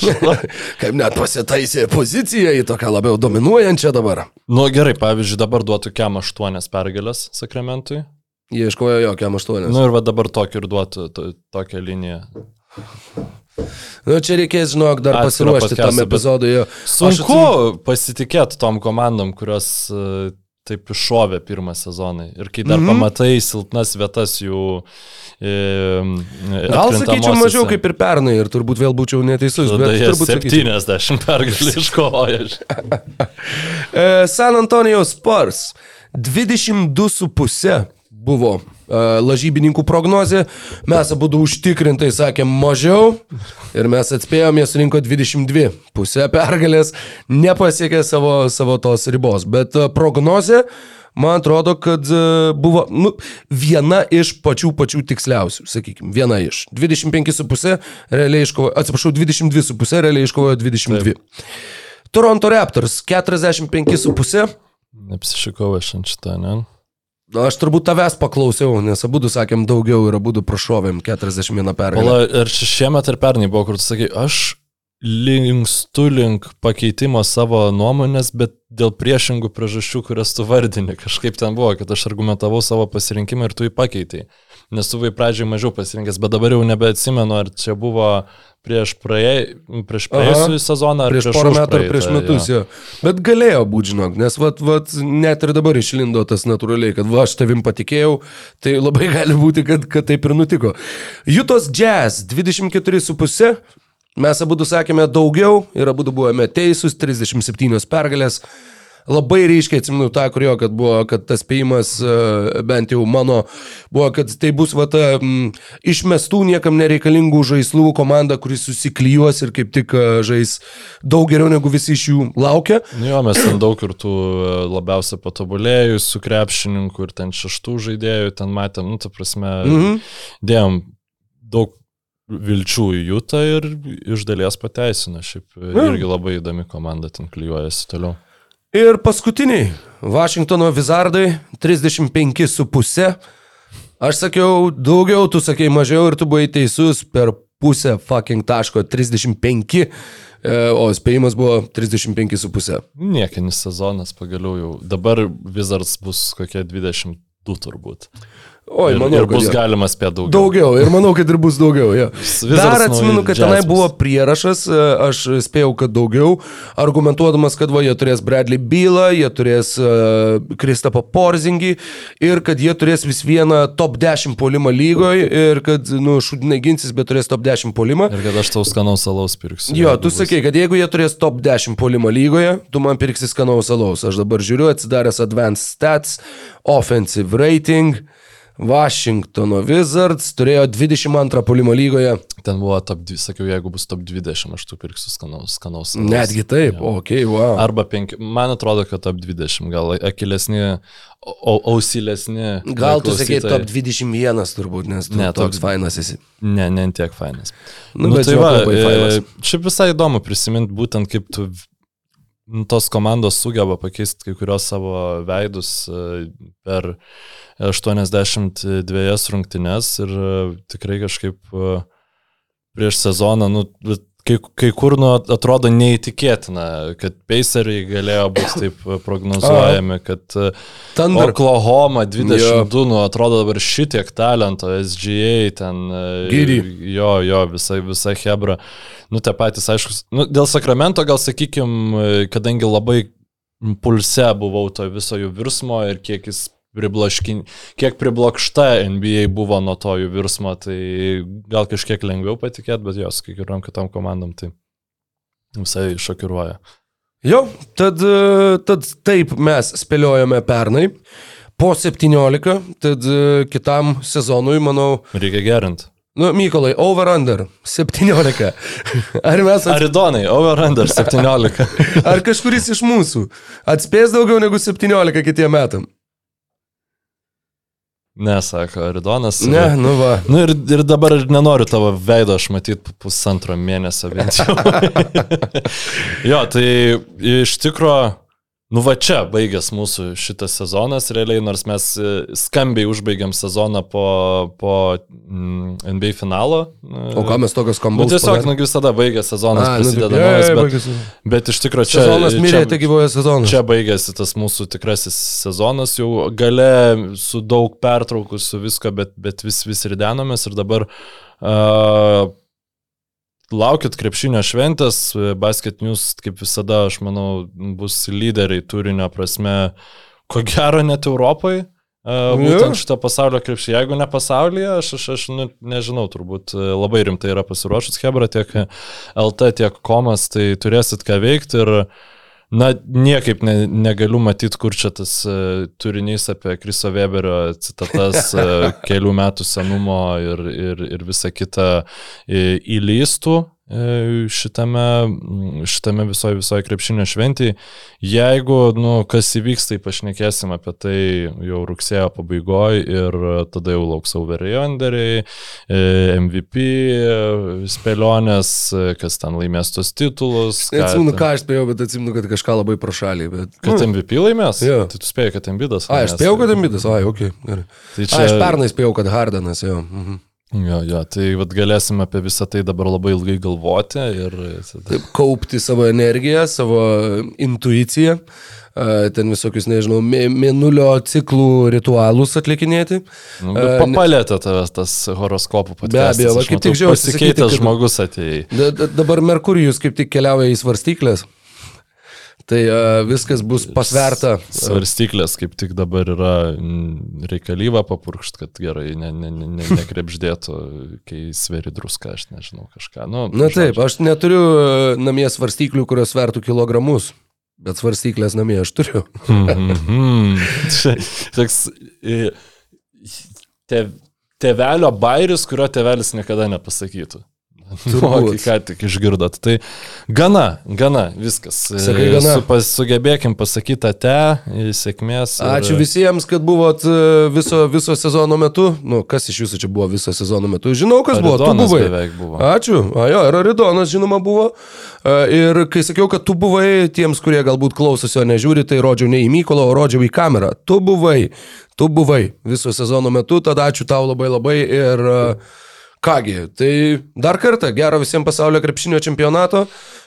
Speaker 3: Kaip net pasitaisė poziciją į tokią labiau dominuojančią dabar.
Speaker 4: Nu gerai, pavyzdžiui, dabar duotų kiam 8 pergalės Sakramentui.
Speaker 3: Jie iškojo jo kiam 8.
Speaker 4: Nu ir va dabar tokį ir duotų to, tokią liniją.
Speaker 3: Nu, čia reikės, žinok, dar Atskiro pasiruošti tam epizodui.
Speaker 4: Sunku atsim... pasitikėti tom komandom, kurios uh, taip iššovė pirmą sezoną. Ir kai dar mm -hmm. pamatai silpnas vietas jų... E,
Speaker 3: Gal sakyčiau mažiau kaip ir pernai ir turbūt vėl būčiau neteisus,
Speaker 4: bet turbūt 70 pergalį iškovoja.
Speaker 3: E, San Antonijos Spurs 22,5 buvo lažybininkų prognozė, mes abu užtikrintai sakėm mažiau ir mes atspėjom, jie surinko 22. Pusę pergalės nepasiekė savo, savo tos ribos, bet prognozė man atrodo, kad buvo nu, viena iš pačių pačių tiksliausių, sakykime, viena iš. 25,5 realiai iškovojo, atsiprašau, 22,5 realiai iškovojo 22. Taip. Toronto Raptors 45,5.
Speaker 4: Neapsišikau aš ant šitą, ne?
Speaker 3: Aš turbūt tavęs paklausiau, nes abu sakėm daugiau ir abu prašovėm 41 pergalę.
Speaker 4: Pala, ar šiemet ir pernai buvo, kur tu sakai, aš linkstu link pakeitimo savo nuomonės, bet dėl priešingų priežasčių, kurias tu vardini. Kažkaip ten buvo, kad aš argumentavau savo pasirinkimą ir tu jį pakeitai. Nes tu buvai pradžiai mažiau pasirinkęs, bet dabar jau nebeatsimenu, ar čia buvo prieš, praėj, prieš praėjusią sezoną, ar
Speaker 3: Prieš
Speaker 4: prieš
Speaker 3: porą metų ar prieš metus, jo. Bet galėjo būti, žinok, nes vat, vat, net ir dabar išlindo tas natūraliai, kad va, aš tavim patikėjau, tai labai gali būti, kad, kad taip ir nutiko. Jutos Jazz 24,5, mes abu sakėme daugiau ir abu buvome teisūs, 37 pergalės. Labai ryškiai atsimenu tą, kurio, kad buvo, kad tas spėjimas, e, bent jau mano, buvo, kad tai bus va ta m, išmestų niekam nereikalingų žaislų komanda, kuris susiklyjuos ir kaip tik e, žais daug geriau negu visi iš jų laukia.
Speaker 4: Nu Jo, mes ten daug ir tų e, labiausiai patobulėjusių krepšininkų ir ten šeštų žaidėjų ten matėm, nu, ta prasme, mhm. dėjom daug vilčių į Jutą ir iš dalies pateisino. Šiaip irgi labai įdomi komanda ten klyjuojasi toliau.
Speaker 3: Ir paskutiniai Vašingtono Vizardai 35,5. Aš sakiau daugiau, tu sakai mažiau ir tu buvai teisus per pusę fucking taško 35, e, o spėjimas buvo 35,5.
Speaker 4: Niekinis sezonas pagaliau jau. Dabar Wizards bus kokie 22 turbūt.
Speaker 3: Oi,
Speaker 4: ir,
Speaker 3: manau,
Speaker 4: ir
Speaker 3: kad
Speaker 4: bus
Speaker 3: jo.
Speaker 4: galima spėti daugiau.
Speaker 3: Daugiau, ir manau, kad ir bus daugiau. Ja. Dar atsimenu, kad tenai buvo prierašas, e, aš spėjau, kad daugiau, argumentuodamas, kad va, jie turės Bradley Bylą, jie turės uh, Kristapą Porzingį ir kad jie turės vis vieną top 10 polimą lygoje ir kad, nu, šudinai ginsis, bet turės top 10 polimą.
Speaker 4: Ir kad aš tau skanaus alaus pirksiu.
Speaker 3: Jo, tu
Speaker 4: bus.
Speaker 3: sakei, kad jeigu jie turės top 10 polimą lygoje, tu man pirksi skanaus alaus. Aš dabar žiūriu, atsidaręs Advanced Stats, Offensive Rating, Washingtono Wizards turėjo 22 polimo lygoje.
Speaker 4: Ten buvo top 2, sakiau, jeigu bus top 20, aš tu pirksiu skanaus. skanaus.
Speaker 3: Netgi taip, okei, okay, wow.
Speaker 4: Arba 5, man atrodo, kad top 20, gal akilesni, ausilesni.
Speaker 3: Gal tu sakai top 21 turbūt, nes tu
Speaker 4: Ne,
Speaker 3: ne,
Speaker 4: top-
Speaker 3: toks fainas esi.
Speaker 4: Ne, ne tiek fainas.
Speaker 3: Nu, bet žinok, labai fainas.
Speaker 4: e, šiaip visai įdomu prisiminti būtent kaip tu nu, tos komandos sugeba pakeisti kai kurios savo veidus e, per 82 rungtynes ir e, tikrai kažkaip e, prieš sezoną, nu, kai, kai kur nu, atrodo neįtikėtina, kad Paceriai galėjo būti taip e, prognozuojami, kad e,
Speaker 3: Thunder.
Speaker 4: Oklahoma 22, nu, atrodo dabar šitiek talento, SGA ten. e,
Speaker 3: Giri.
Speaker 4: Jo, jo, visa, visa Hebra. Nu, tie patys, aišku, nu, dėl Sakramento gal sakykime, kadangi labai pulse buvau to viso jų virsmo ir kiek jis priblaškin, kiek priblokšta NBA buvo nuo to jų virsmo, tai gal kažkiek lengviau patikėti, bet jos, kai kuriuom kitom komandom, tai visai šokiruoja.
Speaker 3: Jo, tad, tad taip mes spėliojame pernai. Po 17, tad kitam sezonui, manau,
Speaker 4: Reikia gerinti.
Speaker 3: nu, Mykolai, over under 17. Ar mes ats...
Speaker 4: Aridonai, over under 17.
Speaker 3: Ar kažkuris iš mūsų atspės daugiau negu 17 kitiem metam?
Speaker 4: Ne, sako Aridonas.
Speaker 3: Ne, nu va.
Speaker 4: Nu ir, ir dabar ir nenoriu tavo veido aš matyti pusantro mėnesio bent jau. jo, tai iš tikrųjų, nu va čia baigęs mūsų šitas sezonas, realiai, nors mes e, skambiai užbaigėm sezoną po, po mm, NBA finalo.
Speaker 3: O ką mes tokios
Speaker 4: Nu,
Speaker 3: kombaus?
Speaker 4: tiesiog, nu, visada baigęs sezonas,
Speaker 3: A, nu,
Speaker 4: prasideda
Speaker 3: taip,
Speaker 4: naujas, bet,
Speaker 3: baigėsi.
Speaker 4: bet iš tikrųjų čia...
Speaker 3: Sezonas mirė,
Speaker 4: čia-
Speaker 3: tai gyvoja sezonas.
Speaker 4: Čia baigėsi tas mūsų tikrasis sezonas, jau gale su daug pertraukų, su visko, bet, bet vis, vis ridenomės ir dabar uh, laukit krepšinio šventės, Basket News, kaip visada, aš manau, bus lyderiai turinio prasme, ko gero net Europai. Uh, būtent šitą pasaulio krepšį. Jeigu ne pasaulyje, aš, aš, aš nu, nežinau, turbūt e, labai rimtai yra pasiruošus Hebra, tiek LT, tiek Komas, tai turėsit ką veikti ir Na, niekaip ne, negaliu matyti, kur čia tas uh, turinys apie Kriso Weberio citatas uh, kelių metų senumo ir, ir, ir visa kita uh, įlystų šitame, šitame visoje visoje krepšinio šventėje. Jeigu, nu, kas įvyks, tai pašnekėsim apie tai jau rugsėjo pabaigoje ir tada jau lauks overreonderiai, uh, MVP spėlionės, kas ten laimės tos titulus. ką
Speaker 3: Atsimenu,
Speaker 4: ten-
Speaker 3: ką aš spėjau, bet atsimenu, kad kažką labai prošaliai. Bet...
Speaker 4: Kad MVP laimės?
Speaker 3: Jo.
Speaker 4: Tai tu spėjai, kad Embidas
Speaker 3: A, aš spėjau, kad Embidas, ai, ok, gerai.
Speaker 4: Tai
Speaker 3: Čia... A, aš pernai spėjau, kad Hardanas, jo. Mhm.
Speaker 4: Jo, jo, tai vat galėsim apie visą tai dabar labai ilgai galvoti ir...
Speaker 3: Taip, kaupti savo energiją, savo intuiciją, ten visokius, nežinau, mė- mėnulio ciklų ritualus atlikinėti.
Speaker 4: Nu, papalėtė tavęs tas horoskopų podcastas.
Speaker 3: abejo, va,
Speaker 4: Aš
Speaker 3: kaip tik sakyti,
Speaker 4: Pasikeitęs žmogus atėjai.
Speaker 3: Da, da, dabar Merkurijus kaip tik keliauja į svarstyklės. Tai a, viskas bus pasverta.
Speaker 4: Svarstyklės kaip tik dabar yra mm, reikalyva papurkšt, kad gerai ne, ne, ne, ne, nekrepždėtų, kai sveri druską, aš nežinau kažką. Nu,
Speaker 3: Na taip,
Speaker 4: žodžiu.
Speaker 3: aš neturiu a, namie svarstyklių, kurios svertų kilogramus, bet svarstyklės namie aš turiu.
Speaker 4: Mhm. Čia Toks e, te, tevelio bairis, kurio tevelis niekada nepasakytų. O, ką tik išgirdot. Tai gana, gana, viskas. E,
Speaker 3: Sakai gana.
Speaker 4: Su, pas, sugebėkim pasakyti te, sėkmės. ir-
Speaker 3: Ačiū visiems, kad buvot a, viso, viso sezono metu. Nu, kas iš jūsų čia buvo viso sezono metu? Žinau, kas buvo. Tu
Speaker 4: Aridonas
Speaker 3: buvai.
Speaker 4: buvo.
Speaker 3: Ačiū. A, jo, ir Aridonas, žinoma, buvo. A, Ir kai sakiau, kad tu buvai, tiems, kurie galbūt klausosi, o nežiūri, tai rodžiau ne į Mykolą, o rodžiau į kamerą. Tu buvai. Tu buvai viso sezono metu, tada ačiū tau labai labai ir a, kągi, tai dar kartą gero visiems pasaulio krepšinio čempionato,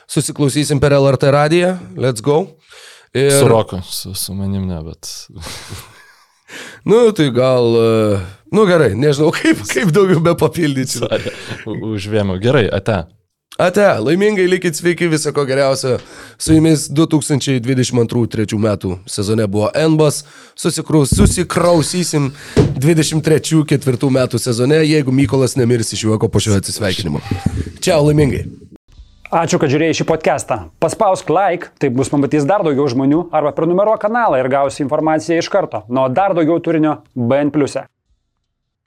Speaker 3: susiklausysim per LRT radiją, let's go. Ir,
Speaker 4: Su Roku, su, su manim ne, bet.
Speaker 3: nu, tai gal, a, nu gerai, nežinau, kaip, kaip daugiau be papildyti.
Speaker 4: Užvėmiau. Gerai, ate.
Speaker 3: Ate, laimingai likit sveiki, viso ko geriausio. Su jumis 2022-2023 metų sezone buvo NBAS, susikrausysim 23-2024 metų sezone, jeigu Mykolas nemirs iš juoko po šio atsisveikinimo. Čia laimingai.
Speaker 6: Ačiū, kad žiūrėjai šį podcastą. Paspausk like, taip bus pamatys dar daugiau žmonių, arba prenumeruok kanalą ir gausi informaciją iš karto. Nuo dar daugiau turinio BN ⁇. e.